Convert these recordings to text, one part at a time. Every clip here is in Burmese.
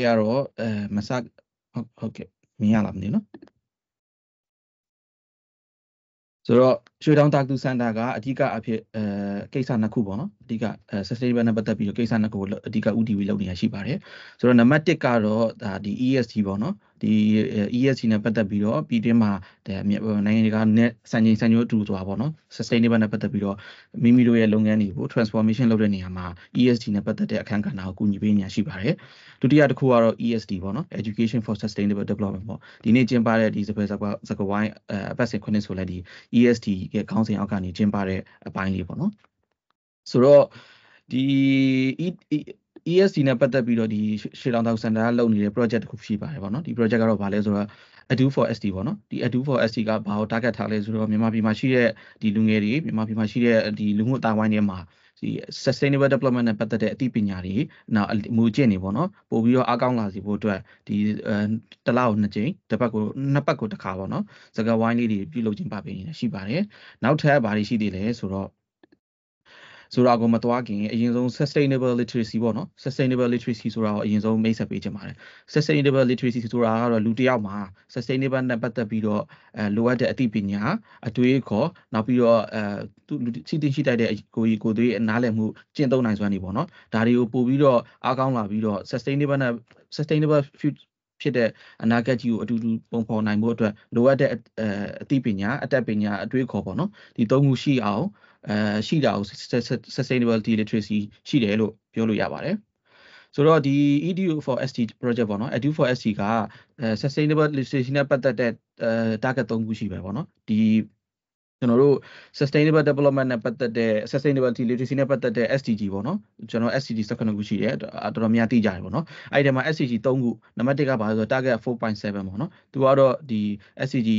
ကတော့အဲမစဟုတ်ဟုတ်ကဲ့မြင်ရလားမသိဘူးနော်ဆိုတော့ရွှေတောင်တာကူစင်တာကအဓိကအဖြစ်အဲကိစ္စနှစ်ခုပေါ့နော်အဓိကအဲ sustainable နဲ့ပတ်သက်ပြီးတော့ကိစ္စနှစ်ခုကိုအဓိက UDV လုပ်နေရရှိပါတယ်ဆိုတော့နံပါတ်1ကတော့ဒါဒီ ESG ပေါ့နော် ဒီ ESG နဲ့ပတ်သက်ပြီးတော့ပြည်တွင်းမှာနိုင်ငံတကာနဲ့စံချိန်စံညွှန်းအတူတူသွားပေါ့နော် sustainable နဲ့ပတ်သက်ပြီးတော့မိမိတို့ရဲ့လုပ်ငန်းတွေကို transformation လုပ်တဲ့နေရာမှာ ESG နဲ့ပတ်သက်တဲ့အခန်းကဏ္ဍကိုကူညီပေးနေရရှိပါတယ်ဒုတိယတစ်ခုကတော့ ESD ပေါ့နော် Education for Sustainable Development ပေါ့ဒီနေ့ကျင်းပတဲ့ဒီစပယ်စကွာစကဝိုင်းအပတ်စဉ်ခုနှစ်ဆိုလဲဒီ ESD ရဲ့ခေါင်းစဉ်အောက်ကနေကျင်းပတဲ့အပိုင်းလေးပေါ့နော်ဆိုတော့ဒီ ESD နဲ့ပတ်သက်ပြီးတော့ဒီရှေ့လောင်တောင်စင်တာကလုပ်နေတဲ့ project တစ်ခုရှိပါတယ်ပေါ့နော်ဒီ project ကတော့ဗာလဲဆိုတော့ Adu for SD ပေါ့နော်ဒီ Adu for SD ကဘာကို target ထားလဲဆိုတော့မြန်မာပြည်မှာရှိတဲ့ဒီလူငယ်တွေမြန်မာပြည်မှာရှိတဲ့ဒီလူမှုအတိုင်းဝိုင်းတွေမှာဒီ sustainable development နဲ့ပတ်သက်တဲ့အသိပညာတွေနောက်မူကျင့်တွေပေါ့နော်ပို့ပြီးတော့အကောင်းလာစီဖို့အတွက်ဒီတလားကိုနှစ်ကြိမ်တစ်ပတ်ကိုနှစ်ပတ်ကိုတစ်ခါပေါ့နော်စကားဝိုင်းလေးတွေပြုလုပ်ခြင်းပါပေးနေရှိပါတယ်နောက်ထပ်ဘာတွေရှိသေးလဲဆိုတော့ ဆိုတာကိုမသွားခင်အရင်ဆုံး sustainable literacy ပေါ့နော် sustainable literacy ဆိုတာကိုအရင်ဆုံးမိတ်ဆက်ပေးချင်ပါတယ် sustainable literacy ဆိုတာကတော့လူတစ်ယောက်မှာ sustainable နဲ့ပတ်သက်ပြီးတော့အဲလိုအပ်တဲ့အသိပညာအတွေးခေါ်နောက်ပြီးတော့အဲသူစီတင်ရှိတိုက်တဲ့ကိုကြီးကိုသွေးနားလည်မှုကျင့်သုံးနိုင်စွမ်းနေပေါ့နော်ဒါတွေကိုပို့ပြီးတော့အားကောင်းလာပြီးတော့ sustainable နဲ့ sustainable future ဖြစ်တဲ့အနာဂတ်ကြီးကိုအတူတူပုံဖော်နိုင်ဖို့အတွက်လိုအပ်တဲ့အသိပညာအတတ်ပညာအတွေးခေါ်ပေါ့နော်ဒီသုံးခုရှိအောင် အဲရှိတာကို sustainability literacy ရှိတယ်လို့ပြောလို့ရပါတယ်ဆိုတော့ဒီ EDU for ST project ပေါ့နော် EDU for ST က sustainable literacy နဲ့ပတ်သက်တဲ့ target 3ခုရှိပဲပေါ့နော်ဒီ ကျွန်တော်တို့ sustainable development နဲ့ပတ်သက်တဲ့ sustainability literacy နဲ့ပတ်သက်တဲ့ SDG ပေါ့နော်ကျွန်တော် SDG 19ခုရှိတယ်တော်တော်များသိကြတယ်ပေါ့နော်အဲ့ဒီမှာ SDG 3ခုနံပါတ်1ကဘာလဲဆိုတော့ target 4.7ပေါ့နော်သူကတော့ဒီ SDG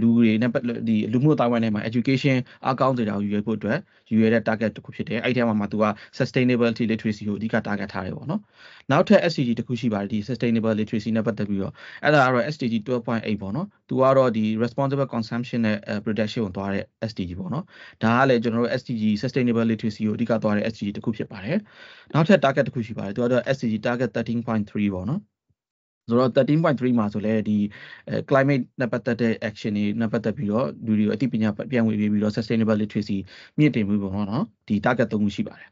လူတွေနဲ့ဒီလူမှုတိုင်းဝိုင်းထဲမှာ education အကောင်းစေတာကိုယူရဖို့အတွက်ယူရတဲ့ target တစ်ခုဖြစ်တယ်အဲ့ဒီထဲမှာမှသူက sustainability literacy ကိုအဓိက target ထားတယ်ပေါ့နော်နောက်ထပ် SDG တစ်ခုရှိပါတယ်ဒီ sustainable literacy နဲ့ပတ်သက်ပြီးတော့အဲ့ဒါကတော့ SDG 12.8ပေါ့နော် သူကတော့ဒီ responsible consumption နဲ့ production ကိုသွားတဲ့ SDG ပေါ့နော်ဒါကလည်းကျွန်တော်တို့ SDG sustainable literacy ကိုအဓိကသွားတဲ့ SDG တစ်ခုဖြစ်ပါတယ်နောက်ထပ် target တစ်ခုရှိပါတယ်သူကတော့ SDG target 13.3ပေါ့နော်ဆိုတော့13.3မှာဆိုလဲဒီ climate နဲ့ပတ်သက်တဲ့ action တွေနဲ့ပတ်သက်ပြီးတော့လူတွေကိုအသိပညာပြန်ဝေပြီးတော့ sustainable literacy မြင့်တင်မှုပေါ့နော်ဒီ target 3ခုရှိပါတယ်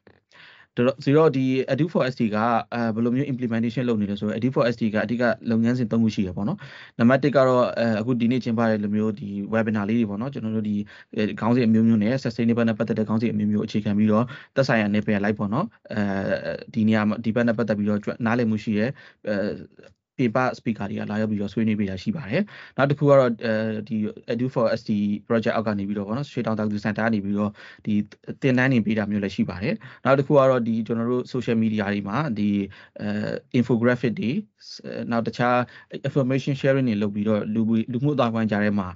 ဆိုတော့ဒီ Edu for SD ကအဲဘယ်လိုမျိုး implementation လုပ်နေလဲဆိုတော့ Edu for SD ကအဓိကလုပ်ငန်းစဉ်၃ခုရှိရပေါ့နော်နံပါတ်1ကတော့အဲအခုဒီနေ့ကျင်းပတဲ့လိုမျိုးဒီ webinar လေးတွေပေါ့နော်ကျွန်တော်တို့ဒီခေါင်းစဉ်အမျိုးမျိုးနဲ့ sustainable နဲ့ပတ်သက်တဲ့ခေါင်းစဉ်အမျိုးမျိုးအခြေခံပြီးတော့သက်ဆိုင်ရာနယ်ပယ်လိုက်ပေါ့နော်အဲဒီနေရာဒီဘက်နဲ့ပတ်သက်ပြီးတော့နားလည်မှုရှိရဲ အဲ paper speaker တွေကလာရောက်ပြီးတော့ဆွေးနွေးပေးတာရှိပါတယ်။နောက်တစ်ခုကတော့အဲဒီ Edu for SD project အောက်ကနေပြီးတော့ဗောနော်ရွှေတောင်တောင်သူစင်တာကနေပြီးတော့ဒီတင်တန်းနေပေးတာမျိုးလည်းရှိပါတယ်။နောက်တစ်ခုကတော့ဒီကျွန်တော်တို့ social media တွေမှာဒီအဲ infographic တွေ နောက်တခြား information sharing တွေလုပ်ပြီးတော့လူလူမှုအတိုင်းဝိုင်းကြားထဲမှာ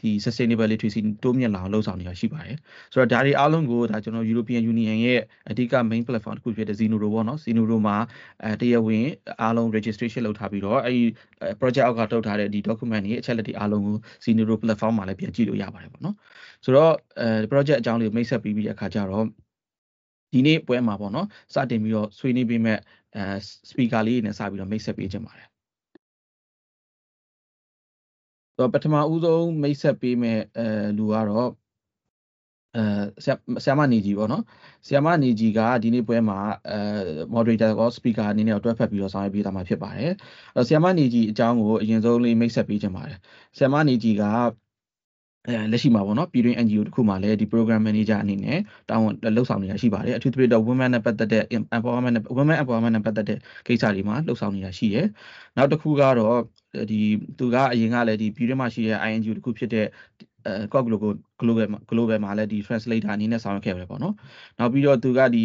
ဒီ sustainable literacy တိုးမြင့်လာအောင်လှုပ်ဆောင်နေတာရှိပါတယ်ဆိုတော့ဒါတွေအားလုံးကိုဒါကျွန်တော် European Union ရဲ့အဓိက main platform တစ်ခုဖြစ်တဲ့ Zinuro ပေါ့နော် Zinuro မှာအဲတရားဝင်အားလုံး registration လုပ်ထားပြီးတော့အဲဒီ project အောက်ကထုတ်ထားတဲ့ဒီ document တွေအချက်လက်တွေအားလုံးကို Zinuro platform မှာလည်းပြန်ကြည့်လို့ရပါတယ်ပေါ့နော်ဆိုတော့အဲ project အကြောင်းလေးကိုမိတ်ဆက်ပြီးပြီးအခါကျတော့ ဒီနေ့ပွဲမှာပေါ့နော်စတင်ပြီးတော့ဆွေးနွေးပေးမဲ့အဲ speaker လေးတွေနဲ့စပြီးတော့မိတ်ဆက်ပေးခြင်းပါတယ်တော့ပထမဦးဆုံးမိတ်ဆက်ပေးမဲ့အဲလူကတော့အဲဆရာမနေကြီးပေါ့နော်ဆရာမနေကြီးကဒီနေ့ပွဲမှာအဲ moderator ကော speaker အနေနဲ့တွဲဖက်ပြီးတော့ဆောင်ရွက်ပေးတာမှာဖြစ်ပါတယ်အဲဆရာမနေကြီးအကြောင်းကိုအရင်ဆုံးလေးမိတ်ဆက်ပေးချင်ပါတယ်ဆရာမနေကြီးက အဲလက်ရှိမှာပေါ့နော်ပြည်တွင်း NGO တခုမှလည်းဒီ program manager အနေနဲ့တာဝန်လှုပ်ဆောင်နေတာရှိပါတယ်အထူးသဖြင့်တော့ women နဲ့ပတ်သက်တဲ့ empowerment women empowerment နဲ့ပတ်သက်တဲ့ကိစ္စတွေမှာလှုပ်ဆောင်နေတာရှိတယ်နောက်တစ်ခုကတော့ဒီသူကအရင်ကလည်းဒီပြည်တွင်းမှာရှိတဲ့ INGO တခုဖြစ်တဲ့အဲ COG global global global မှာလည်းဒီ translator အနေနဲ့ဆောင်ရွက်ခဲ့ရတယ်ပေါ့နော်နောက်ပြီးတော့သူကဒီ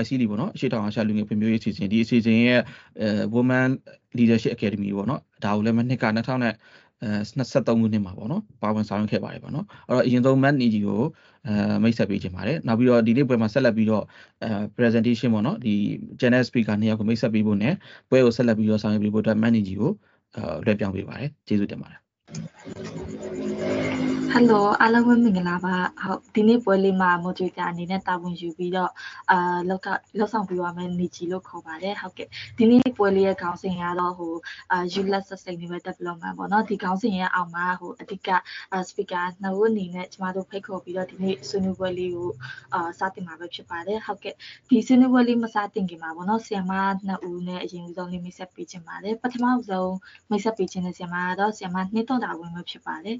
YC လီပေါ့နော်အရှိတောင်အာရှလူငယ်ဖွံ့ဖြိုးရေးအစီအစဉ်ဒီအစီအစဉ်ရဲ့အဲ Women Leadership Academy ပေါ့နော်ဒါကိုလည်းမနှစ်က2000နဲ့အဲ 23ခုနှစ်မှာပေါ့နော်ပါဝင်ဆောင်ရွက်ခဲ့ပါတယ်ပေါ့နော်အဲ့တော့အရင်ဆုံး Matt Niji ကိုအဲမိတ်ဆက်ပေးချင်ပါတယ်နောက်ပြီးတော့ဒီနေ့ပွဲမှာဆက်လက်ပြီးတော့အဲ presentation ပေါ့နော်ဒီ channel speaker နှစ်ယောက်ကိုမိတ်ဆက်ပေးဖို့နဲ့ပွဲကိုဆက်လက်ပြီးတော့ဆောင်ရွက်ပေးဖို့အတွက် Matt Niji ကိုအဲလွှဲပြောင်းပေးပါတယ်ကျေးဇူးတင်ပါတယ် Hello အားလုံးပဲမင်္ဂလာပါဟုတ်ဒီနေ့ပွဲလေးမှာ moderator အနေနဲ့တာဝန်ယူပြီးတော့အာလောက်ကလောက်ဆောင်ပေးပါမယ်နေကြီးလို့ခေါ်ပါတယ်ဟုတ်ကဲ့ဒီနေ့ပွဲလေးရဲ့ခေါင်းစဉ်ကတော့ဟိုအာ ULS Sustainable Development ပေါ့နော်ဒီခေါင်းစဉ်ရဲ့အောက်မှာဟိုအဓိက speaker နှစ်ဦးအနေနဲ့ကျွန်တော်တို့ဖိတ်ခေါ်ပြီးတော့ဒီနေ့ဆွေးနွေးပွဲလေးကိုအာစတင်မှာပဲဖြစ်ပါတယ်ဟုတ်ကဲ့ဒီဆွေးနွေးပွဲလေးမစတင်ခင်မှာပေါ့နော်ဆီယမနှစ်ဦးနဲ့အရင်ဦးဆုံးလေးမိတ်ဆက်ပေးခြင်းပါတယ်ပထမဦးဆုံးမိတ်ဆက်ပေးခြင်းနဲ့ဆီယမကတော့ဆီယမ2.0ထောက်တာဝင်မဖြစ်ပါတယ်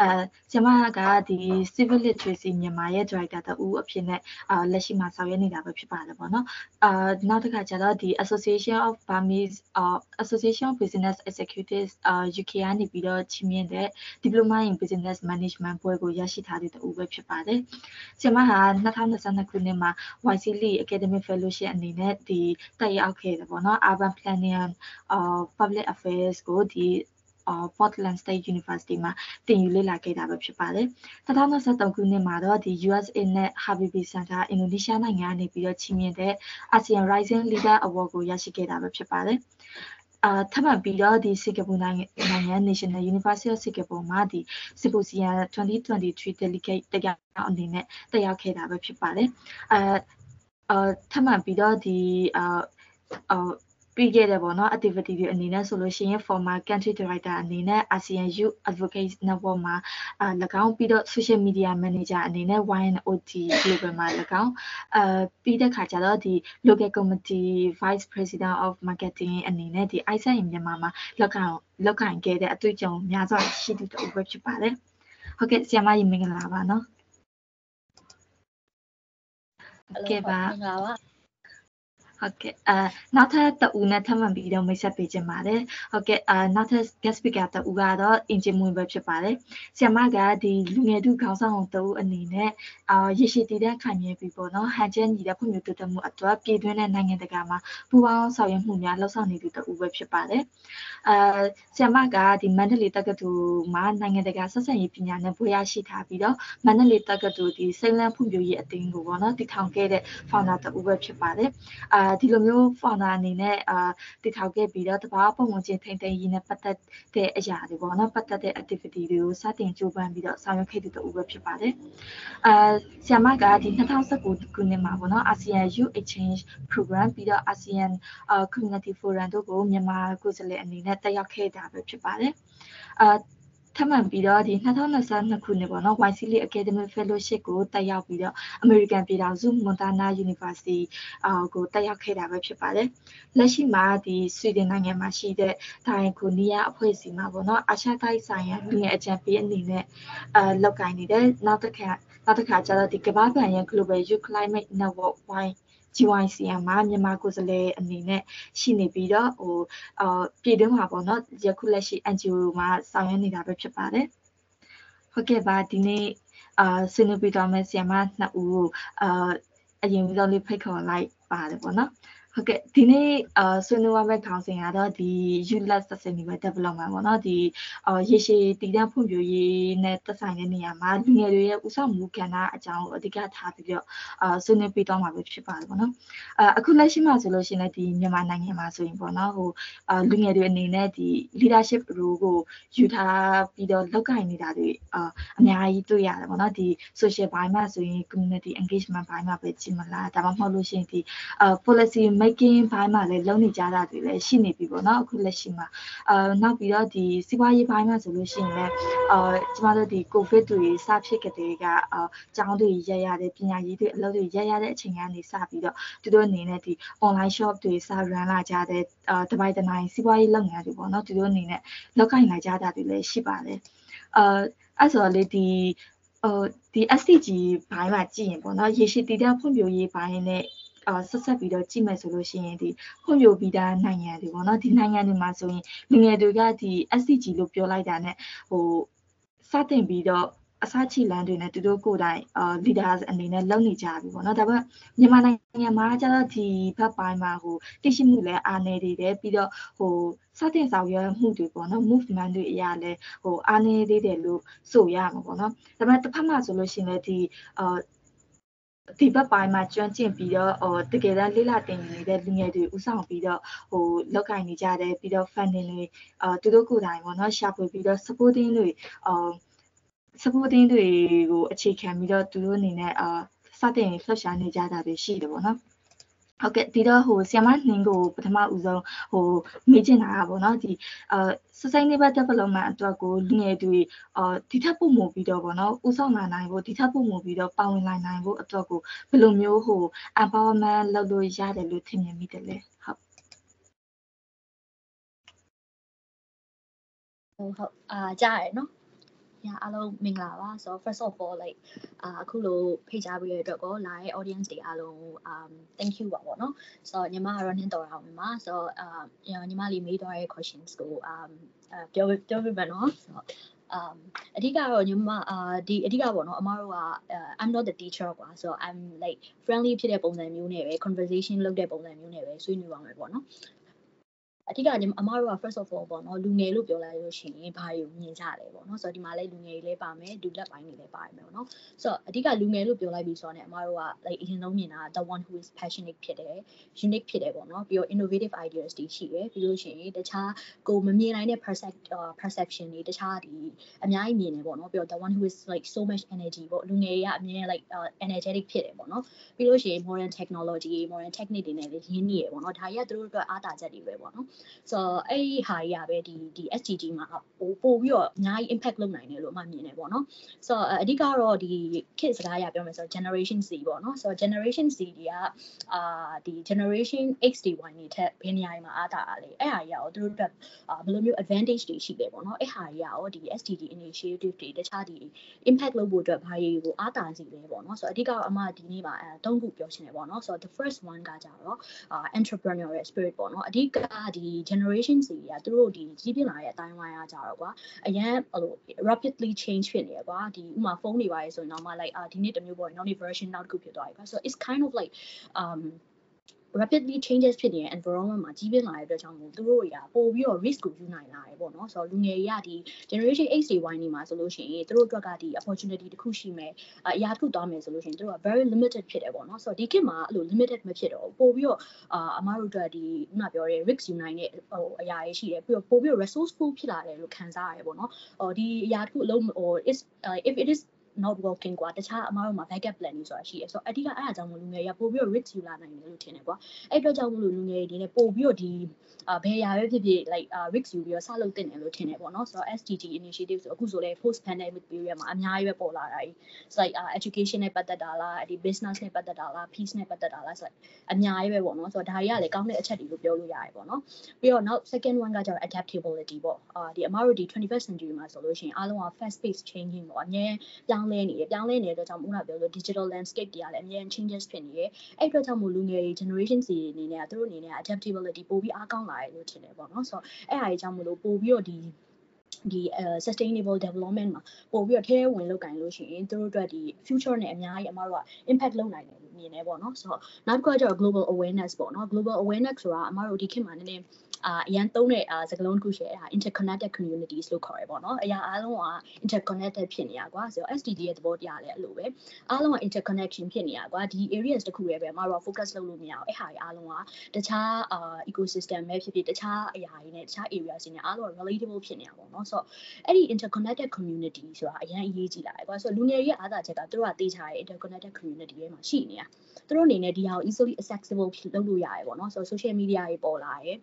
အဲကျမကဒီ Civil Literacy မြန်မာရဲ့ Director တူအဖြစ်နဲ့အာလက်ရှိမှာဆောင်ရွက်နေတာပဲဖြစ်ပါတယ်ပေါ့နော်အာနောက်တစ်ခါကျတော့ဒီ Association of Burmese uh, Association of Business Executives uh, UK ကနေပြီးတော့ချီးမြှင့်တဲ့ Diploma in Business Management ပွဲကိုရရှိထားတဲ့တူပဲဖြစ်ပါတယ်ကျမဟာ2022ခုနှစ်မှာ YC Lee Academic Fellowship အနေနဲ့ဒီတက်ရောက်ခဲ့တယ်ပေါ့နော် Urban Planning and uh, Public Affairs ကိုဒီ Portland State University မှာတင်ယူလေ့လာခဲ့တာပဲဖြစ်ပါတယ်။2023ခုနှစ်မှာတော့ဒီ USA နဲ့ Habibie Center အင်ဒိုနီးရှားနိုင်ငံကနေပြီးတော့ချီးမြှင့်တဲ့ ASEAN Rising Leader Award ကိုရရှိခဲ့တာပဲဖြစ်ပါတယ်။အာထပ်မံပြီးတော့ဒီစင်ကာပူနိုင်ငံနိုင်ငံ National University of Singapore မှာဒီ Symposium 2023 delegate တရားအနေနဲ့တက်ရောက်ခဲ့တာပဲဖြစ်ပါတယ်။အာအာထပ်မံပြီးတော့ဒီအာအာ ပြီးခဲ့တဲ့ပေါ့နော် activity တွေအနေနဲ့ဆိုလို့ရှိရင် former country director အနေနဲ့ ASEAN Youth Advocates Network မှာအာ၎င်းပြီးတော့ social media manager အနေနဲ့ YNOT Global မှာ၎င်းအာပြီးတဲ့ခါကျတော့ဒီ local committee vice president of marketing အနေနဲ့ဒီ ISEN မြန်မာမှာလောက်ခံလောက်ခံခဲ့တဲ့အတွေ့အကြုံများစွာရှိသူတူပဲဖြစ်ပါတယ်ဟုတ်ကဲ့ဆရာမကြီးမင်္ဂလာပါနော်ဟုတ်ကဲ့ပါမင်္ဂလာပါ ဟုတ်ကဲ့အာနောက်ထပ်တဦးနဲ့ထပ်မံပြီးတော့မိတ်ဆက်ပေးခြင်းပါတယ်ဟုတ်ကဲ့အာနောက်ထပ် guest speaker တဦးကတော့အင်ဂျင်မွေပဲဖြစ်ပါတယ်ဆရာမကဒီလူငယ်သူခေါင်းဆောင်တဦးအနေနဲ့အာရရှိတည်တဲ့ခံမြဲပြီးပေါ့နော်ဟန်ချက်ညီတဲ့ဖွံ့ဖြိုးတိုးတက်မှုအတွက်ပြည်တွင်းနဲ့နိုင်ငံတကာမှာပူးပေါင်းဆောင်ရွက်မှုများလှုပ်ဆောင်နေသူတဦးပဲဖြစ်ပါတယ်အာဆရာမကဒီမန္တလေးတက္ကသိုလ်မှာနိုင်ငံတကာဆက်ဆံရေးပညာနဲ့ဘွဲ့ရရှိထားပြီးတော့မန္တလေးတက္ကသိုလ်ဒီစိန်လန်းဖွံ့ဖြိုးရေးအသင်းကိုပေါ့နော်တည်ထောင်ခဲ့တဲ့ founder တဦးပဲဖြစ်ပါတယ်အာဒီလိုမျိုး founder အနေနဲ့အာတည်ထောင်ခဲ့ပြီးတော့တဘာပုံဝင်ချင်းထိမ့်သိမ်းရေးနဲ့ပတ်သက်တဲ့အရာတွေပေါ့နော်ပတ်သက်တဲ့ activity တွေကိုစတင်ကြိုးပမ်းပြီးတော့ဆောင်ရွက်ခဲ့တဲ့တူပဲဖြစ်ပါတယ်အာဆီယမကဒီ2019ခုနှစ်မှာပေါ့နော် ASEAN Youth Exchange Program ပြီးတော့ ASEAN Community Forum တို့ကိုမြန်မာကိုယ်စားလှယ်အနေနဲ့တက်ရောက်ခဲ့တာပဲဖြစ်ပါတယ်အာ ထပ်မံပြီးတော့ဒီ2022ခုနှစ်ပေါ့နော် YCL Academic Fellowship ကိုတက်ရောက်ပြီးတော့ American ပြည်ထောင်စု Montana University အာကိုတက်ရောက်ခဲ့တာပဲဖြစ်ပါတယ်။လက်ရှိမှာဒီဆွီဒင်နိုင်ငံမှာရှိတဲ့ဒိုင်ကိုနီးယားအဖွဲ့အစည်းမှာပေါ့နော်အာရှတိုက်ဆိုင်ရာလူငယ်အကြံပေးအနေနဲ့အာလောက်ကိုင်းနေတဲ့နောက်တစ်ခါနောက်တစ်ခါကျတော့ဒီကမ္ဘာ့ဘဏ်ရဲ့ Global Youth Climate Network Y GYCM မှာမြန်မာကိုယ်စားလှယ်အနေနဲ့ရှိနေပြီးတော့ဟိုအာပြည်တွင်းမှာပေါ့နော်ယခုလက်ရှိ NGO မှာဆောင်ရွက်နေတာပဲဖြစ်ပါတယ်ဟုတ်ကဲ့ပါဒီနေ့အာဆွေးနွေးပြသွားမယ့်ဆီယမနှစ်ဦးကိုအာအရင်ဆုံးလေးဖိတ်ခေါ်လိုက်ပါတယ်ပေါ့နော် ဟုတ်ကဲ့ဒီနေ့အာဆွေးနွေးရမယ့်ခေါင်းစဉ်ကတော့ဒီ useless sustainable development ပေါ့နော်ဒီအာရေရှည်တည်တံ့ဖွံ့ဖြိုးရေးနဲ့သက်ဆိုင်တဲ့နေရာမှာလူငယ်တွေရဲ့ဥဆောင်မှုကဏ္ဍအကြောင်းကိုအဓိကထားပြီးတော့အာဆွေးနွေးပေးသွားမှာပဲဖြစ်ပါတယ်ပေါ့နော်အာအခုလက်ရှိမှာဆိုလို့ရှိရင်ဒီမြန်မာနိုင်ငံမှာဆိုရင်ပေါ့နော်ဟိုအာလူငယ်တွေအနေနဲ့ဒီ leadership role ကိုယူထားပြီးတော့လောက်ကင်နေတာတွေအာအများကြီးတွေ့ရတယ်ပေါ့နော်ဒီ social ဘိုင်းမှာဆိုရင် community engagement ဘိုင်းမှာပဲကြည့်မလားဒါမှမဟုတ်လို့ရှိရင်ဒီအာ policy making ဘိုင်းမှာလည်းလုံနေကြတာတွေလည်းရှိနေပြီပေါ့နော်အခုလက်ရှိမှာအာနောက်ပြီးတော့ဒီစီးပွားရေးဘိုင်းမှာဆိုလို့ရှိရင်လည်းအာကျမတို့ဒီ covid တွေစဖြစ်ကြတဲ့ကအာကျောင်းတွေရရတဲ့ပညာရေးတွေအလုပ်တွေရရတဲ့အချိန်ကနေစပြီးတော့သူတို့အနေနဲ့ဒီ online shop တွေစ run လာကြတဲ့အာတပိုင်တနိုင်စီးပွားရေးလုပ်ငန်းတွေပေါ့နော်သူတို့အနေနဲ့လောက်ကင်လာကြတာတွေလည်းရှိပါတယ်အာအဲ့ဆိုတော့လေဒီဟိုဒီ SDG ဘိုင်းမှာကြည့်ရင်ပေါ့နော်ရေရှည်တည်တဲ့ဖွံ့ဖြိုးရေးဘိုင်းနဲ့ အာဆက်ဆက်ပြီးတော့ကြည့်မယ်ဆိုလို့ရှိရင်ဒီဖွံ့ဖြိုးပြီးသားနိုင်ငံတွေပေါ့နော်ဒီနိုင်ငံတွေမှာဆိုရင်လူငယ်တွေကဒီ SDG လို့ပြောလိုက်တာနဲ့ဟိုစတင်ပြီးတော့အစားချီလန်းတွေနဲ့သူတို့ကိုယ်တိုင်အာ leaders အနေနဲ့လုပ်နေကြပြီပေါ့နော်ဒါပေမဲ့မြန်မာနိုင်ငံမှာကျတော့ဒီဘက်ပိုင်းမှာဟိုတရှိမှုလည်းအားနေသေးတယ်ပြီးတော့ဟိုစတင်ဆောင်ရွက်မှုတွေပေါ့နော် movement တွေအရာလဲဟိုအားနေသေးတယ်လို့ဆိုရမှာပေါ့နော်ဒါပေမဲ့တစ်ဖက်မှာဆိုလို့ရှိရင်လည်းဒီအာ ဒီဘက်ပိုင်းမှာကျွမ်းကျင်ပြီးတော့ဟိုတကယ်တမ်းလေးလာတင်နေတဲ့လူငယ်တွေဥဆောင်ပြီးတော့ဟိုလောက်ကင်နေကြတယ်ပြီးတော့ funding တွေအာသူတို့ကိုယ်တိုင်ပေါ့နော်ရှာဖွေပြီးတော့ supporting တွေအာ supporting တွေကိုအခြေခံပြီးတော့သူတို့အနေနဲ့အာစတင်လှုပ်ရှားနေကြတာတွေရှိတယ်ပေါ့နော် ဟုတ်ကဲ့ဒီတော့ဟိုဆီယမနှင်းကိုပထမဦးဆုံးဟိုမေးချင်တာကပေါ့နော်ဒီအာ sustainable development အတွက်ကိုလူငယ်တွေအာဒီထက်ပိုမိုပြီးတော့ပေါ့နော်ဥဆောင်လာနိုင်ဖို့ဒီထက်ပိုမိုပြီးတော့ပါဝင်လာနိုင်ဖို့အတွက်ကိုဘယ်လိုမျိုးဟို empowerment လုပ်လို့ရတယ်လို့ထင်မြင်မိတယ်လဲဟုတ်ဟုတ်ဟုတ်အာကြားရနော် ညာအားလုံးမင်္ဂလာပါဆိုတော့ first of all like အာအခုလိုဖိတ်ကြားပေးရတဲ့အတွက်ကို live audience တွေအားလုံး um thank you ပါပေါ့နော်ဆိုတော့ညီမကတော့နှင်းတော်အောင်ပါဆိုတော့အာညီမလေးမေးသွားတဲ့ questions ကို um ပြောပြောပြမယ်နော်ဆိုတော့ um အဓိကတော့ညီမအာဒီအဓိကပေါ့နော်အမတို့က I'm not the teacher ကွာဆိုတော့ I'm like friendly ဖြစ်တဲ့ပုံစံမျိုးနဲ့ပဲ conversation လုပ်တဲ့ပုံစံမျိုးနဲ့ပဲဆွေးနွေးပါမယ်ပေါ့နော် အဓိကအမတို့က first of all ပေါ့နော်လူငယ်လို့ပြောလိုက်လို့ရှိရင်ဘာတွေကိုမြင်ကြတယ်ပေါ့နော်ဆိုတော့ဒီမှာလည်းလူငယ်တွေလည်းပါမယ်ဒူလက်ပိုင်းတွေလည်းပါမယ်ပေါ့နော်ဆိုတော့အဓိကလူငယ်လို့ပြောလိုက်ပြီးဆိုတော့ねအမတို့က like အရင်ဆုံးမြင်တာ the one who is passionate ဖြစ်တယ် unique ဖြစ်တယ်ပေါ့နော်ပြီးတော့ innovative ideas တွေရှိတယ်ပြီးလို့ရှိရင်တခြားကိုမမြင်နိုင်တဲ့ perception တွေတခြားဒီအများကြီးမြင်တယ်ပေါ့နော်ပြီးတော့ the one who is like so much energy ပေါ့လူငယ်တွေကအမြင် like energetic ဖြစ်တယ်ပေါ့နော်ပြီးလို့ရှိရင် modern technology modern technique တွေနဲ့လည်းရင်းနှီးရပေါ့နော်ဒါကြီးကသူတို့အတွက်အားတာချက်တွေပဲပေါ့နော်ဆိုတော့အဲ့ဒီဟာကြီးကပဲဒီဒီ SGG မှာပို့ပို့ပြီးတော့အများကြီး impact လုပ်နိုင်တယ်လို့အမှမြင်တယ်ပေါ့နော်ဆိုတော့အဓိကတော့ဒီ kid စကားရပြောမယ်ဆိုတော့ generation C ပေါ့နော်ဆိုတော့ generation C တွေကအာဒီ generation X တွေ Y တွေထက်ဘယ်နေရာမှာအားတာလဲအဲ့ဟာကြီးရောသူတို့အတွက်ဘယ်လိုမျိုး advantage တွေရှိလဲပေါ့နော်အဲ့ဟာကြီးရောဒီ SDG initiative တွေတခြားဒီ impact လုပ်ဖို့အတွက်ဘာတွေကိုအားတာစီလဲပေါ့နော်ဆိုတော့အဓိကတော့အမှဒီနေ့မှာအဲသုံးခုပြောချင်တယ်ပေါ့နော်ဆိုတော့ the first one ကကြတော့ entrepreneurial spirit ပေါ့နော်အဓိကဒီ generation စီကသူတို့ဒီကြီးပြင်းလာတဲ့အတိုင်းဝိုင်းအားကြတော့ကွာအရန်ဟို rapidly change ဖြစ်နေရကွာဒီဥမာဖုန်းတွေပါရဆိုရင်တော့မှ like အာဒီနေ့တစ်မျိုးပေါ့နောက်နေ့ version နောက်တစ်ခုဖြစ်သွားပြီကွာ so it's kind of like um rapidly changes ဖြစ်နေတဲ့ environment မှာကြီးပြင်းလာတဲ့အတွက်ကြောင့်မို့သူတို့တွေကပို့ပြီးတော့ risk ကိုယူနိုင်လာတယ်ပေါ့နော်ဆိုတော့လူငယ်တွေကဒီ generation X တွေ Y နေမှာဆိုလို့ရှိရင်သူတို့အတွက်ကဒီ opportunity တစ်ခုရှိမယ်အရာတစ်ခုသွားမယ်ဆိုလို့ရှိရင်သူတို့က very limited ဖြစ်တယ်ပေါ့နော်ဆိုတော့ဒီခေတ်မှာအဲ့လို limited မဖြစ်တော့ပို့ပြီးတော့အာအမားတို့အတွက်ဒီခုနပြောတဲ့ risk ယူနိုင်တဲ့ဟိုအရာတွေရှိတယ်ပြီးတော့ပို့ပြီးတော့ resourceful ဖြစ်လာတယ်လို့ခံစားရတယ်ပေါ့နော်ဟိုဒီအရာတစ်ခုအလုံးဟို is uh, if it is not working กว่าတခြားအမားတို့မှာ backup plan တွေဆိုတာရှိတယ်ဆိုတော့အဓိကအဲ့အကြောင်းမို့လူငယ်ရပို့ပြီးတော့ risk ယူလာနိုင်တယ်လို့ထင်တယ်ကွာအဲ့အတွက်ကြောင့်မို့လို့လူငယ်တွေနဲ့ပို့ပြီးတော့ဒီအာဘယ်ရာပဲဖြစ်ဖြစ် like uh, risk ယူပြီးတော့စလုပ်တင်တယ်လို့ထင်တယ်ပေါ့နော်ဆိုတော့ SDG initiative ဆိုအခုဆိုလဲ post pandemic period မှာအများကြီးပဲပေါ်လာတာကြီး so like uh, education နဲ့ပတ်သက်တာလားဒီ business နဲ့ပတ်သက်တာလား peace နဲ့ပတ်သက်တာလားဆိုတော့အများကြီးပဲပေါ့နော်ဆိုတော့ဒါတွေကလည်းကောင်းတဲ့အချက်တွေလို့ပြောလို့ရတယ်ပေါ့နော်ပြီးတော့နောက် second one ကကျတော့ adaptability ပေါ့အာဒီအမားတို့ဒီ 21st century မှာဆိုလို့ရှိရင်အားလုံးက fast pace changing ပေါ့အများပြောင်း လဲနေတယ်ပြောင်းလဲနေတဲ့အတွက်ကြောင့်မို့လားပြောလို့ digital landscape တွေကလည်းအများ changes ဖြစ်နေတယ်အဲ့အတွက်ကြောင့်မို့လူငယ်တွေ generation စီအနေနဲ့ကသူတို့အနေနဲ့ adaptability ပိုပြီးအားကောင်းလာတယ်လို့ထင်တယ်ပေါ့နော်ဆိုတော့အဲ့ဟာကြီးကြောင့်မို့လို့ပိုပြီးတော့ဒီဒီ sustainable development မှာပို့ပြီးတော့ထဲဝင်လောက်ကင်လို့ရှိရင်သူတို့အတွက်ဒီ future နဲ့အများကြီးအမတို့က impact လုပ်နိုင်တယ်လို့မြင်နေပေါ့နော်ဆိုတော့နောက်တစ်ခုကကျတော့ global awareness ပေါ့နော် global awareness ဆိုတာအမတို့ဒီခေတ်မှာနည်းနည်း အာအရန်သုံးတဲ့အာစကားလုံးတစ်ခုရှိတယ်ဟာ interconnected communities လို့ခေါ်ရပေါ့နော်အရာအားလုံးက interconnected ဖြစ်နေရကွာဆိုတော့ SDG ရဲ့သဘောတရားလည်းအဲ့လိုပဲအားလုံးက interconnection ဖြစ်နေရကွာဒီ areas တစ်ခုရဲ့ပဲမတော့ focus လုပ်လို့မရအောင်အဲ့ဟာတွေအားလုံးကတခြားအာ ecosystem ပဲဖြစ်ဖြစ်တခြားအရာတွေနဲ့တခြား areas တွေနဲ့အားလုံးက relatable ဖြစ်နေရပေါ့နော်ဆိုတော့အဲ့ဒီ interconnected community ဆိုတာအရန်အရေးကြီးလာတယ်ကွာဆိုတော့လူငယ်တွေရဲ့အားသာချက်ကသူတို့ကတေးချာတဲ့ interconnected community ရဲ့မှာရှိနေရသူတို့အနေနဲ့ဒီဟာကို easily accessible လုပ်လို့ရတယ်ပေါ့နော်ဆိုတော့ social media တွေပေါ်လာတယ်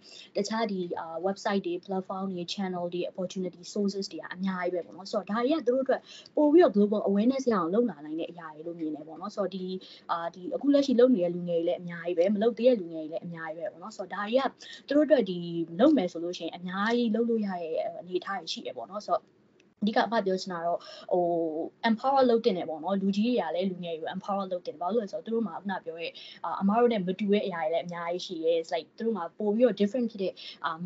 ခြားဒီ website တွေ platform တွေ channel တွေ opportunity sources တွေကအများကြီးပဲပေါ့နော်ဆိုတော့ဒါတွေကသူတို့အတွက်ပို့ပြီးတော့ global awareness ရအောင်လုပ်လာနိုင်တဲ့အရာတွေလို့မြင်နေပေါ့နော်ဆိုတော့ဒီအာဒီအခုလက်ရှိလုပ်နေတဲ့လူငယ်တွေလည်းအများကြီးပဲမလုပ်သေးတဲ့လူငယ်တွေလည်းအများကြီးပဲပေါ့နော်ဆိုတော့ဒါတွေကသူတို့အတွက်ဒီလုပ်မယ်ဆိုလို့ရှိရင်အများကြီးလုပ်လို့ရတဲ့အနေအထားတွေရှိရပေါ့နော်ဆိုတော့ အဓိကအဖပြောချင်တာတော့ဟို empower လုပ်တင်တယ်ပေါ့နော်လူကြီးတွေကလည်းလူငယ်တွေကို empower လုပ်တင်တယ်ဘာလို့လဲဆိုတော့သူတို့မှာခုနပြောရဲအမားတို့နဲ့မတူတဲ့အရာတွေလည်းအများကြီးရှိရဲ like သူတို့မှာပို့ပြီးတော့ different ဖြစ်တဲ့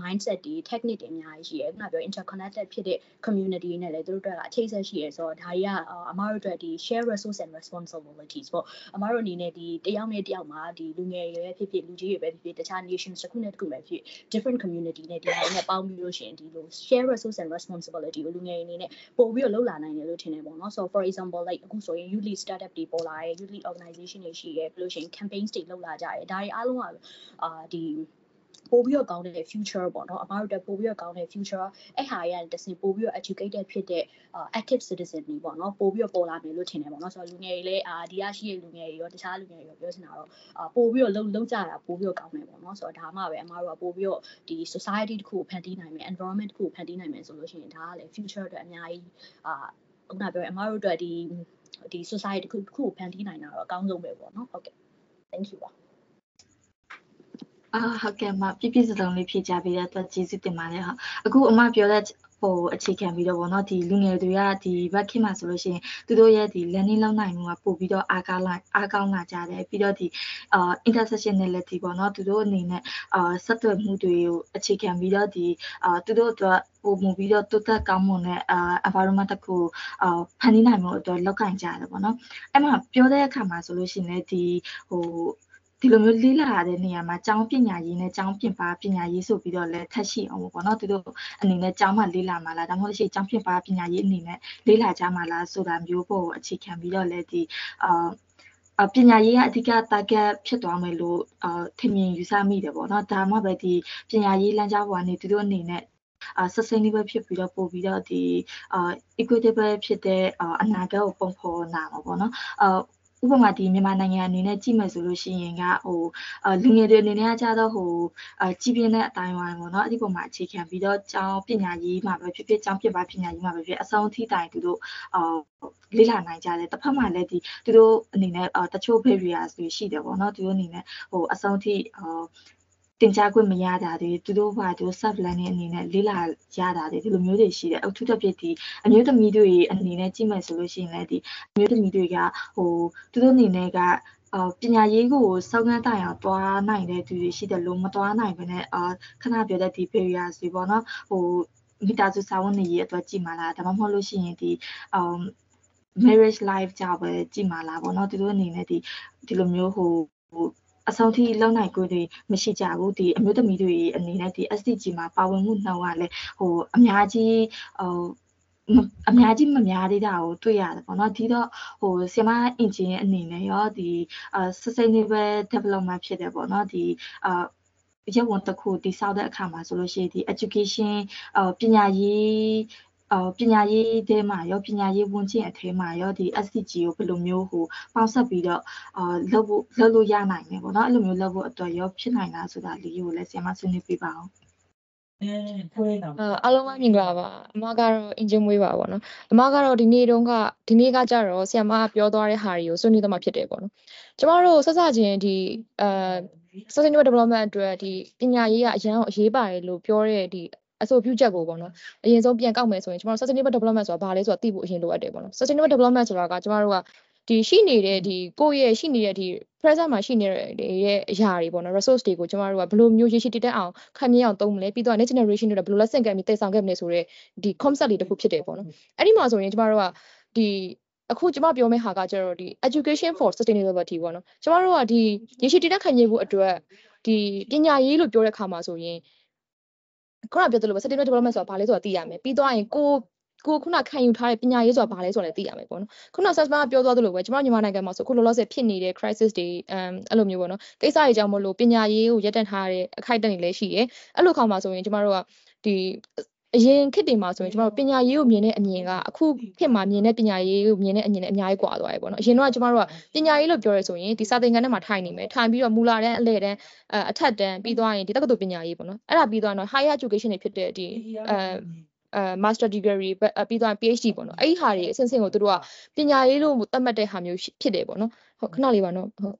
mindset တွေ technique တွေအများကြီးရှိရဲခုနပြော interconnected ဖြစ်တဲ့ community နဲ့လည်းသူတို့တို့ကအချိတ်ဆက်ရှိရဲဆိုတော့ဒါကြီးကအမားတို့အတွက်ဒီ share resource and responsibilities ပေါ့အမားတို့အနေနဲ့ဒီတယောက်နဲ့တယောက်မှာဒီလူငယ်တွေပဲဖြစ်ဖြစ်လူကြီးတွေပဲဖြစ်ဖြစ်တခြား nations တစ်ခုနဲ့တစ်ခုပဲဖြစ် different community နဲ့ဒီဟာနဲ့ပေါင်းပြီးလို့ရှိရင်ဒီလို share resource and responsibility ကိုလူငယ်တွေအနေနဲ့နဲ့ပို့ပြီးတော့လှုပ်လာနိုင်တယ်လို့ထင်တယ်ပေါ့နော် so for example like အခုဆိုရင် youth lead startup တွေပေါ်လာတယ် youth lead organization တွေရှိတယ်ပြီးလို့ရှိရင် campaigns တွေလှုပ်လာကြတယ်ဒါတွေအားလုံးကအာဒီ ပို့ပြီးတော့ကောင်းတဲ့ future ပေါ့နော်အမားတို့တက်ပို့ပြီးတော့ကောင်းတဲ့ future အဲ့ဟာရတစင်ပို့ပြီးတော့ educated ဖြစ်တဲ့ active citizen တွေပေါ့နော်ပို့ပြီးတော့ပေါ်လာမယ်လို့ထင်တယ်ပေါ့နော်ဆိုတော့လူငယ်တွေလည်းအာဒီရရှိတဲ့လူငယ်တွေရောတခြားလူငယ်တွေရောပြောချင်တာတော့အာပို့ပြီးတော့လုံးလုံးကြတာပို့ပြီးတော့ကောင်းမယ်ပေါ့နော်ဆိုတော့ဒါမှပဲအမားတို့ကပို့ပြီးတော့ဒီ society တစ်ခုကိုဖန်တီးနိုင်မယ် environment တစ်ခုကိုဖန်တီးနိုင်မယ်ဆိုလို့ရှိရင်ဒါကလည်း future အတွက်အများကြီးအာခုနပြောရအမားတို့အတွက်ဒီဒီ society တစ်ခုတစ်ခုကိုဖန်တီးနိုင်တာတော့အကောင်းဆုံးပဲပေါ့နော်ဟုတ်ကဲ့ thank you ပါ အာဟုတ်ကဲ့မပြည့်ပြည့်စုံစုံလေးဖြေချပေးတဲ့အတွက်ကျေးဇူးတင်ပါတယ်ဟာအခုအမပြောတဲ့ဟိုအခြေခံပြီးတော့ဗောနော်ဒီလူငယ်တွေကဒီဘက်ခေတ်မှာဆိုလို့ရှိရင်သူတို့ရဲ့ဒီ learning လောက်နိုင်မှုကပို့ပြီးတော့အားကောင်းလာအားကောင်းလာကြတယ်ပြီးတော့ဒီအာ intersectionality ပေါ့နော်သူတို့အနေနဲ့အာဆက်သွယ်မှုတွေကိုအခြေခံပြီးတော့ဒီအာသူတို့အတွက်ပို့မှုပြီးတော့တိုးတက်ကောင်းမွန်တဲ့အာ environment တစ်ခုအာဖန်တီးနိုင်မှုအတွက်လောက်ကင်ကြတယ်ပေါ့နော်အဲ့မှာပြောတဲ့အခါမှာဆိုလို့ရှိရင်လည်းဒီဟို ဒီလိုမျိုးလေးလာရတဲ့နေရာမှာကျောင်းပညာရေးနဲ့ကျောင်းပြင်ပပညာရေးဆိုပြီးတော့လည်းထပ်ရှိအောင်ပေါ့နော်သူတို့အနေနဲ့ကျောင်းမှာလေးလာမှာလားဒါမှမဟုတ်ရှိကျောင်းပြင်ပပညာရေးအနေနဲ့လေးလာကြမှာလားဆိုတာမျိုးပေါ်အခြေခံပြီးတော့လည်းဒီအာအပညာရေးကအဓိက target ဖြစ်သွားမယ်လို့အာထင်မြင်ယူဆမိတယ်ပေါ့နော်ဒါမှပဲဒီပညာရေးလမ်းကြောင်းပေါ်ကနေသူတို့အနေနဲ့အာ sustainable ဖြစ်ပြီးတော့ပို့ပြီးတော့ဒီအာ equitable ဖြစ်တဲ့အနာဂတ်ကိုပုံဖော်လာမှာပေါ့နော်အာ ဥပမာဒီမြန်မာနိုင်ငံအနေနဲ့ကြည့်မယ်ဆိုလို့ရှိရင်ကဟိုလူငယ်တွေအနေနဲ့ကကြတော့ဟိုအကြီးပြင်းတဲ့အတိုင်းဝိုင်းပေါ့နော်အဲ့ဒီပုံမှာအခြေခံပြီးတော့ကျောင်းပညာရေးမှာပဲဖြစ်ဖြစ်ကျောင်းပြပါပညာရေးမှာပဲဖြစ်အဆုံးထိတိုင်သူတို့အာလေ့လာနိုင်ကြတယ်တစ်ဖက်မှာလည်းဒီသူတို့အနေနဲ့တချို့ barriers တွေရှိတယ်ပေါ့နော်သူတို့အနေနဲ့ဟိုအဆုံးထိအာ တင်ကြားခွင့်မရတာတွေသူတို့ဘာသူ self learning အနေနဲ့လေ့လာရတာတွေဒီလိုမျိုးတွေရှိတယ်အထူးသဖြင့်ဒီအမျိုးသမီးတွေအနေနဲ့ကြည့်မယ်ဆိုလို့ရှိရင်လည်းဒီအမျိုးသမီးတွေကဟိုသူတို့အနေနဲ့ကအာပညာရေးကိုစောင်းကန်းတိုင်အောင်တွားနိုင်တဲ့သူတွေရှိတယ်လို့မတွားနိုင်ဘဲနဲ့အာခဏပြောတဲ့ဒီ barriers တွေပေါ့နော်ဟိုမိသားစုစာဝန်နေရေးအတွက်ကြည့်မှာလားဒါမှမဟုတ်လို့ရှိရင်ဒီအမ် marriage life ကြောင့်ပဲကြည့်မှာလားပေါ့နော်သူတို့အနေနဲ့ဒီဒီလိုမျိုးဟို အဆုံးထိလုံနိုင်ခွင့်တွေမရှိကြဘူးဒီအမျိုးသမီးတွေအနေနဲ့ဒီ SDG မှာပါဝင်မှုနှုန်းကလည်းဟိုအများကြီးဟိုအများကြီးမများသေးတာကိုတွေ့ရတယ်ပေါ့နော်ဒီတော့ဟိုဆီမအင်ဂျင်အနေနဲ့ရောဒီအာ sustainable development ဖြစ်တယ်ပေါ့နော်ဒီအာရဝန်တစ်ခုတိဆောက်တဲ့အခါမှာဆိုလို့ရှိရင်ဒီ education အပညာရေး အော်ပညာရေးထဲမှာရောပညာရေးဝန်ကျင်အထဲမှာရောဒီ SDG ကိုဘယ်လိုမျိုးဟိုပေါင်းဆက်ပြီးတော့အာလုပ်ဖို့လုပ်လို့ရနိုင်တယ်ပေါ့နော်အဲ့လိုမျိုးလုပ်ဖို့အတွက်ရောဖြစ်နိုင်လားဆိုတာလေးကိုလည်းဆရာမဆွေးနွေးပေးပါအောင်အဲခွဲတာအားလုံးပဲမင်္ဂလာပါအမကတော့အင်ဂျင်မွေးပါပေါ့နော်အမကတော့ဒီနေ့တုန်းကဒီနေ့ကကြတော့ဆရာမပြောသွားတဲ့ဟာတွေကိုဆွေးနွေးသွားမှာဖြစ်တယ်ပေါ့နော်ကျမတို့ဆက်စချင်းဒီအဲ sustainable development အတွက်ဒီပညာရေးကအရန်အရေးပါတယ်လို့ပြောတဲ့ဒီ အဆိုပြုချက်ကိုပေါ့နော်အရင်ဆုံးပြန်ကောက်မယ်ဆိုရင်ကျမတို့ sustainable development ဆိုတာဘာလဲဆိုတာသိဖို့အရင်လိုအပ်တယ်ပေါ့နော် sustainable development ဆိုတာကကျမတို့ကဒီရှိနေတဲ့ဒီကိုယ့်ရဲ့ရှိနေတဲ့ဒီ present မှာရှိနေတဲ့ရဲ့အရာတွေပေါ့နော် resource တွေကိုကျမတို့ကဘယ်လိုမျိုးရရှိတည်တတ်အောင်ခံမြင်အောင်သုံးမလဲပြီးတော့ next generation တွေဘယ်လိုလက်ဆင့်ကမ်းပြီးတည်ဆောင်ခဲ့မလဲဆိုတော့ဒီ concept တွေတစ်ခုဖြစ်တယ်ပေါ့နော်အဲ့ဒီမှာဆိုရင်ကျမတို့ကဒီအခုကျမပြောမယ့်ဟာကကျတော့ဒီ education for sustainability ပေါ့နော်ကျမတို့ကဒီရရှိတည်တတ်ခံမြင်ဖို့အတွက်ဒီပညာရေးလို့ပြောတဲ့အခါမှာဆိုရင် ခုနပြောသလိုပဲ sustainable development ဆိုတာဘာလဲဆိုတာသိရမယ်ပြီးတော့ရင်ကိုကိုခုနခံယူထားတဲ့ပညာရေးဆိုတာဘာလဲဆိုတာလည်းသိရမယ်ပေါ့နော်ခုန SAS ကပြောသွားသလိုပဲကျွန်တော်မြန်မာနိုင်ငံမှာဆိုခုလောလောဆယ်ဖြစ်နေတဲ့ crisis တွေအမ်အဲ့လိုမျိုးပေါ့နော်ကိစ္စတွေကြောင့်မလို့ပညာရေးကိုရပ်တန့်ထားတဲ့အခိုက်အတန့်တွေလည်းရှိရဲအဲ့လိုခါမှာဆိုရင်ကျွန်တော်တို့ကဒီ အရင်ခေတ်တွေမှာဆိုရင်ကျမတို့ပညာရေးကိုမြင်တဲ့အမြင်ကအခုခေတ်မှာမြင်တဲ့ပညာရေးကိုမြင်တဲ့အမြင်နဲ့အများကြီးကွာသွားပြီပေါ့နော်အရင်တော့ကျမတို့ကပညာရေးလို့ပြောရဲဆိုရင်ဒီစာသင်ခန်းထဲမှာထိုင်နေမယ်ထိုင်ပြီးတော့မူလာတန်းအလဲတန်းအထက်တန်းပြီးသွားရင်ဒီတက္ကသိုလ်ပညာရေးပေါ့နော်အဲ့ဒါပြီးသွားတော့ higher education တွေဖြစ်တဲ့ဒီအဲအဲ master degree ပြီးသွား PhD ပေါ့နော်အဲ့ဒီဟာတွေအဆင့်ဆင့်ကိုတို့ကပညာရေးလို့သတ်မှတ်တဲ့ဟာမျိုးဖြစ်တယ်ပေါ့နော်ဟုတ်ခဏလေးပါနော်ဟုတ်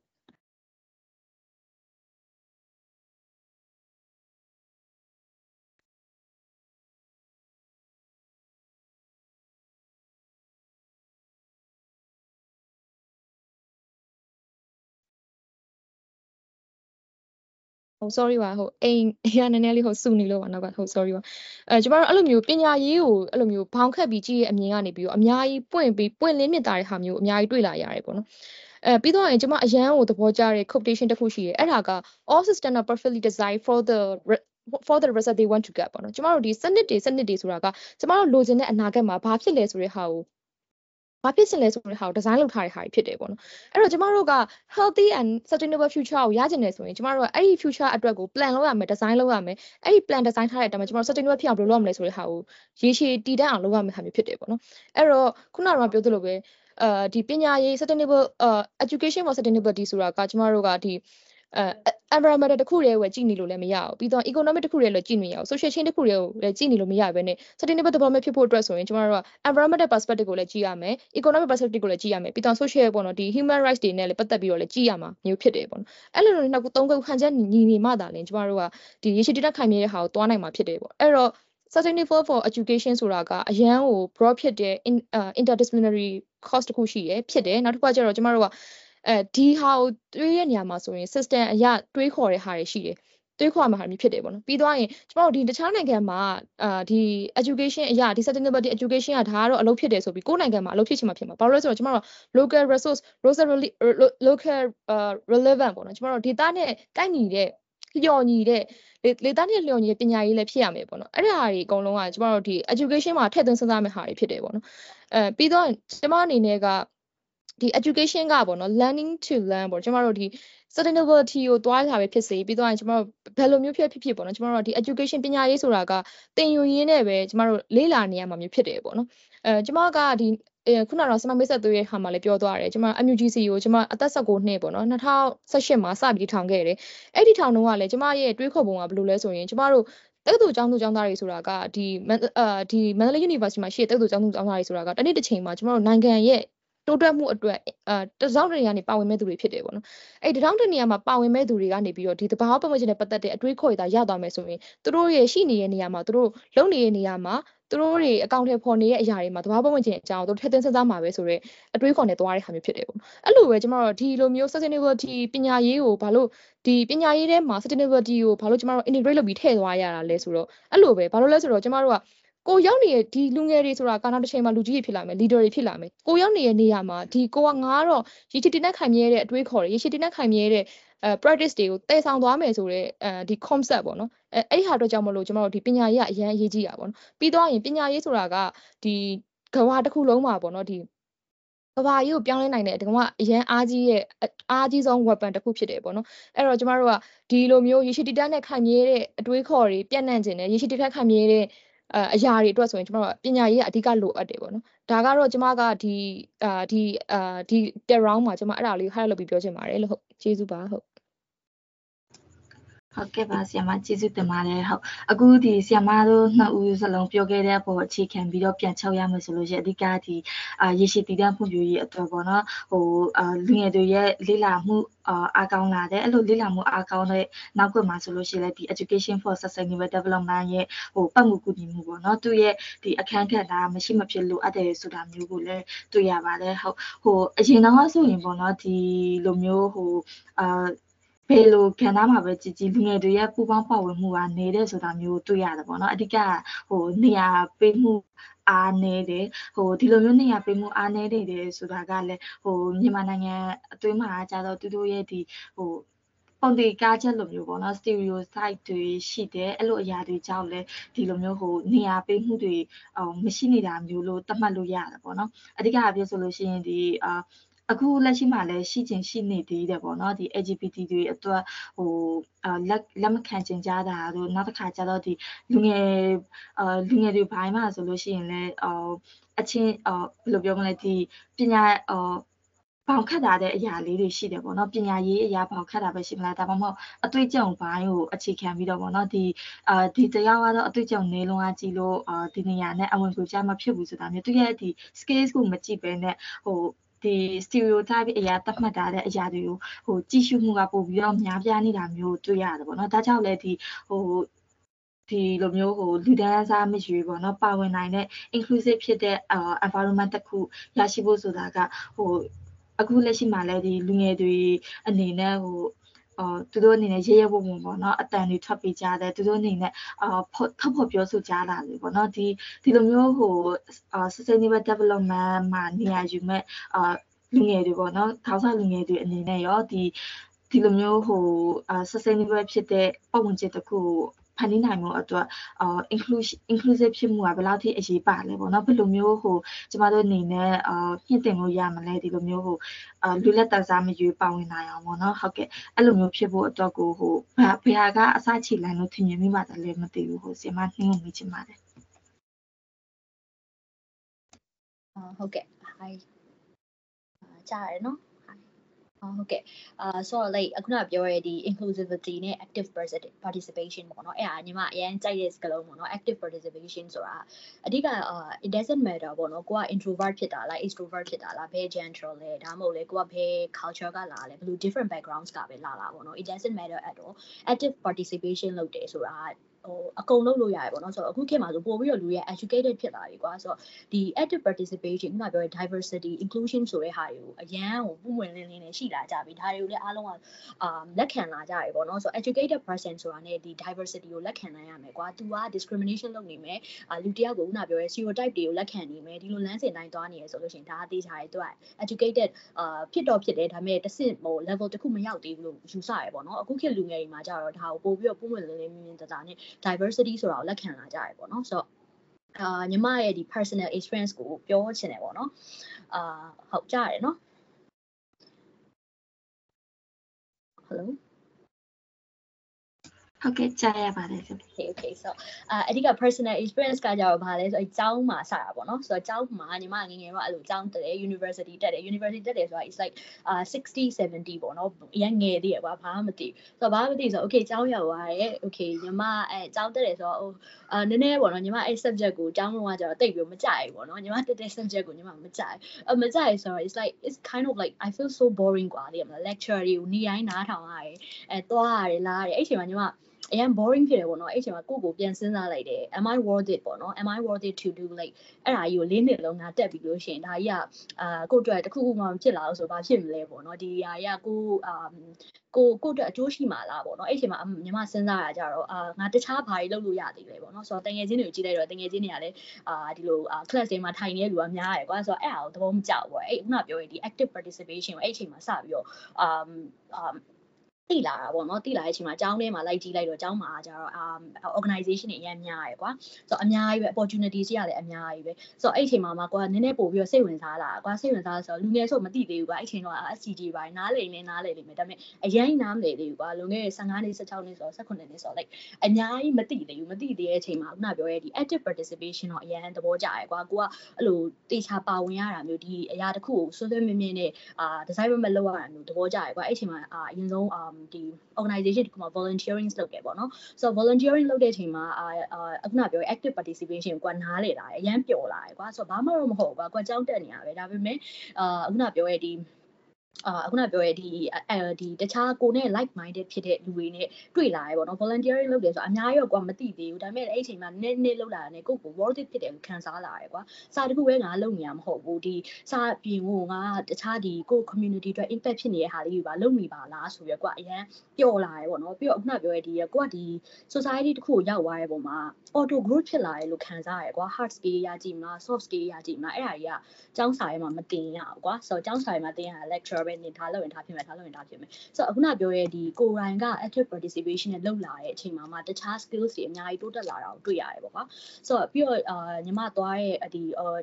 ဟုတ် sorry ပါဟုတ်အိမ်အိမ်ကနည်းနည်းလေးဟုတ်စုနေလို့ပါနောက်ကဟုတ် sorry ပါအဲကျမတို့အဲ့လိုမျိုးပညာရေးကိုအဲ့လိုမျိုးဘောင်းခတ်ပြီးကြည့်ရဲ့အမြင်ကနေပြီးတော့အများကြီးပွင့်ပြီးပွင့်လင်းမြင်သာတဲ့ဟာမျိုးအများကြီးတွေ့လာရတယ်ပေါ့နော်အဲပြီးတော့ရင်ကျမအရန်ကိုသဘောကျတဲ့ quotation တစ်ခုရှိတယ်အဲ့ဒါက all systems are perfectly designed for the for the result they want to get ပေါ့နော်ကျမတို့ဒီစနစ်တွေစနစ်တွေဆိုတာကကျမတို့လိုချင်တဲ့အနာဂတ်မှာဘာဖြစ်လဲဆိုတဲ့ဟာကို ဘာဖြစ်စင်လဲဆိုတဲ့ဟာကို design လုပ်ထားတဲ့ဟာတွေဖြစ်တယ်ပေါ့နော်အဲ့တော့ကျမတို့က healthy and sustainable future ကိုရချင်တယ်ဆိုရင်ကျမတို့ကအဲ့ဒီ future အတွက်ကို plan လုပ်ရမယ် design လုပ်ရမယ်အဲ့ဒီ plan design ထားတဲ့အတိုင်းမှာကျမတို့ sustainable ဖြစ်အောင်ဘယ်လိုလုပ်ရမလဲဆိုတဲ့ဟာကိုရေရှည်တည်တံ့အောင်လုပ်ရမယ်ဟာမျိုးဖြစ်တယ်ပေါ့နော်အဲ့တော့ခုနကပြောသလိုပဲအာဒီပညာရေး sustainable uh education for sustainability ဆိုတာကကျမတို့ကဒီအဲ environment တစ်ခုတည်းကိုကြည့်နေလို့လည်းမရဘူးပြီးတော့ economic တစ်ခုတည်းလည်းကြည့်နေရအောင် social chain တစ်ခုတည်းကိုလည်းကြည့်နေလို့မရဘဲနဲ့ sustainable development ဖြစ်ဖို့အတွက်ဆိုရင်ကျမတို့က environmental perspective ကိုလည်းကြည့်ရမယ် economic perspective ကိုလည်းကြည့်ရမယ်ပြီးတော့ social ပေါ့နော်ဒီ human rights တွေနဲ့လည်းပတ်သက်ပြီးတော့လည်းကြည့်ရမှာမျိုးဖြစ်တယ်ပေါ့နော်အဲ့လိုလိုနှစ်ခုသုံးခုခံချက်ညီနေမှသာလင်ကျမတို့ကဒီရေရှည်တည်တတ်ခိုင်မြဲတဲ့ဟာကိုတွားနိုင်မှာဖြစ်တယ်ပေါ့အဲ့တော့ sustainable for education ဆိုတာကအရန်ကို broad ဖြစ်တဲ့ interdisciplinary course တစ်ခုရှိရဖြစ်တယ်နောက်တစ်ခုကကျတော့ကျမတို့က အဲဒီဟာကိုတွေးရနေရမှာဆိုရင် system အရတွေးခေါ်တဲ့ဟာတွေရှိတယ်တွေးခေါ်မှာဟာမျိုးဖြစ်တယ်ပေါ့နော်ပြီးတော့ရင်ကျမတို့ဒီတခြားနိုင်ငံမှာအာဒီ education အရာဒီ sustainability education ကဒါကတော့အလုပ်ဖြစ်တယ်ဆိုပြီးကိုယ်နိုင်ငံမှာအလုပ်ဖြစ်ချင်မှာဖြစ်မှာဘာလို့လဲဆိုတော့ကျမတို့ local resource local relevant ပေါ့နော်ကျမတို့ data နဲ့ကိုက်ညီတဲ့လျော်ညီတဲ့လေသားနဲ့လျော်ညီတဲ့ပညာရေးလည်းဖြစ်ရမယ်ပေါ့နော်အဲ့ဒါတွေအကုန်လုံးကကျမတို့ဒီ education မှာထည့်သွင်းစဉ်းစားမယ့်ဟာတွေဖြစ်တယ်ပေါ့နော်အဲပြီးတော့ကျမအနေနဲ့က ဒီ education ကပေါ့နော် learning to learn ပေါ့ကျမတို့ဒီ sustainability ကိုတွားလာပဲဖြစ်စေပြီးတော့ကျမတို့ဘယ်လိုမျိုးဖြစ်ဖြစ်ဖြစ်ပေါ့နော်ကျမတို့ဒီ education ပညာရေးဆိုတာကသင်ယူရင်းနဲ့ပဲကျမတို့လေ့လာနေရမှာမျိုးဖြစ်တယ်ပေါ့နော်အဲကျမကဒီခုနကတော့စမမိတ်ဆက်သွေးရဲ့ဟာမှာလည်းပြောသွားတယ်ကျမ MUGC ကိုကျမအသက်19နှစ်ပေါ့နော်2018မှာစပြီးထောင်ခဲ့တယ်အဲ့ဒီထောင်တုန်းကလည်းကျမရဲ့တွေးခေါ်ပုံကဘယ်လိုလဲဆိုရင်ကျမတို့တက္ကသိုလ်ကျောင်းသူကျောင်းသားတွေဆိုတာကဒီအာဒီမန္တလေး University မှာရှိတဲ့တက္ကသိုလ်ကျောင်းသူကျောင်းသားတွေဆိုတာကတနေ့တစ်ချိန်မှာကျမတို့နိုင်ငံရဲ့ တိုးတက်မှုအတွက်အာတစောင်းတနေရာနေပါဝင်မဲ့သူတွေဖြစ်တယ်ပေါ့နော်အဲ့တစောင်းတနေရာမှာပါဝင်မဲ့သူတွေကနေပြီးတော့ဒီတဘာဝပတ်ဝန်းကျင်နဲ့ပတ်သက်တဲ့အတွေးခေါ်ရတာရသွားမယ်ဆိုရင်သူတို့ရဲ့ရှိနေတဲ့နေရာမှာသူတို့လုံနေတဲ့နေရာမှာသူတို့တွေအကောင့်ထဲပေါ်နေတဲ့အရာတွေမှာတဘာပတ်ဝန်းကျင်အကြောင်းသူတို့ထည့်သွင်းစဉ်းစားမှာပဲဆိုတော့အတွေးခေါ်နေသွားတဲ့ဟာမျိုးဖြစ်တယ်ပေါ့အဲ့လိုပဲကျမတို့ဒီလိုမျိုး sustainability ပညာရေးကိုဘာလို့ဒီပညာရေးထဲမှာ sustainability ကိုဘာလို့ကျမတို့ integrate လုပ်ပြီးထည့်သွားရတာလဲဆိုတော့အဲ့လိုပဲဘာလို့လဲဆိုတော့ကျမတို့က ကိုရောက်နေတဲ့ဒီလူငယ်တွေဆိုတာကာနာတစ်ချိန်မှာလူကြီးတွေဖြစ်လာမယ် leader တွေဖြစ်လာမယ်ကိုရောက်နေတဲ့နေရာမှာဒီကိုကငါတော့ရေချီတင်တဲ့ခိုင်မြဲတဲ့အတွေးခေါ်တွေရေချီတင်တဲ့ခိုင်မြဲတဲ့အဲ practice တွေကိုတည်ဆောင်သွားမယ်ဆိုတော့အဲဒီ concept ပေါ့နော်အဲအဲ့ဟာအတွက်ကြောင့်မလို့ကျွန်တော်တို့ဒီပညာရေးကအရန်အရေးကြီးတာပေါ့နော်ပြီးတော့ရင်ပညာရေးဆိုတာကဒီကဘာတစ်ခုလုံးမှာပေါ့နော်ဒီကဘာကြီးကိုပြောင်းလဲနိုင်တဲ့ဒီကောင်ကအရန်အားကြီးရဲ့အားကြီးဆုံး weapon တစ်ခုဖြစ်တယ်ပေါ့နော်အဲ့တော့ကျမတို့ကဒီလိုမျိုးရေရှိတည်တတ်တဲ့ခိုင်မြဲတဲ့အတွေးခေါ်တွေပြန့်နှံ့ခြင်းနဲ့ရေရှိတည်တတ်ခိုင်မြဲတဲ့ အအရာတွေအတွက်ဆိုရင်ကျမတို့ပညာရေးကအဓိကလိုအပ်တယ်ပေါ့နော်ဒါကတော့ကျမကဒီအာဒီအာဒီ round မှာကျမအဲ့ဒါလေး highlight လုပ်ပြီးပြောချင်ပါတယ်လို့ဟုတ်ကျေးဇူးပါဟုတ် ဟုတ်ကဲ့ပါဆီယမကျေးဇူးတင်ပါတယ်ဟုတ်အခုဒီဆီယမတို့နှစ်ဦးစလုံးပြောခဲ့တဲ့အပေါ်အခြေခံပြီးတော့ပြန်ချုပ်ရမယ်ဆိုလို့ရှိရင်အဓိကဒီအာရေရှည်တည်တံ့မှုယူရေးအတွက်ပေါ့နော်ဟိုအာလူငယ်တွေရဲ့လေ့လာမှုအာအားကောင်းလာတယ်အဲ့လိုလေ့လာမှုအားကောင်းတဲ့နောက်ကွယ်မှာဆိုလို့ရှိရင်လည်းဒီ education for sustainable development ရဲ့ဟိုပတ်မှုကူညီမှုပေါ့နော်သူရဲ့ဒီအခန်းကဏ္ဍမရှိမဖြစ်လိုအပ်တယ်ဆိုတာမျိုးကိုလည်းတွေ့ရပါတယ်ဟုတ်ဟိုအရင်တော့ဆိုရင်ပေါ့နော်ဒီလိုမျိုးဟိုအာ ဘယ်လိုကဏ္ဍမှာပဲကြည်ကြည်လူငယ်တွေရဲ့ပူပေါင်းပါဝင်မှုကနေတဲ့ဆိုတာမျိုးတွေ့ရတယ်ပေါ့နော်အဓိကဟိုနေရာပေးမှုအားနေတယ်ဟိုဒီလိုမျိုးနေရာပေးမှုအားနေနေတယ်ဆိုတာကလည်းဟိုမြန်မာနိုင်ငံအတွင်းမှာကြတော့သူတို့ရဲ့ဒီဟိုပုံတီကားချက်လိုမျိုးပေါ့နော် stereotype တွေရှိတယ်အဲ့လိုအရာတွေကြောင့်လည်းဒီလိုမျိုးဟိုနေရာပေးမှုတွေဟိုမရှိနေတာမျိုးလို့သတ်မှတ်လို့ရတယ်ပေါ့နော်အဓိကအပြည့်ဆိုလို့ရှိရင်ဒီအာ အခုလက်ရှိမှာလည်းရှိချင်းရှိနေသေးတယ်ပေါ့နော်ဒီ LGBT တွေအတွက်ဟိုလက်လက်မခံချင်ကြတာတို့နောက်တစ်ခါကျတော့ဒီလူငယ်အာလူငယ်တွေဘိုင်းမှာဆိုလို့ရှိရင်လည်းအော်အချင်းအော်ဘယ်လိုပြောမလဲဒီပညာအော်ပေါင်ခတ်တာတဲ့အရာလေးတွေရှိတယ်ပေါ့နော်ပညာရေးအရာပေါင်ခတ်တာပဲရှိမလားဒါမှမဟုတ်အတွေ့အကြုံဘိုင်းကိုအခြေခံပြီးတော့ပေါ့နော်ဒီအာဒီတရားကတော့အတွေ့အကြုံနေလုံးအကြည့်လို့အာဒီနေရာနဲ့အဝင်ကိုကြမဖြစ်ဘူးဆိုတာမျိုးသူရဲ့ဒီ skills ကိုမကြည့်ဘဲနဲ့ဟို ဒီ stereotype အရာသတ်မှတ်တာတဲ့အရာတွေကိုဟိုကြည့်ရှုမှုကပို့ပြီးတော့များပြားနေတာမျိုးတွေ့ရတယ်ပေါ့နော်ဒါကြောင့်လည်းဒီဟိုဒီလိုမျိုးဟိုလူဒန်းစားမရွေပေါ့နော်ပါဝင်နိုင်တဲ့ inclusive ဖြစ်တဲ့ environment တစ်ခုရရှိဖို့ဆိုတာကဟိုအခုလက်ရှိမှာလည်းဒီလူငယ်တွေအနေနဲ့ဟို အော်သူတို့အနေနဲ့ရဲရဲဝံ့ဝံ့ပေါ့နော်အတန်တွေထွက်ပေးကြတယ်သူတို့အနေနဲ့အာထောက်ဖို့ပြောဆိုကြတာလေပေါ့နော်ဒီဒီလိုမျိုးဟိုအာ sustainable development မှာနေရာယူမဲ့အာလူငယ်တွေပေါ့နော်ထောက်ဆောင်လူငယ်တွေအနေနဲ့ရောဒီဒီလိုမျိုးဟိုအာ sustainable ဖြစ်တဲ့ပုံမှန်ချက်တစ်ခု ဖန်တီးနိုင်မှုအတွက်အာ inclusion inclusive ဖြစ်မှုကဘယ်လောက်ထိအရေးပါလဲပေါ့နော်ဘယ်လိုမျိုးဟိုကျမတို့အနေနဲ့အာညှင့်တင်လို့ရမလဲဒီလိုမျိုးဟိုအာလူလက်တစားမရွေးပါဝင်နိုင်အောင်ပေါ့နော်ဟုတ်ကဲ့အဲ့လိုမျိုးဖြစ်ဖို့အတွက်ကိုဟိုဘယ်ဘယ်ကအစချီလန်လို့ထင်မြင်မိပါတယ်လဲမသိဘူးဟိုဆီမနှင်းကိုမိချင်ပါတယ်အာဟုတ်ကဲ့ hi အာကြားရတယ်နော် hi အာ ဟုတ်ကဲ့အာဆိုတော့ like အခုနပြောရတဲ့ဒီ inclusivity နဲ့ active participation ပေါ့နော်အဲ့ဒါညီမအရင်ကြိုက်တဲ့စကားလုံးပေါ့နော် active participation ဆိုတာအဓိကအာ it doesn't matter ပေါ့နော်ကိုက introvert ဖြစ်တာလား extrovert ဖြစ်တာလားဘယ် gender လဲဒါမှမဟုတ်လေကိုကဘယ် culture ကလာလဲဘယ်လို different backgrounds ကပဲလာလာပေါ့နော် it doesn't matter at all active participation လုပ်တယ်ဆိုတာ ဟိုအကုန်လုပ်လို့ရတယ်ပေါ့နော်ဆိုတော့အခုခေတ်မှာဆိုပို့ပြီးတော့လူရဲ့ educated ဖြစ်လာပြီကွာဆိုတော့ဒီ active participation ခုနပြောတဲ့ diversity inclusion ဆိုတဲ့ဟာတွေကိုအရန်ဟိုပုံဝင်လင်းလင်းနဲ့ရှိလာကြပြီဒါတွေကိုလည်းအားလုံးကအာလက်ခံလာကြရပေါ့နော်ဆိုတော့ educated person ဆိုတာ ਨੇ ဒီ diversity ကိုလက်ခံနိုင်ရမယ်ကွာ तू က discrimination လုပ်နေမယ်အာလူတယောက်ကိုခုနပြောတဲ့ stereotype တွေကိုလက်ခံနေမယ်ဒီလိုလမ်းစဉ်တိုင်းသွားနေရဆိုလို့ရှိရင်ဒါအသေးချာရဲ तू က educated အာဖြစ်တော့ဖြစ်တယ်ဒါပေမဲ့တစ်ဆင့်ဟို level တစ်ခုမရောက်သေးဘူးလို့ယူဆရပေါ့နော်အခုခေတ်လူငယ်တွေမှာကြတော့ဒါကိုပို့ပြီးတော့ပုံဝင်လင်းလင်းမြင်မြင်တသားနဲ့ diversity ဆိုတာကိုလက်ခံလာကြရပေါ့နော်ဆိုတော့အာညီမရဲ့ဒီ personal experience ကိုပြောချင်တယ်ပေါ့နော်အာဟုတ်ကြရတယ်နော် Hello ဟုတ်ကဲ့ကြားရပါတယ်ရှင် okay okay so အာအဓိက personal experience ကကြတော့ဗာလဲဆိုအကြောင်းမှာစတာပေါ့နော်ဆိုတော့အကြောင်းမှာညီမငငယ်တော့အဲ့လိုအကြောင်းတက်တယ် university တက်တယ် university တက်တယ်ဆိုတာ is like အာ60 70ပေါ့နော်အရင်ငယ်သေးရကွာဘာမှမသိဆိုတော့ဘာမှမသိဆို okay အကြောင်းရောက်သွားတယ် okay ညီမအဲအကြောင်းတက်တယ်ဆိုတော့ဟိုအာနည်းနည်းပေါ့နော်ညီမအဲ့ subject ကိုအကြောင်းလုံးကကြတော့တိတ်ပြီးမကြိုက်ဘူးပေါ့နော်ညီမတက်တဲ့ subject ကိုညီမမကြိုက်အမကြိုက်ဆိုတော့ it's like it's kind of like I feel so boring กว่าလေမလား lecture တွေကိုနေတိုင်းနားထောင်ရတယ်အဲသွားရတယ်လားရတယ်အဲ့ချိန်မှာညီမ အရင် boring ဖြစ်တယ်ပေါ့နော်အဲ့ချိန်မှာကိုယ့်ကိုပြန်စဉ်းစားလိုက်တယ် am i worth it ပေါ့နော် am i worth it to do like အဲ့ဒါကြီးကိုလေးနှစ်လုံးငါတက်ပြီးလို့ရှိရင်ဒါကြီးကအာကိုယ့်အတွက်တစ်ခုခုမှမဖြစ်လာလို့ဆိုဘာဖြစ်မလဲပေါ့နော်ဒီဟာကြီးကကိုအာကိုကိုအတွက်အကျိုးရှိမှာလားပေါ့နော်အဲ့ချိန်မှာညီမစဉ်းစားရကြတော့အာငါတခြားဘာတွေလုပ်လို့ရသေးလဲပေါ့နော်ဆိုတော့တငယ်ချင်းတွေကိုကြည့်လိုက်တော့တငယ်ချင်းတွေကလည်းအာဒီလို class တွေမှာထိုင်နေတဲ့လူကများရယ်ကွာဆိုတော့အဲ့အားကိုသဘောမကျဘူးပေါ့အဲ့ခုနပြောရင်ဒီ active participation ကိုအဲ့ချိန်မှာစပြီးတော့အာ အာတိလာတာပေါ့နော်တိလာတဲ့အချိန်မှာအကြောင်းထဲမှာလိုက်ကြည့်လိုက်တော့အကြောင်းမှာကျတော့ um organization တွေအများများရယ်ကွာဆိုတော့အများကြီးပဲ opportunities ရတယ်အများကြီးပဲဆိုတော့အဲ့အချိန်မှာမှကွာနည်းနည်းပို့ပြီးတော့စိတ်ဝင်စားလာကွာစိတ်ဝင်စားဆိုတော့လူငယ်ဆိုမသိသေးဘူးကွာအဲ့အချိန်တော့ SCG ပါနားလေနေနားလေနေမယ်ဒါပေမဲ့အရင်နားမလေသေးဘူးကွာလွန်ခဲ့တဲ့15နှစ်16နှစ်ဆိုတော့18နှစ်ဆိုတော့ like အများကြီးမသိသေးဘူးမသိသေးတဲ့အချိန်မှာခုနပြောရဲဒီ active participation တော့အရင်သဘောကျရယ်ကွာကိုကအဲ့လိုတေချာပါဝင်ရတာမျိုးဒီအရာတစ်ခုကိုဆွဆွမြင်းမြင်းနဲ့အာ design မလုပ်ရတာမျိုးသဘောကျရယ်ကွာအဲ့အချိန်မှာအာအရင်ဆုံးအာဒီ organization ဒီမှာ volunteering လုပ်တယ်ပေါ့နော်ဆိုတော့ volunteering လုပ်တဲ့အချိန်မှာအာအခုနပြော active participation ကိုနားလေလာတယ်အရန်ပျော်လာတယ်ကွာဆိုတော့ဘာမှတော့မဟုတ်ဘူးကွာကိုကြောင်းတက်နေရပဲဒါပေမဲ့အာအခုနပြောရဲ့ဒီ အာအခုနပြောရဲဒီအဲဒီတခြားကိုနဲ့ like minded ဖြစ်တဲ့လူတွေနဲ့တွေ့လာရဲပေါ့နော် volunteering လုပ်တယ်ဆိုတော့အများကြီးတော့ကွာမသိသေးဘူးဒါပေမဲ့အဲ့အချိန်မှာနည်းနည်းလုပ်လာတာနဲ့ကိုယ့်ကို worth it ဖြစ်တယ်လို့ခံစားလာရဲကွာစာတခုပဲငါလုပ်နေရမဟုတ်ဘူးဒီစာပြင်ကိုငါတခြားဒီကို community အတွက် impact ဖြစ်နေတဲ့ဟာလေးတွေပါလုပ်နေပါလားဆိုရကွာအရန်ပျော်လာရဲပေါ့နော်ပြီးတော့အခုနပြောရဲဒီကိုကဒီ society တခုကိုရောက်သွားရဲပုံမှာ auto growth ဖြစ်လာရဲလို့ခံစားရဲကွာ hard skill ရကြည့်မလား soft skill ရကြည့်မလားအဲ့ဒါကြီးကကျောင်းစာရဲမှာမတင်ရဘူးကွာဆိုတော့ကျောင်းစာရဲမှာတင်ရ lecture ပဲနေထားလို့ရင်ထားဖြစ်မယ်ထားလို့ရင်ထားဖြစ်မယ်ဆိုတော့အခုနပြောရဲဒီကိုရိုင်းက active participation နဲ့လုပ်လာတဲ့အချိန်မှာမှတခြား skills တွေအများကြီးတိုးတက်လာတာကိုတွေ့ရတယ်ပေါ့ကွာဆိုတော့ပြီးတော့အာညီမသွားရဲ့ဒီဒီအာ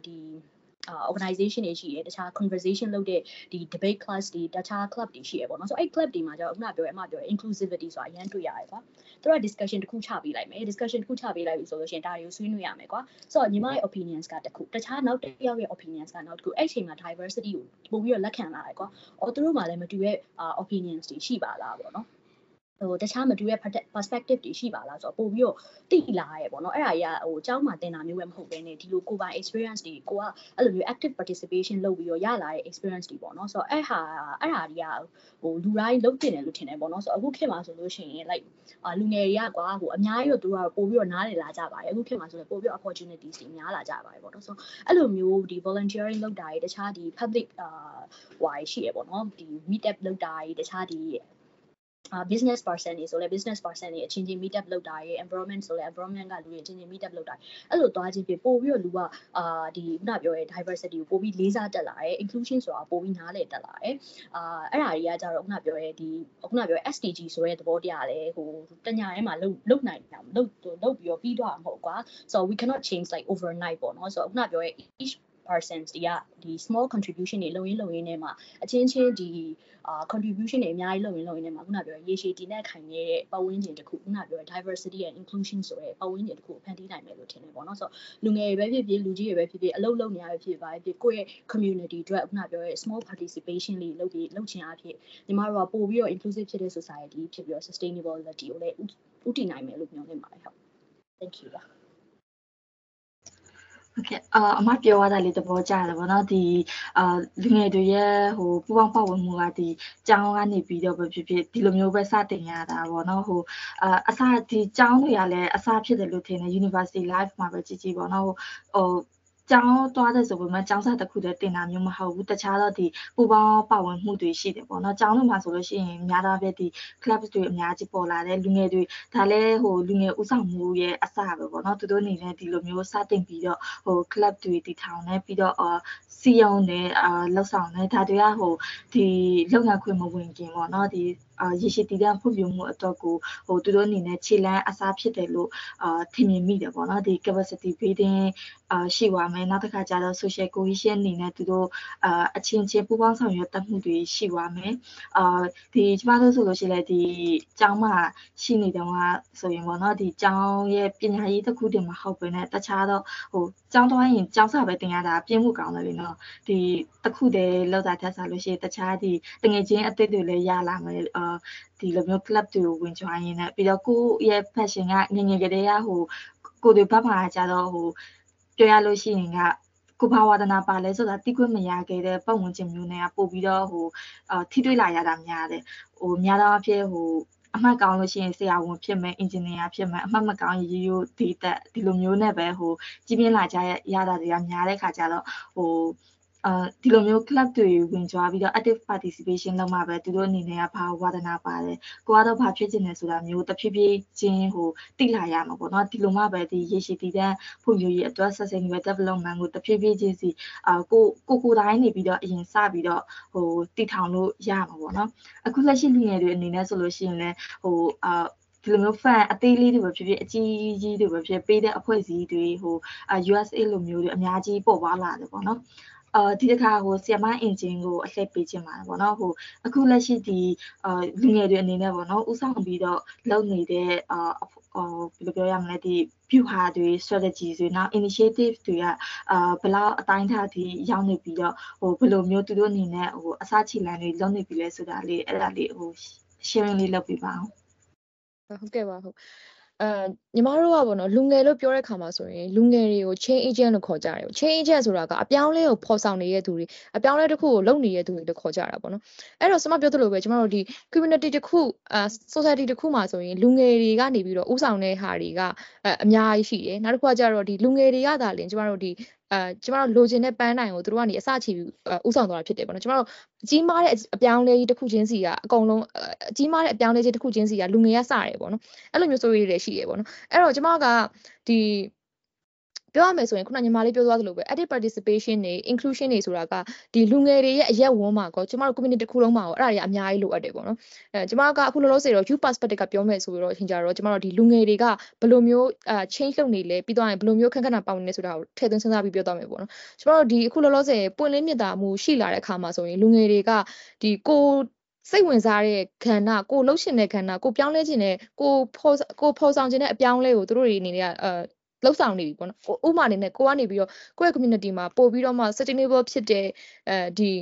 organization တွေရှိတယ်တခြား conversation လုပ်တဲ့ဒီ debate class တွေတခြား club တွေရှိရပေါ့နော်ဆိုတော့အဲ့ club တွေမှာကျတော့ခုနပြောရဲအမပြောရဲ inclusivity ဆိုတာအရင်တွေ့ရတယ်ကွာသူတို့က discussion တစ်ခုချပေးလိုက်မယ် discussion တစ်ခုချပေးလိုက်ပြီဆိုလို့ရှိရင်ဒါတွေကိုဆွေးနွေးရမယ်ကွာဆိုတော့ညီမရဲ့ opinions ကတစ်ခုတခြားနောက်တစ်ယောက်ရဲ့ opinions ကနောက်တစ်ခုအဲ့ချိန်မှာ diversity ကိုပို့ပြီးတော့လက်ခံလာတယ်ကွာအော်သူတို့မှလည်းမတူတဲ့ opinions တွေရှိပါလားပေါ့နော် ဟိုတခြားမတူတဲ့ perspective တွေရှိပါလားဆိုတော့ပို့ပြီးတော့သိလာရဲပေါ့နော်အဲ့ဒါကြီးကဟိုအကြောင်းမှာသင်တာမျိုးပဲမဟုတ်ဘဲနဲ့ဒီလိုကိုယ်ပိုင် experience တွေကိုကအဲ့လိုမျိုး active participation လုပ်ပြီးတော့ရလာတဲ့ experience တွေပေါ့နော်ဆိုတော့အဲ့ဟာအဲ့ဟာတွေကဟိုလူတိုင်းလုပ်တင်တယ်လို့ထင်တယ်ပေါ့နော်ဆိုတော့အခုခေတ်မှာဆိုလို့ရှိရင် like လူငယ်တွေကကွာဟိုအများကြီးတော့သူကပို့ပြီးတော့နားလည်လာကြပါတယ်အခုခေတ်မှာဆိုလည်းပို့ပြီးတော့ opportunities တွေများလာကြပါတယ်ပေါ့နော်ဆိုတော့အဲ့လိုမျိုးဒီ volunteering လုပ်တာတွေတခြားဒီ public ဟိုဟာရှိရပေါ့နော်ဒီ meet up လုပ်တာတွေတခြားဒီ business person တွေဆိုလဲ business person တွေအချင်းချင်း meet up လုပ်တာရယ် environment ဆိုလဲ environment ကလူတွေအချင်းချင်း meet up လုပ်တာအဲ့လိုသွားချင်းဖြစ်ပို့ပြီးတော့လူကအာဒီခုနပြောရဲ diversity ကိုပို့ပြီးလေးစားတက်လာတယ် inclusion ဆိုတာပို့ပြီးနားလည်တက်လာတယ်အာအဲ့ဒါတွေကကြတော့ခုနပြောရဲဒီခုနပြောရဲ SDG ဆိုတဲ့သဘောတရားလဲဟိုတညာထဲမှာလုံလုံနိုင်တာလုံလုံပြီးတော့ပြီးတော့မဟုတ်ကွာ so we cannot change like overnight ပေါ့နော်ဆိုတော့ခုနပြောရဲ each persons တွေကဒီ small contribution တွေလုပ်ရင်းလုပ်ရင်းနဲ့မှာအချင်းချင်းဒီအာ contribution တွေအများကြီးလုပ်ရင်းလုပ်ရင်းနဲ့မှာခုနပြောရေရှည်တည်နဲ့ခိုင်နေတဲ့ပတ်ဝန်းကျင်တစ်ခုခုနပြော diversity and inclusion ဆိုတဲ့ပတ်ဝန်းကျင်တစ်ခုဖန်တီးနိုင်မယ်လို့ထင်တယ်ပေါ့နော်ဆိုတော့လူငယ်တွေပဲဖြစ်ဖြစ်လူကြီးတွေပဲဖြစ်ဖြစ်အလုပ်လုပ်နေရပဲဖြစ်ပါဖြစ်ကိုယ့်ရဲ့ community အတွက်ခုနပြောရဲ small participation လေးလုပ်ပြီးလုပ်ချင်အားဖြင့်ညီမတို့ကပို့ပြီးတော့ inclusive ဖြစ်တဲ့ society ဖြစ်ပြီးတော့ sustainability ကိုလည်းဥတည်နိုင်မယ်လို့မျှော်လင့်ပါတယ်ဟုတ် thank you ဟုတ်ကဲ့အာအမပြောရတာလေးသဘောကျတယ်ဗောနော်ဒီအာလူငယ်တွေရဲ့ဟိုပူပေါင်းပတ်ဝန်းမှုကဒီကျောင်းကနေပြီးတော့ပဲဖြစ်ဖြစ်ဒီလိုမျိုးပဲစတင်ရတာဗောနော်ဟိုအာအစဒီကျောင်းတွေကလည်းအစဖြစ်တယ်လို့ထင်တယ် University Life မှာပဲကြည်ကြည်ဗောနော်ဟိုဟို ကျောင်းသွားတဲ့ဆိုပေမဲ့ကျောင်းစားတစ်ခုတည်းတင်တာမျိုးမဟုတ်ဘူးတခြားတော့ဒီပူပေါင်းပါဝင်မှုတွေရှိတယ်ပေါ့နော်ကျောင်းတွေမှာဆိုလို့ရှိရင်များသောအားဖြင့်ဒီ club တွေအများကြီးပေါ်လာတယ်လူငယ်တွေဒါလည်းဟိုလူငယ်ဥဆောင်မှုရဲ့အစပဲပေါ့နော်သူတို့အနေနဲ့ဒီလိုမျိုးစတင်ပြီးတော့ဟို club တွေတည်ထောင်နေပြီးတော့အာစီယုံနဲ့အာလောက်ဆောင်နေဒါတွေကဟိုဒီလုပ်ငန်းခွင်မဝင်ခင်ပေါ့နော်ဒီအာရေရှည်တည်တဲ့ဖွံ့ဖြိုးမှုအတွက်ကိုဟိုသူတို့အနေနဲ့ခြေလမ်းအစားဖြစ်တယ်လို့အာထင်မြင်မိတယ်ပေါ့နော်ဒီ capacity building အာရှိသွားမယ်နောက်တစ်ခါကျတော့ social cohesion အနေနဲ့သူတို့အာအချင်းချင်းပူးပေါင်းဆောင်ရွက်တတ်မှုတွေရှိသွားမယ်အာဒီကျမတို့ဆိုလို့ရှိရင်လည်းဒီကျောင်းမှာရှိနေတယ်ကဆိုရင်ပေါ့နော်ဒီကျောင်းရဲ့ပညာရေးတစ်ခုတည်းမဟုတ်ဘဲနဲ့တခြားတော့ဟိုကျောင်းသွားရင်ကျောင်းစာပဲသင်ရတာပြင်းမှုကောင်းတယ်လေနော်ဒီတစ်ခုတည်းလောက်တာထက်စားလို့ရှိရင်တခြားဒီတငယ်ချင်းအသစ်တွေလည်းရလာမယ်အာဒီလိုမျိုး club တွေကိုဝင် join ရင်းနဲ့ပြီးတော့ကိုယ့်ရဲ့ passion ကငငယ်ကလေးကဟိုကိုယ်တွေဘက်မှာကြတော့ဟိုပြောရလို့ရှိရင်ကကိုဘာဝဒနာပါလဲဆိုတာတိခွင့်မရခဲ့တဲ့ပတ်ဝန်းကျင်မျိုးနဲ့ပို့ပြီးတော့ဟိုအာထိတွေ့လာရတာများတယ်ဟိုများသောအားဖြင့်ဟိုအမှတ်ကောင်းလို့ရှိရင်ဆရာဝန်ဖြစ်မယ်အင်ဂျင်နီယာဖြစ်မယ်အမှတ်မကောင်းရိုးရိုးဒီတက်ဒီလိုမျိုးနဲ့ပဲဟိုကြီးပြင်းလာကြရတာတွေကများတဲ့ခါကျတော့ဟို အာဒီလိုမျိုး club တွေဝင်ကြွားပြီးတော့ active participation လုပ်မှပဲသူတို့အနေနဲ့ကဘာဝါဒနာပါတယ်ကိုကတော့ဘာဖြစ်ချင်တယ်ဆိုတာမျိုးတဖြည်းဖြည်းချင်းဟိုတိလာရမှာပေါ့နော်ဒီလိုမှပဲဒီရေရှည်တည်တဲ့ဖွံ့ဖြိုးရေးအတွက် sustainable development ကိုတဖြည်းဖြည်းချင်းစီအာကိုကိုကိုတိုင်းနေပြီးတော့အရင်စပြီးတော့ဟိုတည်ထောင်လို့ရမှာပေါ့နော်အခုလက်ရှိလူငယ်တွေအနေနဲ့ဆိုလို့ရှိရင်လည်းဟိုအာဒီလိုမျိုး fan အသေးလေးတွေပဲဖြစ်ဖြစ်အကြီးကြီးတွေပဲဖြစ်ပေးတဲ့အဖွဲ့အစည်းတွေဟို USA လိုမျိုးတွေအများကြီးပေါ်ပွားလာတယ်ပေါ့နော် အာဒီတစ်ခါဟိုဆီယမအင်ဂျင်ကိုအလှည့်ပေးခြင်းပါတယ်ပေါ့နော်ဟိုအခုလက်ရှိဒီအာလူငယ်တွေအနေနဲ့ပေါ့နော်ဥဆောင်ပြီးတော့လုပ်နေတဲ့အာအော်ဘယ်လိုပြောရမလဲဒီ view ဟာတွေ strategy တွေနောက် initiative တွေကအာဘယ်လောက်အတိုင်းထားဒီရောက်နေပြီးတော့ဟိုဘယ်လိုမျိုးသူတို့အနေနဲ့ဟိုအစချီလန်တွေလုပ်နေပြီလဲဆိုတာလေးအဲ့ဒါလေးဟို sharing လေးလုပ်ပြပါအောင်ဟုတ်ကဲ့ပါဟုတ် အဲညီမတို့ကပေါ့နော်လူငယ်လို့ပြောတဲ့ခါမှာဆိုရင်လူငယ်တွေကို chain agent လို့ခေါ်ကြတယ် chain agent ဆိုတာကအပြောင်းလဲကိုဖော်ဆောင်နေတဲ့သူတွေအပြောင်းလဲတစ်ခုကိုလုပ်နေတဲ့သူတွေလို့ခေါ်ကြတာပေါ့နော်အဲ့တော့ဆမပြောသလိုပဲကျမတို့ဒီ community တစ်ခုအဲ society တစ်ခုမှာဆိုရင်လူငယ်တွေကနေပြီးတော့ဥဆောင်တဲ့ဟာတွေကအအများကြီးရှိတယ်နောက်တစ်ခုကကျတော့ဒီလူငယ်တွေကသာလင်ကျမတို့ဒီ အဲကျမတို့လိုချင်တဲ့ပန်းတိုင်ကိုသူတို့ကနေအစချီပြီးဥဆောင်သွားတာဖြစ်တယ်ပေါ့နော်ကျမတို့အကြီးမားတဲ့အပြောင်းလဲကြီးတစ်ခုချင်းစီကအကုန်လုံးအကြီးမားတဲ့အပြောင်းလဲကြီးတစ်ခုချင်းစီကလူငယ်ကစရတယ်ပေါ့နော်အဲ့လိုမျိုးဆိုရည်တွေရှိရပေါ့နော်အဲ့တော့ကျမကဒီ ပြောရမယ်ဆိုရင်ခုနညီမလေးပြောသွားသလိုပဲ active participation တွေ inclusion တွေဆိုတာကဒီလူငယ်တွေရဲ့အရက်ဝန်းမှာကောကျမတို့ community တစ်ခုလုံးမှာကောအဲ့ဒါတွေအများကြီးလိုအပ်တယ်ပေါ့နော်အဲကျမကအခုလောလောဆယ်တော့ youth perspective ကပြောမယ်ဆိုတော့အချိန်ကြတော့ကျမတို့ဒီလူငယ်တွေကဘယ်လိုမျိုးအာ change လုပ်နေလဲပြီးတော့ရင်ဘယ်လိုမျိုးခက်ခက်နာပါဝင်နေဆိုတာကိုထည့်သွင်းစဉ်းစားပြီးပြောသွားမယ်ပေါ့နော်ကျမတို့ဒီအခုလောလောဆယ်ပွင့်လင်းမြတ်တာမှုရှိလာတဲ့အခါမှာဆိုရင်လူငယ်တွေကဒီကိုစိတ်ဝင်စားတဲ့ခန္ဓာကိုလှုပ်ရှင်တဲ့ခန္ဓာကိုပြောင်းလဲခြင်းနဲ့ကိုဖော်ကိုဖော်ဆောင်ခြင်းတဲ့အပြောင်းလဲကိုသူတို့တွေအနေနဲ့အဲ လှုပ်ဆောင်နေပြီပေါ့နော်ဥပမာအနေနဲ့ကိုကနေပြီးတော့ကိုယ့်ရဲ့ community မှာပို့ပြီးတော့မှ sustainable ဖြစ်တဲ့အဲဒီ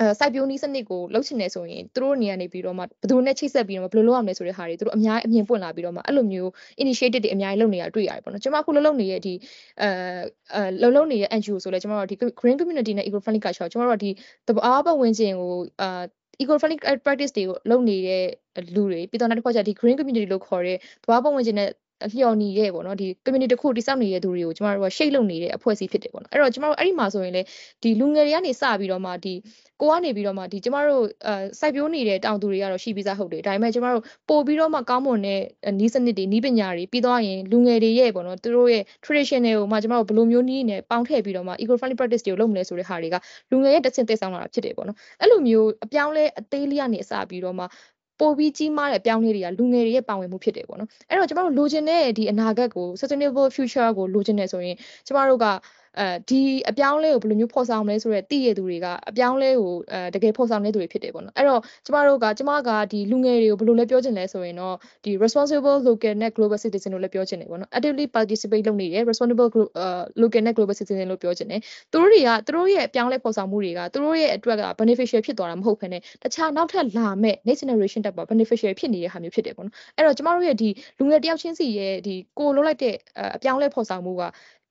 အဲစိုက်ပျိုးနည်းစနစ်ကိုလုပ်ချင်နေဆိုရင်သူတို့နေရာနေပြီးတော့မှဘယ်သူနဲ့ချိတ်ဆက်ပြီးတော့ဘယ်လိုလုပ်ရမလဲဆိုတဲ့ဟာတွေသူတို့အများအမြင်ပွင့်လာပြီးတော့မှအဲ့လိုမျိုး initiative တွေအများကြီးလုပ်နေတာတွေ့ရတယ်ပေါ့နော်ကျွန်မအခုလုပ်လုပ်နေတဲ့ဒီအဲအဲလုပ်လုပ်နေတဲ့ NGO ဆိုလဲကျွန်တော်တို့ဒီ green community နဲ့ eco friendly culture ကျွန်တော်တို့ကဒီတဘာပတ်ဝန်းကျင်ကိုအာ eco friendly practice တွေကိုလုပ်နေတဲ့လူတွေပြီးတော့နောက်တစ်ခါကျဒီ green community လို့ခေါ်တဲ့သဘာဝပတ်ဝန်းကျင်နဲ့ လျော်ညီရဲ့ပေါ့နော်ဒီ community တစ်ခုတိစောက်နေတဲ့သူတွေကိုကျမတို့က shape လုပ်နေတဲ့အဖွဲ့အစည်းဖြစ်တယ်ပေါ့နော်အဲ့တော့ကျမတို့အဲ့ဒီမှာဆိုရင်လေဒီလူငယ်တွေကနေစပြီးတော့မှဒီကိုကနေပြီးတော့မှဒီကျမတို့အဲစိုက်ပျိုးနေတဲ့တောင်သူတွေကတော့ရှိပြီးသားဟုတ်တယ်ဒါပေမဲ့ကျမတို့ပို့ပြီးတော့မှကောင်းမွန်တဲ့နီးစနစ်တွေနီးပညာတွေပြီးတော့ရင်လူငယ်တွေရဲ့ပေါ့နော်သူတို့ရဲ့ traditional ကိုမှကျမတို့ဘယ်လိုမျိုးနီးနဲ့ပေါင်းထည့်ပြီးတော့မှ eco friendly practice တွေကိုလုပ်မလဲဆိုတဲ့ဟာတွေကလူငယ်ရဲ့တဆင့်သက်ဆောင်လာတာဖြစ်တယ်ပေါ့နော်အဲ့လိုမျိုးအပြောင်းလဲအသေးလေးကနေအစပြီးတော့မှ ပိုပြီးကြီးမားတဲ့အပြောင်းလဲတွေကလူငယ်တွေရဲ့ပါဝင်မှုဖြစ်တယ်ပေါ့နော်အဲ့တော့ကျမတို့လိုချင်တဲ့ဒီအနာဂတ်ကို sustainable future ကိုလိုချင်တယ်ဆိုရင်ကျမတို့က အဲဒီအပြောင်းလဲကိုဘယ်လိုမျိုးဖော်ဆောင်မလဲဆိုတော့တည်ရသူတွေကအပြောင်းလဲကိုအဲတကယ်ဖော်ဆောင်နေသူတွေဖြစ်တယ်ပေါ့နော်အဲ့တော့ကျမတို့ကကျမကဒီလူငယ်တွေကိုဘယ်လိုလဲပြောချင်လဲဆိုရင်တော့ဒီ responsible local နဲ့ global citizen လို့လည်းပြောချင်တယ်ပေါ့နော် actively participate လုပ်နေတယ် responsible local နဲ့ global citizen လို့ပြောချင်တယ်သူတို့တွေကသူတို့ရဲ့အပြောင်းလဲဖော်ဆောင်မှုတွေကသူတို့ရဲ့အတွက်က beneficial ဖြစ်သွားတာမဟုတ်ဘဲနဲ့တခြားနောက်ထပ်လာမဲ့ next generation တက်ပါ beneficial ဖြစ်နေတဲ့ဟာမျိုးဖြစ်တယ်ပေါ့နော်အဲ့တော့ကျမတို့ရဲ့ဒီလူငယ်တယောက်ချင်းစီရဲ့ဒီကိုလိုလိုက်တဲ့အပြောင်းလဲဖော်ဆောင်မှုက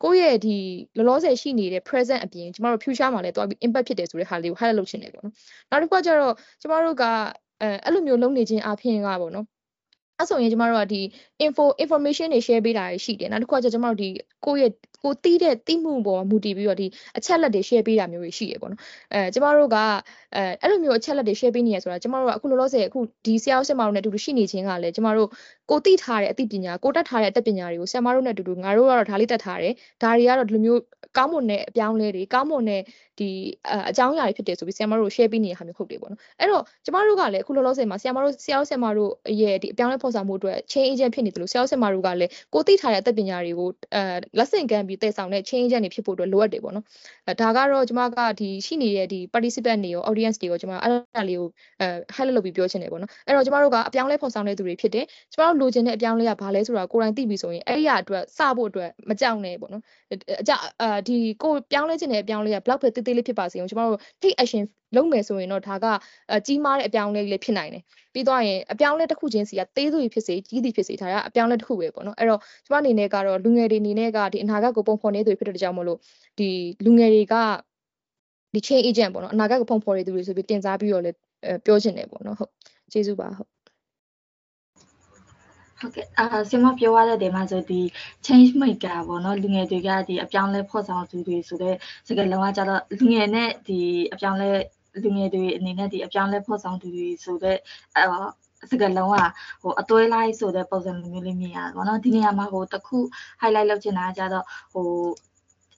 ကိုယ့်ရဲ့ဒီလောလောဆယ်ရှိနေတဲ့ present အပြင်ကျမတို့ future မှာလည်းတွားပြီး impact ဖြစ်တယ်ဆိုတဲ့ဟာလေးကို highlight လုပ်ချင်တယ်ပေါ့နော်နောက်တစ်ခုကကျတော့ကျမတို့ကအဲအဲ့လိုမျိုးလုပ်နေခြင်းအပြင်ကပေါ့နော်အဲ့ဆိုရင်ကျမတို့ကဒီ info information တွေ share ပေးတာရှိတယ်နောက်တစ်ခုကကျကျမတို့ဒီကိုယ့်ရဲ့ ကိုတီးတဲ့တိမှုပေါ်မူတည်ပြီးတော့ဒီအချက်လက်တွေ share ပေးတာမျိုးတွေရှိရပေါ့နော်အဲကျမတို့ကအဲအဲ့လိုမျိုးအချက်လက်တွေ share ပေးနေရဆိုတာကျမတို့ကအခုလောလောဆယ်အခုဒီဆရာဦးဆရာမတို့နဲ့အတူတူရှိနေခြင်းကလည်းကျမတို့ကိုတိထားတဲ့အသိပညာကိုတက်ထားတဲ့အတတ်ပညာတွေကိုဆရာမတို့နဲ့အတူတူငါတို့ကတော့ဒါလေးတက်ထားတယ်ဒါတွေကတော့ဒီလိုမျိုးကောင်းမွန်တဲ့အပြောင်းလဲတွေကောင်းမွန်တဲ့ဒီအကြောင်းအရာတွေဖြစ်တယ်ဆိုပြီးဆရာမတို့ share ပေးနေတဲ့ဟာမျိုးဟုတ်တယ်ပေါ့နော်အဲ့တော့ကျမတို့ကလည်းအခုလောလောဆယ်မှာဆရာမတို့ဆရာဦးဆရာမတို့ရဲ့ဒီအပြောင်းလဲဖော်ဆောင်မှုအတွက် change agent ဖြစ်နေတယ်လို့ဆရာဦးဆရာမတို့ကလည်းကိုသိထားတဲ့အတတ်ပညာတွေကိုအဲလက်ဆင့်ကမ်းပြီးတည်ဆောင်တဲ့ change agent တွေဖြစ်ဖို့အတွက်လိုအပ်တယ်ပေါ့နော်အဲဒါကတော့ကျမကဒီရှိနေတဲ့ဒီ participant တွေရော audience တွေရောကျမအဲ့ဒါလေးကိုအဲ highlight လုပ်ပြီးပြောချင်တယ်ပေါ့နော်အဲ့တော့ကျမတို့ကအပြောင်းလဲဖော်ဆောင်တဲ့သူတွေဖြစ်တယ်ကျမတို့လိုချင်တဲ့အပြောင်းလဲကဘာလဲဆိုတာကိုယ်တိုင်သိပြီဆိုရင်အဲ့ဒီအတွက်စဖို့အတွက်မကြောက်နဲ့ပေါ့နော်အကြအာဒီကိုပြောင်းလဲချင်တဲ့အပြောင်းလဲကဘလောက်ပဲတေးသေးလေးဖြစ်ပါစေအောင်ကျမတို့ take action လုပ်မယ်ဆိုရင်တော့ဒါကကြီးမားတဲ့အပြောင်းလဲလေးဖြစ်နိုင်တယ်ပြီးတော့ရင်အပြောင်းလဲတစ်ခုချင်းစီကသေးသူဖြစ်စေကြီးသည်ဖြစ်စေဒါကအပြောင်းလဲတစ်ခုပဲပေါ့နော်အဲ့တော့ကျမအနေနဲ့ကတော့လူငယ်တွေအနေနဲ့ကဒီအနာဂတ်ကိုပုံဖော်နေသူဖြစ်တဲ့ကြောင့်မလို့ဒီလူငယ်တွေကဒီ change agent ပေါ့နော်အနာဂတ်ကိုပုံဖော်နေသူတွေဆိုပြီးတင်စားပြီးတော့လည်းပြောချင်တယ်ပေါ့နော်ဟုတ်ကျေးဇူးပါဟုတ်ဟုတ်ကဲ့အာဆင်မပြောရတဲ့နေမှာဆိုဒီ change maker ပေါ့နော်လူငယ်တွေကဒီအပြောင်းလဲဖော်ဆောင်သူတွေဆိုတဲ့စကားလုံးကကြတော့လူငယ်နဲ့ဒီအပြောင်းလဲ လူငယ်တွေအနေနဲ့ဒီအပြောင်းလဲဖော်ဆောင်သူတွေဆိုတဲ့အာစကလုံးကဟိုအသွေးလိုက်ဆိုတဲ့ပုံစံမျိုးလေးမြင်ရတယ်ပေါ့နော်ဒီနေရာမှာဟိုတခု highlight လုပ်ချင်တာကကြတော့ဟို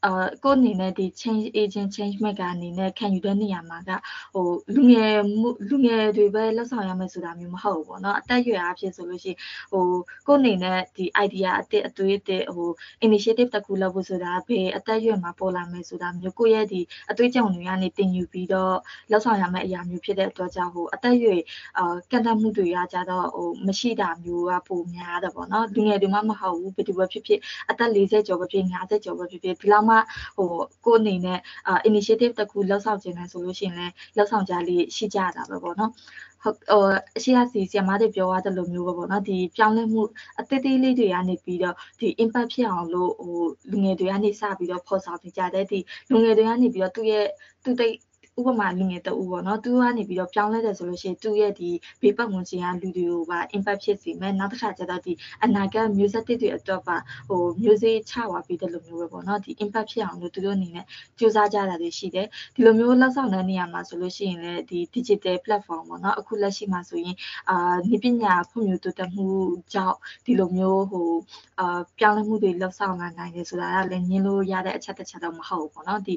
အာကိုအနေနဲ့ဒီ change agent change maker အနေနဲ့ခံယူတဲ့နေရာမှာကဟိုလူငယ်လူငယ်တွေပဲလက်ဆောင်ရမယ်ဆိုတာမျိုးမဟုတ်ဘူးပေါ့နော်အသက်အရွယ်အဖြစ်ဆိုလို့ရှိရင်ဟိုကိုအနေနဲ့ဒီ idea အစ်အသွေးအစ်ဟို initiative တစ်ခုလုပ်ဖို့ဆိုတာဘယ်အသက်အရွယ်မှာပေါ်လာမယ်ဆိုတာမျိုးကိုယ့်ရဲ့ဒီအသွေးကြောင်တွေကနေတင်ယူပြီးတော့လက်ဆောင်ရမယ်အရာမျိုးဖြစ်တဲ့အတွက်ကြောင့်ဟိုအသက်အရွယ်အာကန့်သတ်မှုတွေကကြတော့ဟိုမရှိတာမျိုးကပိုများတယ်ပေါ့နော်လူငယ်တွေမှမဟုတ်ဘူးဘယ်သူပဲဖြစ်ဖြစ်အသက်40ကျော်ပဲဖြစ်50ကျော်ပဲဖြစ်ဖြစ်ဒီလောက်မှဟိုကိုအနေနဲ့အာ initiative တစ်ခုလောက်ဆောင်ခြင်းလဲဆိုလို့ရှိရင်လည်းလောက်ဆောင်ကြလေးရှိကြတာပဲပေါ့နော်ဟုတ်ဟိုအရှိအစီဆီယမတွေပြောရတဲ့လိုမျိုးပဲပေါ့နော်ဒီပြောင်းလဲမှုအသေးသေးလေးတွေကနေပြီးတော့ဒီ impact ဖြစ်အောင်လို့ဟိုလူငယ်တွေကနေစပြီးတော့ဖော်ဆောင်နေကြတဲ့ဒီလူငယ်တွေကနေပြီးတော့သူ့ရဲ့သူ့တိတ် ဥပမာလူငယ်တဦးပေါ့နော်သူကနေပြီးတော့ပြောင်းလဲတယ်ဆိုလို့ရှိရင်သူ့ရဲ့ဒီဘေးပတ်ဝန်းကျင်ကလူတွေကိုပါ impact ဖြစ်စေမယ်နောက်တစ်ခါကျတော့ဒီအနာဂတ်မျိုးဆက်တွေအတွက်ပါဟိုမျိုးစေ့ချဝါပေးတဲ့လိုမျိုးပဲပေါ့နော်ဒီ impact ဖြစ်အောင်လို့သူတို့အနေနဲ့ကြိုးစားကြတာတွေရှိတယ်ဒီလိုမျိုးလက်ဆောင်တဲ့နေရာမှာဆိုလို့ရှိရင်လည်းဒီ digital platform ပေါ့နော်အခုလက်ရှိမှာဆိုရင်အာနိပညာဖွံ့ဖြိုးတိုးတက်မှုကြောင့်ဒီလိုမျိုးဟိုအာပြောင်းလဲမှုတွေလှုပ်ဆောင်လာနိုင်တယ်ဆိုတာကလည်းညင်းလို့ရတဲ့အချက်တစ်ချက်တော့မဟုတ်ဘူးပေါ့နော်ဒီ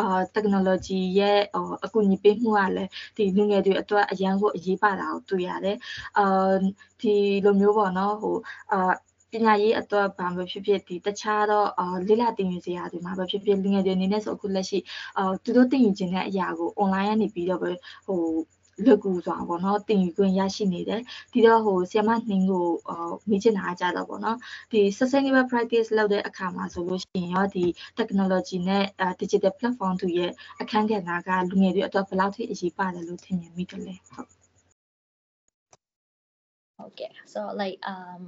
အာ technology ရဲ့အကူအညီပေးမှုကလည်းဒီလူငယ်တွေအတွက်အရန်ကိုအရေးပါတာကိုတွေ့ရတယ်အာဒီလိုမျိုးပေါ့နော်ဟိုအာပညာရေးအတွက်ဘာပဲဖြစ်ဖြစ်ဒီတခြားတော့အာလေ့လာသင်ယူစရာတွေမှာပဲဖြစ်ဖြစ်လူငယ်တွေအနေနဲ့ဆိုအခုလက်ရှိအာသူတို့သင်ယူခြင်းတဲ့အရာကို online ကနေပြီးတော့ပဲဟို လွတ်ကူစွာပေါ့နော်တင်ယူခွင့်ရရှိနေတယ်ဒီတော့ဟိုဆီယမနှင်းကိုမေးချင်တာကြတော့ပေါ့နော်ဒီ sustainable practice လုပ်တဲ့အခါမှာဆိုလို့ရှိရင်ရောဒီ technology နဲ့ digital platform တွေရဲ့အခန်းကဏ္ဍကလူငယ်တွေအတွက်ဘယ်လောက်ထိအရေးပါတယ်လို့ထင်မြင်မိတယ်လဲဟုတ် ဟုတ်ကဲ့ so like um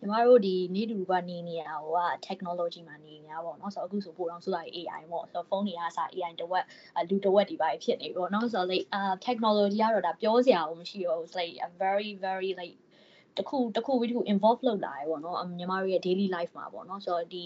ညီမတို့ဒီနေတူကနေနေရဟိုက technology မှာနေနေရပါတော့เนาะဆိုတော့အခုဆိုပို့တော့ဆိုလိုက် AI ပေါ့ဆိုတော့ဖုန်းတွေကစ AI တဝက်လူတဝက်ဒီပါဖြစ်နေပေါ့เนาะဆိုတော့ like uh technology ကတော့ဒါပြောစရာမရှိတော့ဘူး like a very very like တခုတခုပြီးတခု involve လုပ်လာရပေါ့နော်ညီမတို့ရဲ့ daily life မှာပေါ့နော်ဆိုတော့ဒီ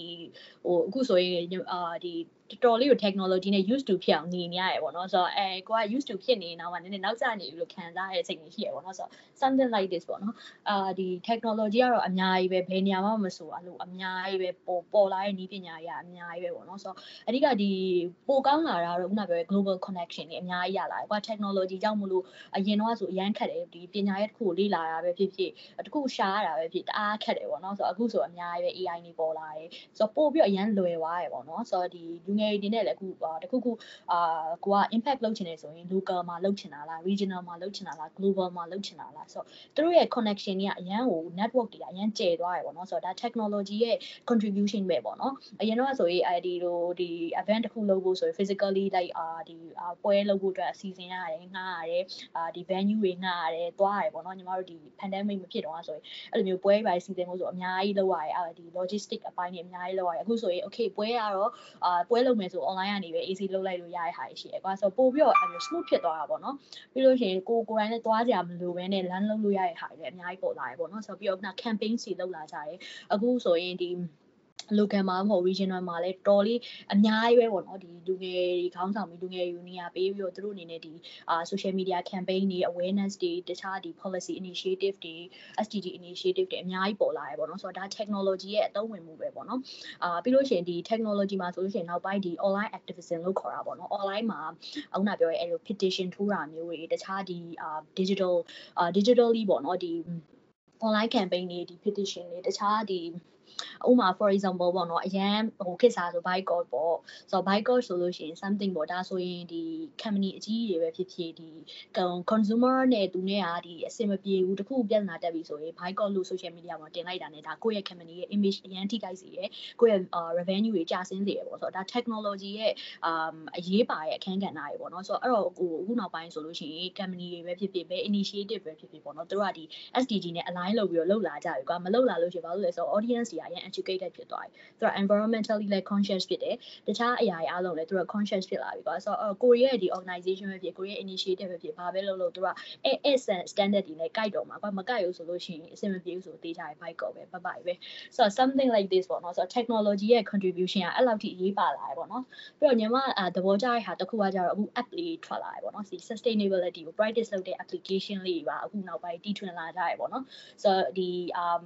ဟိုအခုဆိုရင်အာဒီ တော်တော်လေးကို technology နဲ့ used to ဖြစ်အောင်နေနေရတယ်ပေါ့နော်ဆိုတော့အဲကိုက used to ဖြစ်နေနောက်မှနည်းနည်းနောက်ကျနေပြီလို့ခံစားရတဲ့စိတ်ကြီးရှိရပေါ့နော်ဆိုတော့ something like this ပေါ့နော်အာဒီ technology ကတော့အများကြီးပဲဘယ်နေရာမှမဆိုအဲ့လိုအများကြီးပဲပေါ်ပေါ်လာတဲ့နည်းပညာတွေကအများကြီးပဲပေါ့နော်ဆိုတော့အဓိကဒီပိုကောင်းလာတာတော့ခုနပြော global connection တွေအများကြီးရလာတယ်ကွာ technology ကြောင့်မလို့အရင်တော့ဆိုအရန်ခက်တယ်ဒီပညာရဲ့တစ်ခုကိုလေ့လာတာပဲဖြစ်ဖြစ်တစ်ခုရှာရတာပဲဖြစ်တအားခက်တယ်ပေါ့နော်ဆိုတော့အခုဆိုအများကြီးပဲ AI နေပေါ်လာတယ်ဆိုတော့ပို့ပြီးတော့အရန်လွယ်သွားတယ်ပေါ့နော်ဆိုတော့ဒီလူငယ်တွေနဲ့လည်းအခုတခုခုအာကိုက impact လုပ်ချင်နေဆိုရင် local မှာလုပ်ချင်တာလား regional မှာလုပ်ချင်တာလား global မှာလုပ်ချင်တာလားဆိုတော့သူတို့ရဲ့ connection တွေကအရန်ဟို network တွေကအရန်ကျယ်သွားတယ်ပေါ့နော်ဆိုတော့ဒါ technology ရဲ့ contribution ပဲပေါ့နော်အရင်တော့ဆိုရင်အဲဒီလိုဒီ event တစ်ခုလုပ်ဖို့ဆိုရင် physically like အာဒီပွဲလုပ်ဖို့အတွက်အစီအစဉ်ရတယ်ငှားရတယ်အာဒီ venue တွေငှားရတယ်သွားရတယ်ပေါ့နော်ညီမတို့ဒီ pandemic မဖြစ်တော့ဆိုရင်အဲ့လိုမျိုးပွဲတွေစီစဉ်ဖို့ဆိုအများကြီးလုပ်ရတယ်အာဒီ logistic အပိုင်းတွေအများကြီးလုပ်ရတယ်အခုဆိုရင် okay ပွဲကတော့အာပွဲလုပ်မယ်ဆို online ကနေပဲ AC လုပ်လိုက်လို့ရတဲ့ဟာရှိတယ်ကွာဆိုတော့ပို့ပြီးတော့အဲ့လို smooth ဖြစ်သွားတာပေါ့နော်ပြီးလို့ရှိရင်ကိုကိုယ်တိုင်နဲ့သွားကြမလို့ပဲနဲ့ land လုပ်လို့ရတဲ့ဟာတွေလည်းအများကြီးပေါ်လာတယ်ပေါ့နော်ဆိုတော့ပြီးတော့ခုန campaign စီလုပ်လာကြတယ်အခုဆိုရင်ဒီ local မှာမဟုတ် regional မှာလည်းတော်လေးအများကြီးပဲပေါ့နော်ဒီလူငယ်တွေခေါင်းဆောင်ပြီးလူငယ်ယူနီယာပေးပြီးတော့သူတို့အနေနဲ့ဒီအာ social media campaign တွေ awareness တွေတခြားဒီ policy initiative တွေ SDG initiative တွေအများကြီးပေါ်လာတယ်ပေါ့နော်ဆိုတော့ဒါ technology ရဲ့အသုံးဝင်မှုပဲပေါ့နော်အာပြီးလို့ရှိရင်ဒီ technology မှာဆိုလို့ရှိရင်နောက်ပိုင်းဒီ online activism လို့ခေါ်တာပေါ့နော် online မှာအခုနပြောရဲအဲ့လို petition ထိုးတာမျိုးတွေတခြားဒီအာ digital အာ digitally ပေါ့နော်ဒီ online campaign တွေဒီ petition တွေတခြားဒီ ဥမာ for example ပေါ့နော်အရန်ဟိုခေတ်စားဆို boycott ပေါ့ဆိုတော့ boycott ဆိုလို့ရှိရင် something ပေါ့ဒါဆိုရင်ဒီ company အကြီးတွေပဲဖြစ်ဖြစ်ဒီ consumer နဲ့သူနဲ့ကဒီအဆင်မပြေဘူးတခုပြဿနာတက်ပြီဆိုရင် boycott လို့ social media မှာတင်လိုက်တာနဲ့ဒါကိုယ့်ရဲ့ company ရဲ့ image အရန်ထိခိုက်စေတယ်ကိုယ့်ရဲ့ revenue တွေကျဆင်းစေတယ်ပေါ့ဆိုတော့ဒါ technology ရဲ့အရေးပါတဲ့အခန်းကဏ္ဍတွေပေါ့နော်ဆိုတော့အဲ့တော့ဟိုအခုနောက်ပိုင်းဆိုလို့ရှိရင် company တွေပဲဖြစ်ဖြစ်ပဲ initiative ပဲဖြစ်ဖြစ်ပေါ့နော်သူတို့ကဒီ SDG နဲ့ align လုပ်ပြီးတော့လုပ်လာကြပြီကွာမလုပ်လာလို့ရှိရင်ဘာလို့လဲဆိုတော့ audience တွေကအရင် educated ဖြစ်သွားပြီသူက environmentally လည်း conscious ဖြစ်တယ်တခြားအရာတွေအားလုံးလည်းသူက conscious ဖြစ်လာပြီကွာဆိုတော့ကိုရီးယားဒီ organization ပဲဖြစ်ကိုရီးယား initiative ပဲဖြစ်ဘာပဲလုပ်လို့သူကအဲအဲ standard တွေနဲ့ကြိုက်တော့မှာကွာမကြိုက်ဘူးဆိုလို့ရှိရင်အဆင်မပြေဘူးဆိုတေးကြရ bike ကောပဲဘဘပဲဆိုတော့ something like this ပေါ့နော်ဆိုတော့ technology ရဲ့ contribution ကအဲ့လောက်ထိအရေးပါလာတယ်ပေါ့နော်ပြီးတော့ညီမသဘောကျတဲ့ဟာတစ်ခုကကြတော့အခု app လေးထွက်လာတယ်ပေါ့နော်ဒီ sustainability ကို practice လုပ်တဲ့ application လေးတွေပါအခုနောက်ပိုင်းတီထွင်လာကြရပေါ့နော်ဆိုတော့ဒီ um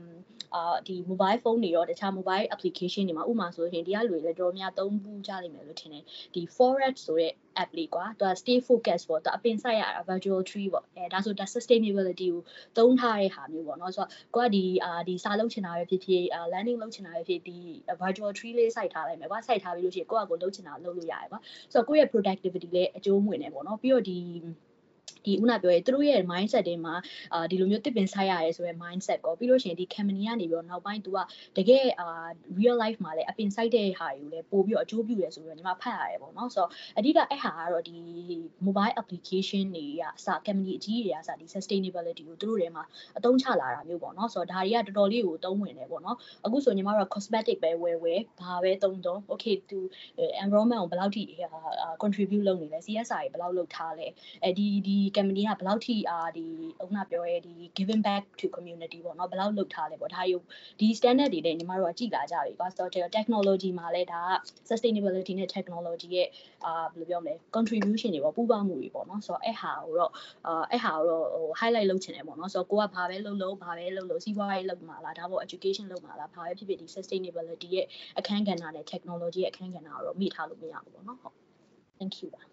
အာဒီ mobile phone တွေရောတခြား mobile application တွေမှာဥမာဆိုရင်ဒီကလူတွေလည်းတော်များသုံးဘူးကြလိမ့်မယ်လို့ထင်တယ်ဒီ forest ဆိုတဲ့ app လေးကွာသူက stay focus ပေါ့သူအပင်ဆိုင်ရတာ virtual tree ပေါ့အဲဒါဆိုဒါ sustainability ကိုသုံးထားတဲ့ဟာမျိုးပေါ့နော်ဆိုတော့ကိုကဒီအာဒီစာလုပ်ချင်တာပဲဖြစ်ဖြစ် landing လုပ်ချင်တာပဲဖြစ်ဒီ virtual tree လေးစိုက်ထားလိုက်မယ်ကွာစိုက်ထားပြီးလို့ရှိရင်ကိုကကိုလုပ်ချင်တာလုပ်လို့ရတယ်ကွာဆိုတော့ကိုယ့်ရဲ့ productivity လည်းအကျိုးမဝင်နေပေါ့နော်ပြီးတော့ဒီ ဒီခုနပြောရဲသူတို့ရဲ့ mindset တွေမှာအာဒီလိုမျိုးတစ်ပင်ဆိုင်ရတယ်ဆိုရဲ mindset ကောပြီးလို့ရှိရင်ဒီ company ကနေပြီးတော့နောက်ပိုင်း तू ကတကယ်အာ real life မှာလည်းအပင်ဆိုင်တဲ့ဟာတွေကိုလည်းပို့ပြီးတော့အကျိုးပြုတယ်ဆိုပြီးတော့ညီမဖတ်ရတယ်ပေါ့နော်ဆိုတော့အဓိကအဲ့ဟာကတော့ဒီ mobile application တွေကအစ company အကြီးတွေကအစဒီ sustainability ကိုသူတို့တွေမှာအသုံးချလာတာမျိုးပေါ့နော်ဆိုတော့ဒါတွေကတော်တော်လေးကိုသုံးဝင်တယ်ပေါ့နော်အခုဆိုညီမတို့က cosmetic ပဲဝယ်ဝယ်ဘာပဲသုံးသုံး okay သူ environment ကိုဘယ်လောက်ထိ contribute လုပ်နေလဲ CSR တွေဘယ်လောက်လုပ်ထားလဲအဲဒီဒီ company ကဘယ်လောက်ထိအာဒီဥက္ကဋပြောရဲဒီ giving back to community ပေါ့နော်ဘယ်လောက်လုပ်ထားလဲပေါ့ဒါယူဒီ standard တွေနဲ့ညီမတို့ကကြည်လာကြပြီကွာဆိုတော့ technology မှာလည်းဒါက sustainability နဲ့ technology ရဲ့အာဘယ်လိုပြောမလဲ contribution တွေပေါ့ပူးပေါင်းမှုတွေပေါ့နော်ဆိုတော့အဲ့ဟာကိုတော့အာအဲ့ဟာကိုတော့ဟို highlight လုပ်ချင်တယ်ပေါ့နော်ဆိုတော့ကိုကဘာပဲလုပ်လို့ဘာပဲလုပ်လို့စီးပွားရေးလုပ်မှာလားဒါပေါ့ education လုပ်မှာလားဘာပဲဖြစ်ဖြစ်ဒီ sustainability ရဲ့အခန်းကဏ္ဍနဲ့ technology ရဲ့အခန်းကဏ္ဍကိုတော့မိထားလို့မရဘူးပေါ့နော်ဟုတ် thank you ပါ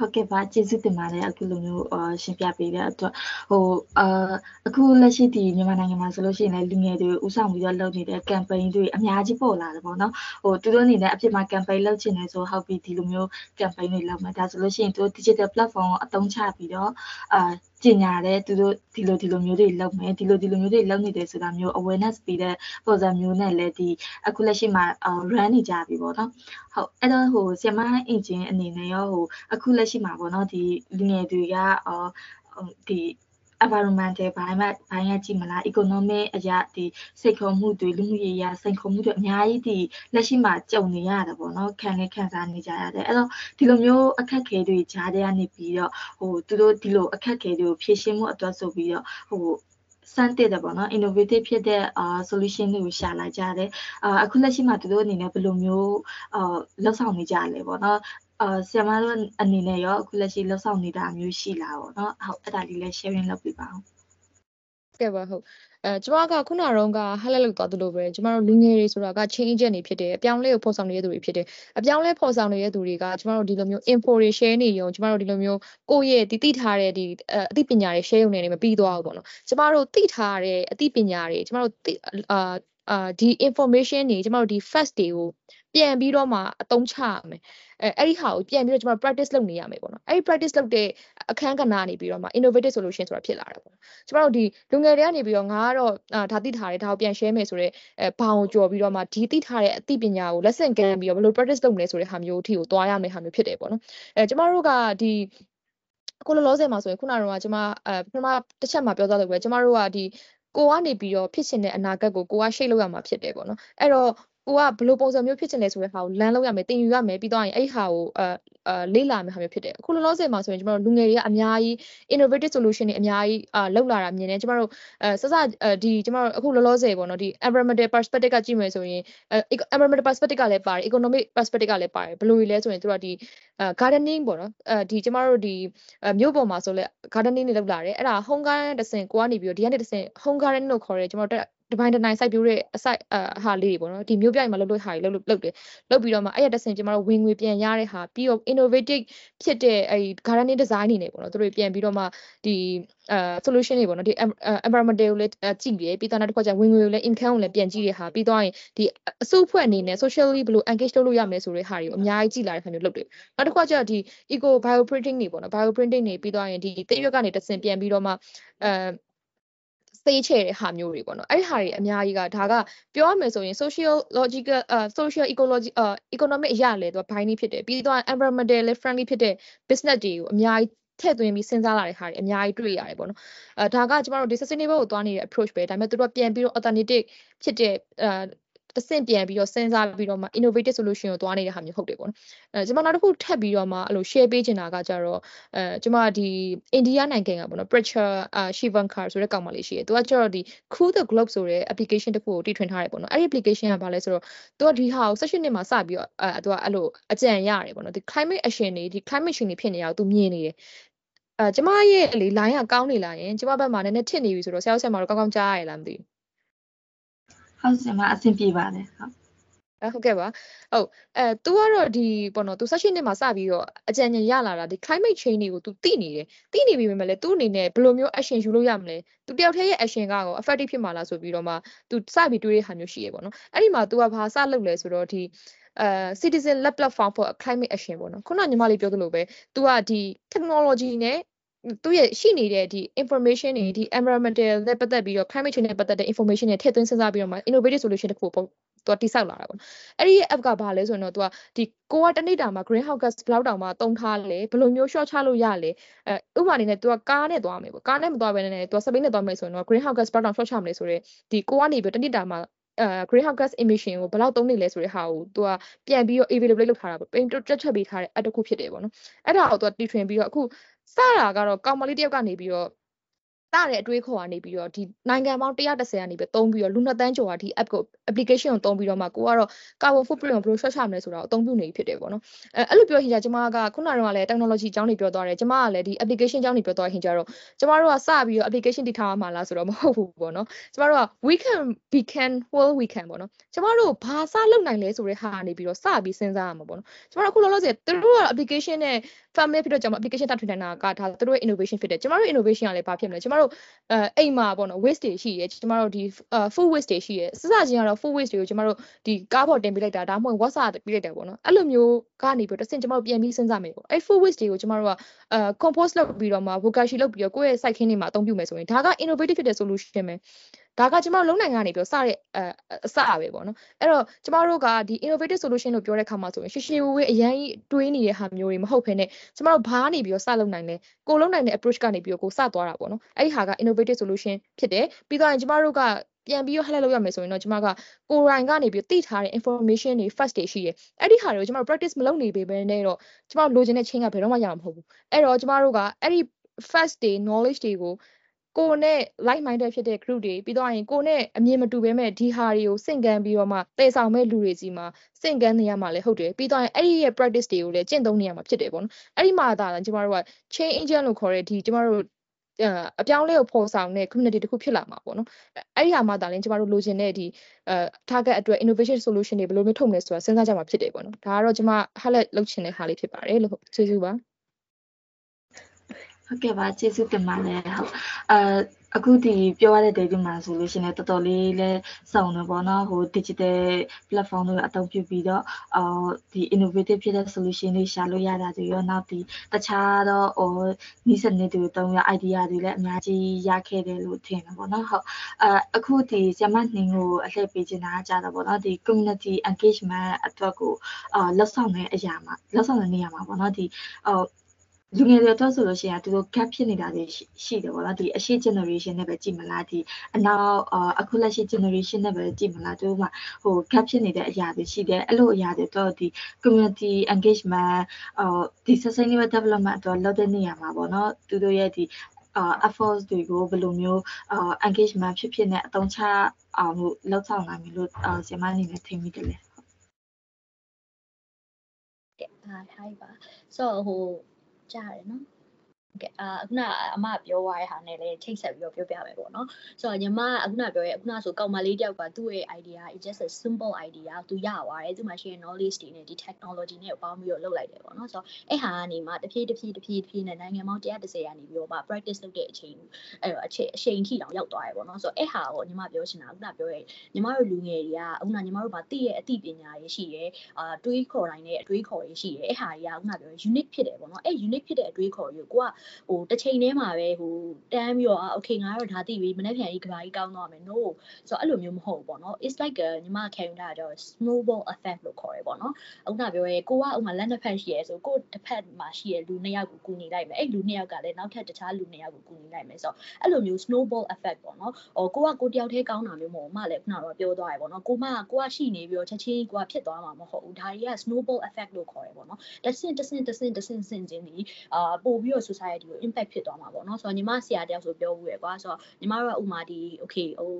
ဟုတ်ကဲ့ပါကျေးဇူးတင်ပါတယ်အခုလိုမျိုးအာရှင်းပြပေးတဲ့အတွက်ဟိုအာအခုလက်ရှိဒီမြန်မာနိုင်ငံမှာဆိုလို့ရှိရင်လည်းလူငယ်တွေဥဆောင်ပြီးတော့လုပ်နေတဲ့ campaign တွေအများကြီးပေါ်လာတယ်ပေါ့နော်ဟိုသူတို့အနေနဲ့အဖြစ်မှာ campaign လုပ်ချင်တယ်ဆိုဟုတ်ပြီဒီလိုမျိုး campaign တွေလုပ်မယ်ဒါဆိုလို့ရှိရင်သူတို့ digital platform ကိုအသုံးချပြီးတော့အာ ကျင်ညာတယ်သူတို့ဒီလိုဒီလိုမျိုးတွေလုပ်မယ်ဒီလိုဒီလိုမျိုးတွေလုပ်နေတယ်ဆိုတာမျိုး awareness ပေးတဲ့ပုံစံမျိုးနဲ့လည်းဒီအခုလက်ရှိမှာ run နေကြပြီပေါ့နော်ဟုတ်အဲ့တော့ဟိုဆီယမအင်ဂျင်အနေနဲ့ရောဟိုအခုလက်ရှိမှာပေါ့နော်ဒီလူငယ်တွေကအော်ဒီ environment တွေဘာမှဘာမှကြည့်မလား economic အရာဒီစိတ်ခေါ်မှုတွေလူမှုရေးအရာစိတ်ခေါ်မှုတွေအများကြီးဒီလက်ရှိမှာကြုံနေရတယ်ပေါ့နော်ခံနေခံစားနေကြရတယ်အဲ့တော့ဒီလိုမျိုးအခက်ခဲတွေကြားထဲကနေပြီးတော့ဟိုသူတို့ဒီလိုအခက်ခဲတွေကိုဖြေရှင်းမှုအတွက်ဆိုပြီးတော့ဟိုစမ်းတဲ့တယ်ပေါ့နော် innovative ဖြစ်တဲ့အာ solution တွေကိုရှာလာကြတယ်အာအခုလက်ရှိမှာသူတို့အနေနဲ့ဘယ်လိုမျိုးအာလောက်ဆောင်နေကြလဲပေါ့နော် အာဆရာမတို့အနေနဲ့ရောအခုလက်ရှိလောက်ဆောင်နေတာမျိုးရှိလားပေါ့နော်ဟုတ်အဲ့ဒါလေးလည်း sharing လုပ်ပြပါအောင်ကဲပါဟုတ်အဲကျမကခုနကတော့ကဟက်လက်လောက်သွားသလိုပဲကျမတို့လူငယ်တွေဆိုတာက change agent တွေဖြစ်တယ်အပြောင်းလဲကိုဖော်ဆောင်နေတဲ့သူတွေဖြစ်တယ်အပြောင်းလဲဖော်ဆောင်နေတဲ့သူတွေကကျမတို့ဒီလိုမျိုး info တွေ share နေရုံကျမတို့ဒီလိုမျိုးကိုယ့်ရဲ့ဒီသိထားတဲ့ဒီအသိပညာတွေ share ရုံနဲ့နေမပြီးသွားဘူးပေါ့နော်ကျမတို့သိထားတဲ့အသိပညာတွေကျမတို့အာ အာဒီ information တွေကျမတို့ဒီ facts တွေကိုပြန်ပြီးတော့မှအသုံးချရမယ်အဲအဲ့ဒီဟာကိုပြန်ပြီးတော့ကျွန်တော် practice လုပ်နေရမယ်ပေါ့နော်အဲ့ဒီ practice လုပ်တဲ့အခန်းကဏ္ဍနေပြီးတော့မှ innovative solution ဆိုတာဖြစ်လာတာပေါ့ကျွန်တော်တို့ဒီလူငယ်တွေကနေပြီးတော့ငါကတော့ဒါသိထားတယ်ဒါကိုပြန် share မယ်ဆိုတော့အဲဘောင်ကြော်ပြီးတော့မှဒီသိထားတဲ့အသိပညာကို lesson ကမ်းပြီးတော့ဘယ်လို practice လုပ်မလဲဆိုတဲ့ဟာမျိုးအထိကိုသွားရမယ်ဟာမျိုးဖြစ်တယ်ပေါ့နော်အဲကျွန်တော်တို့ကဒီကိုလောလောဆယ်မှာဆိုရင်ခုနကတော့ကျွန်မအဲပထမတစ်ချက်မှာပြောသွားလို့ပဲကျွန်တော်တို့ကဒီ ကိုကနေပြီးတော့ဖြစ်ရှင်တဲ့အနာဂတ်ကိုကိုကရှိတ်လို့ရမှာဖြစ်တယ်ပေါ့နော်အဲ့တော့ ကိုကဘယ်လိုပုံစံမျိုးဖြစ်ချင်လဲဆိုတဲ့ဟာကိုလမ်းလုပ်ရမယ်တင်ယူရမယ်ပြီးတော့ရင်အဲ့ဟာကိုအာအာလေ့လာမယ်ဟာမျိုးဖြစ်တယ်အခုလောလောဆယ်မှာဆိုရင်ကျမတို့လူငယ်တွေကအများကြီး innovative solution တွေအများကြီးအာလောက်လာတာမြင်တယ်ကျမတို့အဲစစဒီကျမတို့အခုလောလောဆယ်ပေါ့နော်ဒီ environmental perspective ကကြည့်မယ်ဆိုရင် environmental perspective ကလည်းပါတယ် economic perspective ကလည်းပါတယ်ဘယ်လိုလဲဆိုရင်သူကဒီ gardening ပေါ့နော်အဲဒီကျမတို့ဒီမြို့ပေါ်မှာဆိုလဲ gardening တွေလောက်လာတယ်အဲ့ဒါ home garden တစ်ဆင့်ကိုကနေပြီးတော့ဒီကနေတစ်ဆင့် home garden လို့ခေါ်တယ်ကျမတို့ တပိုင်းတနိုင်စိုက်ပျိုးတဲ့အစိုက်အဟာလေးတွေပေါ့နော်ဒီမျိုးပြိုင်မှာလုပ်လို့ဟာတွေလုပ်လုပ်တယ်လုပ်ပြီးတော့မှအဲ့ရတဆင်ကျမတို့ဝင်ငွေပြန်ရတဲ့ဟာပြီးတော့ innovative ဖြစ်တဲ့အဲ့ gardening design နေနေပေါ့နော်သူတို့ပြန်ပြီးတော့မှဒီအဲ solution တွေပေါ့နော်ဒီ environmental ကိုလည်းကြည့်ပြီးပြီးတော့နောက်တစ်ခါကျဝင်ငွေကိုလည်း income ကိုလည်းပြန်ကြည့်တဲ့ဟာပြီးတော့ရင်ဒီအစုအဖွဲ့အနေနဲ့ socially ဘယ်လို engage လုပ်လို့ရမလဲဆိုတဲ့ဟာတွေကိုအများကြီးကြည့်လာတဲ့ခါမျိုးလုပ်တယ်နောက်တစ်ခါကျဒီ eco bioprinting တွေပေါ့နော် bioprinting တွေပြီးတော့ရင်ဒီတရွက်ကနေတဆင်ပြန်ပြီးတော့မှအဲ စေးချဲတဲ့ဟာမျိုးတွေပေါ့နော်အဲ့ဒီဟာတွေအများကြီးကဒါကပြောရမယ်ဆိုရင် social logical uh social ecology uh economic အရာလေသူကဘိုင်းနေဖြစ်တယ်ပြီးတော့ environmental friendly ဖြစ်တဲ့ business တွေကိုအများကြီးထည့်သွင်းပြီးစဉ်းစားလာတဲ့ဟာတွေအများကြီးတွေ့ရတယ်ပေါ့နော်အဲဒါကကျမတို့ဒီ sustainable ကိုသွားနေတဲ့ approach ပဲဒါပေမဲ့သူတို့ပြန်ပြီးတော့ alternative ဖြစ်တဲ့အဲ တစ်ဆင့်ပြန်ပြီးတော့စဉ်းစားပြီးတော့မှ innovative solution ကိုသွားနေတဲ့ဟာမျိုးဟုတ်တယ်ပေါ့နော်အဲကျွန်မနောက်တစ်ခုထပ်ပြီးတော့မှအဲ့လို share ပေးချင်တာကကြတော့အဲကျွန်မဒီအိန္ဒိယနိုင်ငံကပေါ့နော် Prachur Shivankar ဆိုတဲ့ကောင်မလေးရှိတယ်သူကကြတော့ဒီ Cool the Globe ဆိုတဲ့ application တစ်ခုကိုတည်ထွင်ထားတယ်ပေါ့နော်အဲ့ဒီ application ကဘာလဲဆိုတော့သူကဒီဟာကို16နှစ်မှာစပြီးတော့အဲသူကအဲ့လိုအကြံရတယ်ပေါ့နော်ဒီ climate action တွေဒီ climate change တွေဖြစ်နေတာကိုသူမြင်နေတယ်အဲကျမရဲ့လေ line ကကောင်းနေလာရင်ကျမဘက်မှာနည်းနည်းထစ်နေပြီဆိုတော့ဆရာဆရာမတို့ကောင်းကောင်းကြားရလားမသိဘူး ဟုတ်ဆရာမအဆင်ပြေပါတယ်ဟုတ်အဲဟုတ်ကဲ့ပါဟုတ်အဲ तू ကတော့ဒီပေါ့နော် तू 16နှစ်မှာစပြီးတော့အကြံဉာဏ်ရလာတာဒီ climate change တွေကို तू သိနေတယ်သိနေပြီပဲလေ तू အနေနဲ့ဘယ်လိုမျိုး action ယူလို့ရမလဲ तू တယောက်တည်းရဲ့ action ကကော effective ဖြစ်မှာလားဆိုပြီးတော့မှ तू စပြီးတွေးတဲ့ဟာမျိုးရှိရပေါ့နော်အဲ့ဒီမှာ तू ကဘာစလုပ်လဲဆိုတော့ဒီအဲ citizen lab platform for climate action ပေါ့နော်ခုနညီမလေးပြောသလိုပဲ तू ကဒီ technology နဲ့ သူရဲ့ရှိနေတဲ့ဒီ information တွေဒီ environmental နဲ့ပတ်သက်ပြီးတော့ climate change နဲ့ပတ်သက်တဲ့ information တွေထည့်သွင်းစဉ်းစားပြီးတော့မှ innovative solution တစ်ခုပေါ့သူကတိဆောက်လာတာပေါ့အဲ့ဒီ app ကဘာလဲဆိုရင်တော့သူကဒီကိုကတနေ့တာမှာ greenhouse gas ဘယ်လောက်တောင်မှတုံးထားလဲဘယ်လိုမျိုး short ချလို့ရလဲအဲဥပမာအနေနဲ့သူကကားနဲ့သွားမယ်ပေါ့ကားနဲ့မသွားဘဲနဲ့သူကစပိန်နဲ့သွားမယ်ဆိုရင်တော့ greenhouse gas ဘယ်လောက်တောင် short ချမလဲဆိုတော့ဒီကိုကနေပြီးတနေ့တာမှာအဲ greenhouse gas emission ကိုဘယ်လောက်သုံးနေလဲဆိုတဲ့ဟာကိုသူကပြန်ပြီးတော့ available လုပ်ထားတာပေါ့ paint တက်ချက်ပေးထားတဲ့ app တစ်ခုဖြစ်တယ်ပေါ့နော်အဲ့ဒါကိုသူကတီထွင်ပြီးတော့အခု စတာကတော့ကောင်မလေးတယောက်ကနေပြီးတော့ စတဲ့အတွေးခေါ်ကနေပြီးတော့ဒီနိုင်ငံပေါင်း130ကနေပြီးသုံးပြီးတော့လူနှစ်တန်းကျော်ကဒီ app ကို application ကိုသုံးပြီးတော့မှကိုကတော့ carbon footprint ကိုဘယ်လို short ချမလဲဆိုတာကိုအသုံးပြုနေဖြစ်တယ်ပေါ့နော်အဲအဲ့လိုပြောရင်ကျမကခုနကတော့လည်း technology အကြောင်းတွေပြောသွားတယ်ကျမကလည်းဒီ application အကြောင်းတွေပြောသွားရင်ကျတော့ကျမတို့ကစပြီးတော့ application တည်ထားမှာလားဆိုတော့မဟုတ်ဘူးပေါ့နော်ကျမတို့က we can we can well we can ပေါ့နော်ကျမတို့ဘာစလုပ်နိုင်လဲဆိုတဲ့ဟာနေပြီးတော့စပြီးစဉ်းစားရမှာပေါ့နော်ကျမတို့အခုလောလောဆယ်သူတို့က application နဲ့ family ဖြစ်တော့ကျွန်မ application တထွင်နေတာကဒါသူတို့ရဲ့ innovation ဖြစ်တယ်ကျမတို့ innovation ကလည်းဘာဖြစ်မလဲကျမတို့အဲအိမ်မှာပေါ့နော် waste တွေရှိတယ်ကျမတို့ဒီ food waste တွေရှိတယ်စစချင်းကတော့ food waste တွေကိုကျမတို့ဒီကားပေါ်တင်ပေးလိုက်တာဒါမှမဟုတ် WhatsApp ပေးလိုက်တာပေါ့နော်အဲ့လိုမျိုးကနေပြီးတော့တဆင့်ကျမတို့ပြန်ပြီးစဉ်းစားမယ်ပေါ့အဲ့ food waste တွေကိုကျမတို့ကအဲ compost လုပ်ပြီးတော့မှ bokashi လုပ်ပြီးတော့ကိုယ့်ရဲ့ site ခင်းတွေမှာအသုံးပြုမယ်ဆိုရင်ဒါက innovative ဖြစ်တဲ့ solution ပဲ ဒါကကျမတို့လုံနိုင်ကနေပြီးစတဲ့အအစပဲပေါ့နော်အဲ့တော့ကျမတို့ကဒီ innovative solution လို့ပြောတဲ့ခါမှာဆိုရင်ရှေ့ရှေ့ဝေးအရန်ကြီးတွေးနေတဲ့ဟာမျိုးတွေမဟုတ်ဘဲနဲ့ကျမတို့ဘာကနေပြီးတော့စလုပ်နိုင်လဲကိုလုံနိုင်တဲ့ approach ကနေပြီးတော့ကိုစသွားတာပေါ့နော်အဲ့ဒီဟာက innovative solution ဖြစ်တယ်ပြီးတော့ကျမတို့ကပြန်ပြီးတော့ highlight လုပ်ရမယ်ဆိုရင်တော့ကျမကကိုရိုင်းကနေပြီးသိထားတဲ့ information တွေ first တွေရှိတယ်အဲ့ဒီဟာတွေကိုကျမတို့ practice မလုပ်နေပေမဲ့နဲ့တော့ကျမတို့လိုချင်တဲ့ chain ကဘယ်တော့မှရမှာမဟုတ်ဘူးအဲ့တော့ကျမတို့ကအဲ့ဒီ first တွေ knowledge တွေကို ကိုနဲ့ like minded ဖြစ်တဲ့ group တွေပြီးတော့ရင်ကိုနဲ့အမြင်မတူဘဲမဲ့ဒီဟာတွေကိုစင့်ကမ်းပြီးတော့မှတည်ဆောင်မဲ့လူတွေစီမှာစင့်ကမ်းနေရမှာလည်းဟုတ်တယ်ပြီးတော့ရင်အဲ့ဒီရဲ့ practice တွေကိုလည်းကျင့်သုံးနေရမှာဖြစ်တယ်ပေါ့နော်အဲ့ဒီမှာသာကျမတို့က chain agent လို့ခေါ်တဲ့ဒီကျမတို့အပြောင်းလဲကိုဖော်ဆောင်တဲ့ community တစ်ခုဖြစ်လာမှာပေါ့နော်အဲ့ဒီဟာမှဒါလည်းကျမတို့လိုချင်တဲ့ဒီအဲ target အတွက် innovation solution တွေဘယ်လိုမျိုးထုတ်မလဲဆိုတာစဉ်းစားကြမှာဖြစ်တယ်ပေါ့နော်ဒါကတော့ကျမ highlight လုပ်ချင်တဲ့ဟာလေးဖြစ်ပါတယ်လို့ကျေးဇူးပါ ဟုတ်ကဲ့ပါကျေးဇူးတင်ပါတယ်ဟုတ်အဲအခုဒီပြောရတဲ့ data မှာဆိုလို့ရှိရင်တော်တော်လေးလဲစုံတယ်ပေါ့နော်ဟို digital platform တွေအသုံးပြုပြီးတော့အော်ဒီ innovative ဖြစ်တဲ့ solution တွေရှာလို့ရတာတွေရောနောက်ဒီတခြားတော့ဟိုနီးစနစ်တွေတုံးရ idea တွေလည်းအများကြီးရခဲ့တယ်လို့ထင်တယ်ပေါ့နော်ဟုတ်အဲအခုဒီဆ iam နှင်းကိုအလှည့်ပေးချင်တာကြတာပေါ့နော်ဒီ community engagement အတွက်ကိုအာလောက်ဆောင်တဲ့အရာမှာလောက်ဆောင်တဲ့နေရာမှာပေါ့နော်ဒီဟို လူငယ်တွေအတွက်ဆိုလို့ရှိရင်သူတို့ gap ဖြစ်နေတာတွေရှိတယ်ပေါ့နော်ဒီအရှိ generation နဲ့ပဲကြည့်မလားဒီအနောက်အခုလက်ရှိ generation နဲ့ပဲကြည့်မလားသူတို့ကဟို gap ဖြစ်နေတဲ့အရာတွေရှိတယ်အဲ့လိုအရာတွေတော့ဒီ community engagement ဟိုဒီ sustainable development အတွက်လုပ်တဲ့နေရာမှာပေါ့နော်သူတို့ရဲ့ဒီအာ efforts တွေကိုဘယ်လိုမျိုးအာ engagement ဖြစ်ဖြစ်နဲ့အသုံးချအောင်လို့လောက်ဆောင်နိုင်ပြီလို့အာဆရာမအနေနဲ့ထင်မိတယ်လေကဲ့ဟာ hi ပါ so ဟိုကြားရတ ယ်နော် ကဲအာခုနအမပြောသွားတဲ့ဟာနဲ့လည်းချိတ်ဆက်ပြီးတော့ပြောပြမယ်ပေါ့နော်ဆိုတော့ညီမအခုနပြောရဲအခုနဆိုကောင်မလေးတယောက်ကသူ့ရဲ့ idea is just a simple idea သူရသွားတယ်သူမှရှိရင် knowledge တွေနဲ့ဒီ technology နဲ့ပေါင်းပြီးတော့လုပ်လိုက်တယ်ပေါ့နော်ဆိုတော့အဲ့ဟာကနေမှတဖြည်းတဖြည်းတဖြည်းတဖြည်းနဲ့နိုင်ငံပေါင်း130ကနေပြီးတော့မှ practice လုပ်တဲ့အချိန်အဲ့တော့အချိန်အချိန်ထိတောင်ရောက်သွားတယ်ပေါ့နော်ဆိုတော့အဲ့ဟာကိုညီမပြောချင်တာခုနပြောရဲညီမတို့လူငယ်တွေကအခုနညီမတို့မှာသိရဲ့အသိပညာရေးရှိရဲ့အာတွေးခေါ်တိုင်းနဲ့အတွေးခေါ်ရေးရှိရဲ့အဲ့ဟာတွေကခုနပြော unique ဖြစ်တယ်ပေါ့နော်အဲ့ unique ဖြစ်တဲ့အတွေးခေါ်ရေးကိုကဟိုတစ်ချိန်တည်းမှာပဲဟိုတန်းပြီးတော့ okay ငါတို့ဒါသိပြီမနေ့ပြန်ကြီးကဘာကြီးကောင်းသွားမယ် no ဆိုတော့အဲ့လိုမျိုးမဟုတ်ဘူးပေါ့နော် it's like a ညီမခံယူတာကြော snowball effect လို့ခေါ်ရပေါ့နော်အခုနပြောရဲကိုကဥမာလက်နှစ်ဖက်ရှိရဲဆိုကိုတစ်ဖက်မှာရှိရဲလူနှစ်ယောက်ကိုကူညီလိုက်မယ်အဲ့လူနှစ်ယောက်ကလည်းနောက်ထပ်တခြားလူနှစ်ယောက်ကိုကူညီလိုက်မယ်ဆိုတော့အဲ့လိုမျိုး snowball effect ပေါ့နော်ဟိုကိုကကိုတယောက်တည်းကောင်းတာမျိုးမဟုတ်မှလည်းခုနကတော့ပြောသွားရပေါ့နော်ကိုမကိုကရှိနေပြီးတော့ချက်ချင်းကိုကဖြစ်သွားမှာမဟုတ်ဘူးဒါတွေက snowball effect လို့ခေါ်ရပေါ့နော်တဆင့်တဆင့်တဆင့်တဆင့်ဆင့်ချင်းဒီအာပို့ပြီးတော့ society ကို impact ဖြစ်သွားမှာပေါ့နော်ဆိုတော့ညီမဆရာတယောက်ဆိုပြောဘူးရယ်ကွာဆိုတော့ညီမတို့ကဥမာဒီ okay ဟို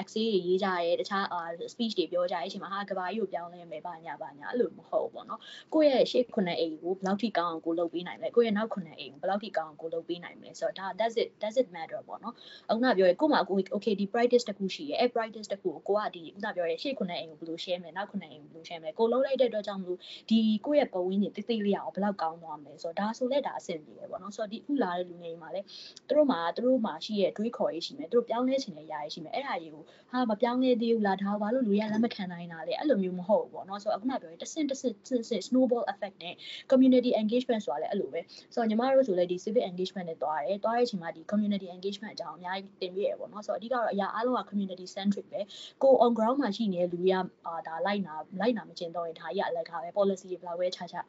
essay တွေရေးကြရဲတခြား speech တွေပြောကြရဲအချိန်မှာဟာကဘာကြီးကိုပြောင်းလဲမယ်ပါညာပါညာအဲ့လိုမဟုတ်ဘူးပေါ့နော်ကိုယ့်ရဲ့ရှေ့ခုနှစ်အိမ်ကိုဘယ်လောက်ထိကောင်းအောင်ကိုလုပ်ပေးနိုင်မလဲကိုယ့်ရဲ့နောက်ခုနှစ်အိမ်ကိုဘယ်လောက်ထိကောင်းအောင်ကိုလုပ်ပေးနိုင်မလဲဆိုတော့ဒါ does it does it matter ပေါ့နော်အခုနပြောရဲကို့မှာကို okay ဒီ practice တစ်ခုရှိရဲအဲ့ practice တစ်ခုကိုကိုကဒီခုနပြောရဲရှေ့ခုနှစ်အိမ်ကိုဘယ်လို share မယ်နောက်ခုနှစ်အိမ်ကိုဘယ်လို share မယ်ကိုလုံးလိုက်တဲ့အတွက်ကြောင့်မလို့ဒီကိုယ့်ရဲ့ပုံဝင်းကြီးတိတ်တိတ်လေးအောင်ဘယ်လောက်ကောင်းသွားမလဲဆိုတော့ဒါဆိုလဲဒါအဆင်ပြေတယ်ပေါ့နော်ဆိုတော့ဒီအခုလာတဲ့လူငယ်တွေမှာလည်းသူတို့မှာသူတို့မှာရှိရဲ့တွေးခေါ်ရေးရှိမယ်သူတို့ပြောင်းလဲခြင်းနဲ့ရာရေးရှိမယ်အဲ့ဒါကြီးကိုဟာမပြောင်းလဲသေးဘူးလားဒါဘာလို့လူရလက်မခံနိုင်တာလဲအဲ့လိုမျိုးမဟုတ်ဘူးပေါ့နော်ဆိုတော့အခုနပြောရင်တဆင့်တဆင့်ဆင့်ဆင့် snowball effect နဲ့ community engagement ဆိုတာလည်းအဲ့လိုပဲဆိုတော့ညီမတို့ဆိုလည်းဒီ civic engagement နဲ့တွားတယ်တွားတဲ့အချိန်မှာဒီ community engagement အကြောင်းအများကြီးတင်ပြရပေါ့နော်ဆိုတော့အဓိကတော့အရာအားလုံးက community centric ပဲကို on ground မှာရှိနေတဲ့လူတွေကအာဒါလိုက်နာလိုက်နာမကျင်တော့ရင်ဒါကြီးအလကားပဲ policy တွေဘယ်လောက်ပဲခြားခြား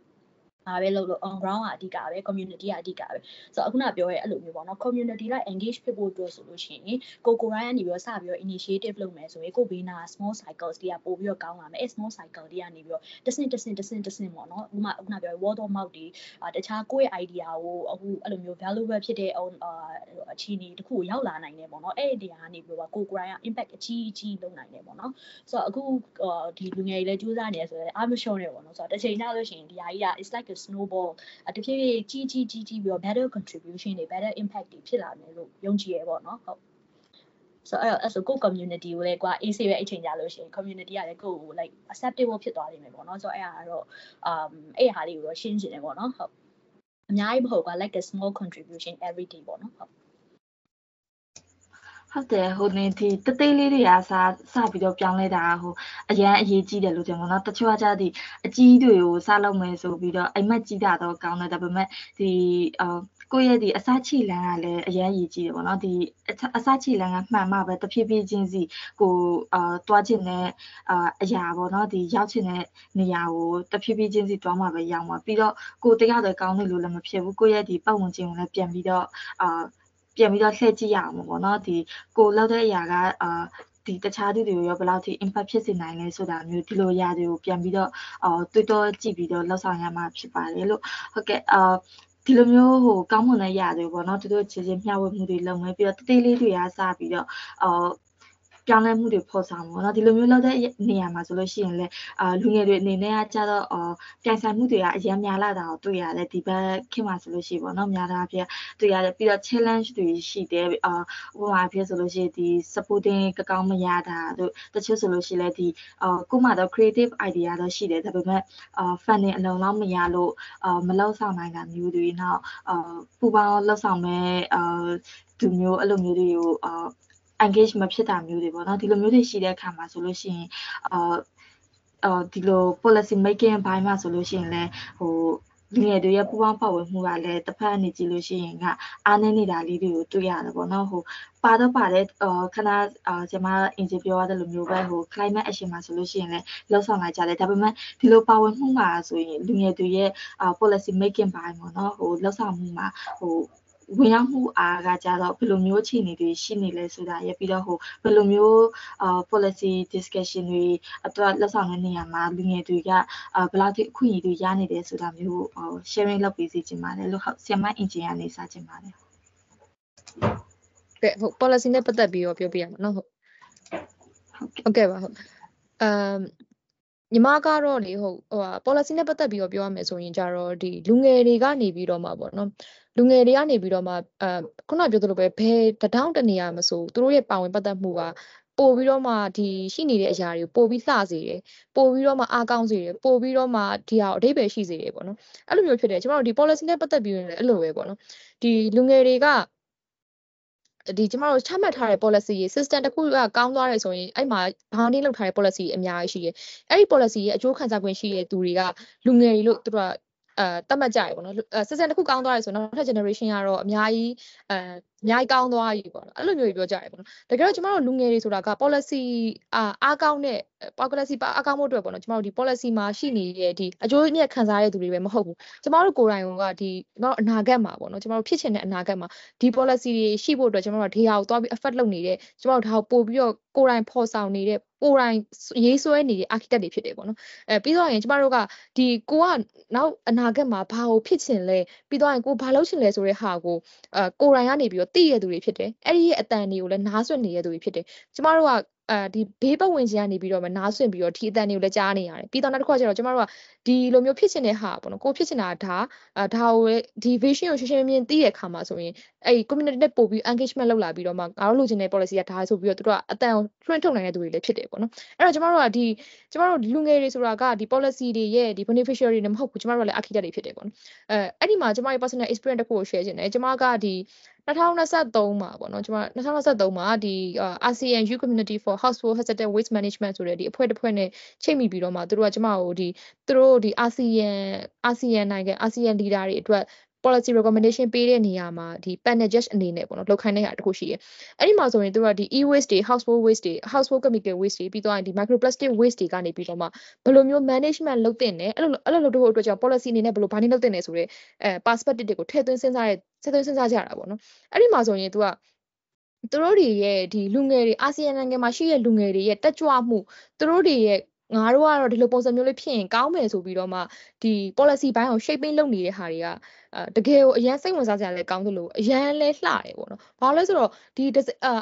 ဒါပဲလို့လို့ on ground ကအဓိကပဲ community ကအဓိကပဲဆိုတော့အခုနပြောရဲအဲ့လိုမျိုးပေါ့နော် community လိုက် engage ဖြစ်ဖို့အတွက်ဆိုလို့ရှိရင်ကိုကိုရိုင်းကနေပြီးတော့စပြီးတော့ initiative လုပ်မယ်ဆိုရင်ကိုဘေးနာ small cycles တွေကပို့ပြီးတော့ကောင်းလာမယ်အဲ့ small cycle တွေကနေပြီးတော့တဆင့်တဆင့်တဆင့်တဆင့်ပေါ့နော်ဥမာအခုနပြောရဲ word of mouth တွေတခြားကိုယ့်ရဲ့ idea ကိုအခုအဲ့လိုမျိုး valuable ဖြစ်တဲ့အခြေအနေတစ်ခုကိုရောက်လာနိုင်တယ်ပေါ့နော်အဲ့ဒီကနေပြီးတော့ကိုကိုရိုင်းက impact အကြီးအကြီးလုပ်နိုင်တယ်ပေါ့နော်ဆိုတော့အခုဒီလူငယ်တွေလည်းကြိုးစားနေရဆိုတော့အားမလျှော့နဲ့ပေါ့နော်ဆိုတော့တစ်ချိန်နောက်လို့ရှိရင်ဒီဟာကြီးက is like a snowball တဖြည်းဖြည်းကြီးကြီးကြီးကြီးပြီးတော့ better contribution တွေ better impact တွေဖြစ်လာမယ်လို့ယုံကြည်ရပေါ့နော်ဟုတ်ဆိုတော့အဲ့ဆိုကို community ကိုလည်းကွာ AC ပဲအချိန်ကြာလို့ရှိရင် community ကလည်းကိုကို like acceptable ဖြစ်သွားလိမ့်မယ်ပေါ့နော်ဆိုတော့အဲ့ဟာကတော့ um အဲ့ဟာလေးကိုတော့ရှင်းချင်တယ်ပေါ့နော်ဟုတ်အများကြီးမဟုတ်ကွာ like a small contribution every day ပေါ့နော်ဟုတ် ဟုတ်တယ်ဟိုနေဒီတသေးလေးတွေကစစပြီးတော့ပြောင်းလဲတာဟိုအရန်အရေးကြီးတယ်လို့ထင်ပါတော့တချို့ကကြဒီအကြီးတွေကိုစလုပ်မယ်ဆိုပြီးတော့အိမ်မက်ကြီးတာတော့ကောင်းတယ်ဒါပေမဲ့ဒီအာကိုယ့်ရဲ့ဒီအစချီလန်းကလည်းအရန်ရည်ကြီးတယ်ပေါ့နော်ဒီအစချီလန်းကမှန်မှပဲတဖြည်းဖြည်းချင်းစီကိုအာတွားချင်တဲ့အာအရာပေါ့နော်ဒီရောက်ချင်တဲ့နေရာကိုတဖြည်းဖြည်းချင်းစီတွားမှပဲရောက်မှာပြီးတော့ကိုတယောက်တည်းကောင်းတယ်လို့လည်းမဖြစ်ဘူးကိုယ့်ရဲ့ဒီပတ်ဝန်းကျင်ကိုလည်းပြန်ပြီးတော့အာ ပြန်ပြီးတော့လှည့်ကြည့်ရအောင်ပေါ့နော်ဒီကိုလောက်တဲ့အရာကအာဒီတခြားသူတွေကိုရောဘယ်လောက်ထိ impact ဖြစ်စေနိုင်လဲဆိုတာမျိုးဒီလိုຢာတွေကိုပြန်ပြီးတော့အော်တွေးတောကြည့်ပြီးတော့လောက်ဆောင်ရမှာဖြစ်ပါတယ်လို့ဟုတ်ကဲ့အာဒီလိုမျိုးဟိုကောင်းမွန်တဲ့ຢာတွေပေါ့နော်သူတို့ချင်းချင်းမျှဝေမှုတွေလုပ်မယ်ပြီးတော့တတိလေးတွေကစပြီးတော့အော် ပြောင်းလဲမှုတွေဖော်ဆောင်ပေါ့နော်ဒီလိုမျိုးလောက်တဲ့နေရာမှာဆိုလို့ရှိရင်လည်းအာလူငယ်တွေအနေနဲ့ကကြတော့အော်ပြိုင်ဆိုင်မှုတွေကအများများလာတာကိုတွေ့ရတယ်ဒီဘက်ခင်မှာဆိုလို့ရှိပေါ့နော်များတာဖြစ်တွေ့ရတယ်ပြီးတော့ challenge တွေရှိတယ်အာဥပမာဖြစ်ဆိုလို့ရှိရင်ဒီ supporting ကကောင်းမရတာတို့တချို့ဆိုလို့ရှိလဲဒီအာကိုမှတော့ creative idea တော့ရှိတယ်ဒါပေမဲ့အာ funding အလုံးလောက်မရလို့အာမလောက်ဆောင်နိုင်တာမျိုးတွေနောက်အာပူပေါင်းလောက်ဆောင်မဲ့အာသူမျိုးအဲ့လိုမျိုးတွေကိုအာ engage မဖြစ်တာမျိုးတွေပေါ့နော်ဒီလိုမျိုးတွေရှိတဲ့အခါမှာဆိုလို့ရှိရင်အာအာဒီလို policy making ဘိုင်းမှာဆိုလို့ရှိရင်လည်းဟိုလူငယ်တွေရဲ့ပူးပေါင်းပါဝင်မှုကလည်းတစ်ဖက်အနေကြည့်လို့ရှိရင်ကအားနည်းနေတာလေးတွေကိုတွေ့ရတယ်ပေါ့နော်ဟိုပါတော့ပါတယ်အာခဏအာကျွန်မအင်ဂျင်ပြောရတဲ့လိုမျိုးပဲဟို climate action မှာဆိုလို့ရှိရင်လည်းလှုပ်ဆောင်လာကြတယ်ဒါပေမဲ့ဒီလိုပါဝင်မှုမှာဆိုရင်လူငယ်တွေရဲ့အာ policy making ဘိုင်းပေါ့နော်ဟိုလှုပ်ဆောင်မှုမှာဟို ဝင်ရောက်မှုအားကကြတော့ဘယ်လိုမျိုးအခြေအနေတွေရှိနေလဲဆိုတာရပြီးတော့ဟိုဘယ်လိုမျိုးအာ policy discussion တွေအတွက်လက်ဆောင်တဲ့နေရာမှာလူငယ်တွေကအာဘယ်လောက်ထိအခွင့်အရေးတွေရနေတယ်ဆိုတာမျိုးဟို sharing လုပ်ပေးစီချင်ပါတယ်လို့ဟုတ်ဆီယမ engineer နေစားချင်ပါတယ်ကဲဟုတ် policy နဲ့ပတ်သက်ပြီးတော့ပြောပြရမှာနော်ဟုတ်ဟုတ်ကဲ့ပါဟုတ်အမ် ညီမကတော့လေဟုတ်ဟို policy နဲ့ပတ်သက်ပြီးတော့ပြောရမယ်ဆိုရင်ကြတော့ဒီလူငယ်တွေကနေပြီးတော့မှပေါ့နော်လူငယ်တွေကနေပြီးတော့မှအဲခုနပြောသလိုပဲဘယ်တထောင်တနေရာမဆိုသူတို့ရဲ့ပါဝင်ပတ်သက်မှုကပို့ပြီးတော့မှဒီရှိနေတဲ့အရာတွေကိုပို့ပြီးလှစေတယ်ပို့ပြီးတော့မှအားကောင်းစေတယ်ပို့ပြီးတော့မှဒီဟာအဓိပ္ပာယ်ရှိစေတယ်ပေါ့နော်အဲ့လိုမျိုးဖြစ်တယ်ကျွန်တော်တို့ဒီ policy နဲ့ပတ်သက်ပြီးရင်လည်းအဲ့လိုပဲပေါ့နော်ဒီလူငယ်တွေက ဒီကျမတို့ချမှတ်ထားတဲ့ policy ရေ system တစ်ခုကကောင်းသွားတယ်ဆိုရင်အဲ့မှာ bounding လုပ်ထားတဲ့ policy အများကြီးရှိတယ်အဲ့ဒီ policy ရဲ့အကျိုးခံစား권ရှိတဲ့သူတွေကလူငယ်တွေလို့သူတို့က အဲတတ်မှတ်ကြရပေါ့နော်စစ်စံတစ်ခုကောင်းသွားတယ်ဆိုတော့နောက်ထပ် generation ကတော့အများကြီးအဲအများကြီးကောင်းသွားပြီပေါ့နော်အဲ့လိုမျိုးပြောကြရပေါ့နော်တကယ်တော့ကျမတို့လူငယ်တွေဆိုတာက policy အာအားကောင်းတဲ့ policy အားကောင်းမှုအတွက်ပေါ့နော်ကျမတို့ဒီ policy မှာရှိနေတဲ့ဒီအကျိုးအမြတ်ခံစားရတဲ့သူတွေပဲမဟုတ်ဘူးကျမတို့ကိုယ်တိုင်ကဒီကျမတို့အနာဂတ်မှာပေါ့နော်ကျမတို့ဖြစ်ချင်တဲ့အနာဂတ်မှာဒီ policy တွေရှိဖို့အတွက်ကျမတို့ဒေဟာကိုသွားပြီး effort လုပ်နေတဲ့ကျမတို့ဒါကိုပို့ပြီးတော့ကိုယ်တိုင်ဖော်ဆောင်နေတဲ့ ကိုယ်တိုင်ရေးဆွဲနေတဲ့ architect တွေဖြစ်တယ်ပေါ့နော်အဲပြီးတော့ရင်ကျမတို့ကဒီကိုကနောက်အနာဂတ်မှာဘာကိုဖြစ်ချင်လဲပြီးတော့ရင်ကိုဘာလုပ်ချင်လဲဆိုတဲ့ဟာကိုအဲကိုယ်တိုင်ကနေပြီးတော့သိရသူတွေဖြစ်တယ်အဲ့ဒီရဲ့အတန်တွေကိုလည်းနားဆွင့်နေရသူတွေဖြစ်တယ်ကျမတို့က အဲဒီဘေးပတ်ဝန်းကျင်ကနေပြီးတော့မနားဆွင့်ပြီးတော့ဒီအတန်တွေကိုလည်းကြားနေရတယ်ပြီးတော့နောက်တစ်ခါကျတော့ကျမတို့ကဒီလိုမျိုးဖြစ်ချင်တဲ့ဟာပေါ့နော်ကိုဖြစ်ချင်တာဒါဒါကိုဒီ vision ကိုရှင်းရှင်းမြင်သိတဲ့အခါမှာဆိုရင်အဲ့ community နဲ့ပို့ပြီး engagement လုပ်လာပြီးတော့မှငါတို့လိုချင်တဲ့ policy ကဒါဆိုပြီးတော့တို့ကအတန်ကိုထွန်းထုတ်နိုင်တဲ့သူတွေလည်းဖြစ်တယ်ပေါ့နော်အဲ့တော့ကျမတို့ကဒီကျမတို့လူငယ်တွေဆိုတာကဒီ policy တွေရဲ့ဒီ beneficiary တွေမဟုတ်ဘူးကျမတို့ကလည်း architect တွေဖြစ်တယ်ပေါ့နော်အဲအဲ့ဒီမှာကျမရဲ့ personal experience တစ်ခုကို share ချင်တယ်ကျမကဒီ 2023မှာပေါ့နော်ကျွန်မ2023မှာဒီ ASEAN Youth Community for Household Hazardous Waste Management ဆိုတဲ့ဒီအဖွဲ့တစ်ဖွဲ့နဲ့ချိတ်မိပြီးတော့မှသူတို့ကကျွန်မကိုဒီသူတို့ဒီ ASEAN ASEAN နိုင်ငံ ASEAN leader တွေအတွက် policy recommendation ပေးတဲ့နေရာမှာဒီ panel judge အနေနဲ့ပေါ့နော်လောက်ခိုင်းတဲ့ဟာတခုရှိတယ်။အဲ့ဒီမှာဆိုရင်သူကဒီ e-waste တွေ household waste တွေ household chemical waste တွေပြီးတော့ဒီ microplastic waste တွေကနေပြီးတော့မှဘယ်လိုမျိုး management လုပ်တင်တယ်အဲ့လိုအဲ့လိုလုပ်ဖို့အတွက်ကြောင့် policy အနေနဲ့ဘယ်လိုဘာနေလုပ်တင်တယ်ဆိုတော့အဲ perspective တွေကိုထည့်သွင်းစဉ်းစားရစဉ်းသွင်းစဉ်းစားကြရတာပေါ့နော်။အဲ့ဒီမှာဆိုရင်သူကသူတို့တွေရဲ့ဒီလူငယ်တွေအာဆီယံနိုင်ငံမှာရှိတဲ့လူငယ်တွေရဲ့တက်ကြွမှုသူတို့တွေရဲ့ ငါတို့ကတော့ဒီလိုပုံစံမျိုးလေးဖြစ်ရင်ကောင်းမယ်ဆိုပြီးတော့မှဒီ policy ဘိုင်းကို shaping လုပ်နေတဲ့ဟာတွေကအဲတကယ်ကိုအရန်စိတ်ဝင်စားစရာလည်းကောင်းသလိုအရန်လည်းလှတယ်ပေါ့နော်။ဘာလို့လဲဆိုတော့ဒီ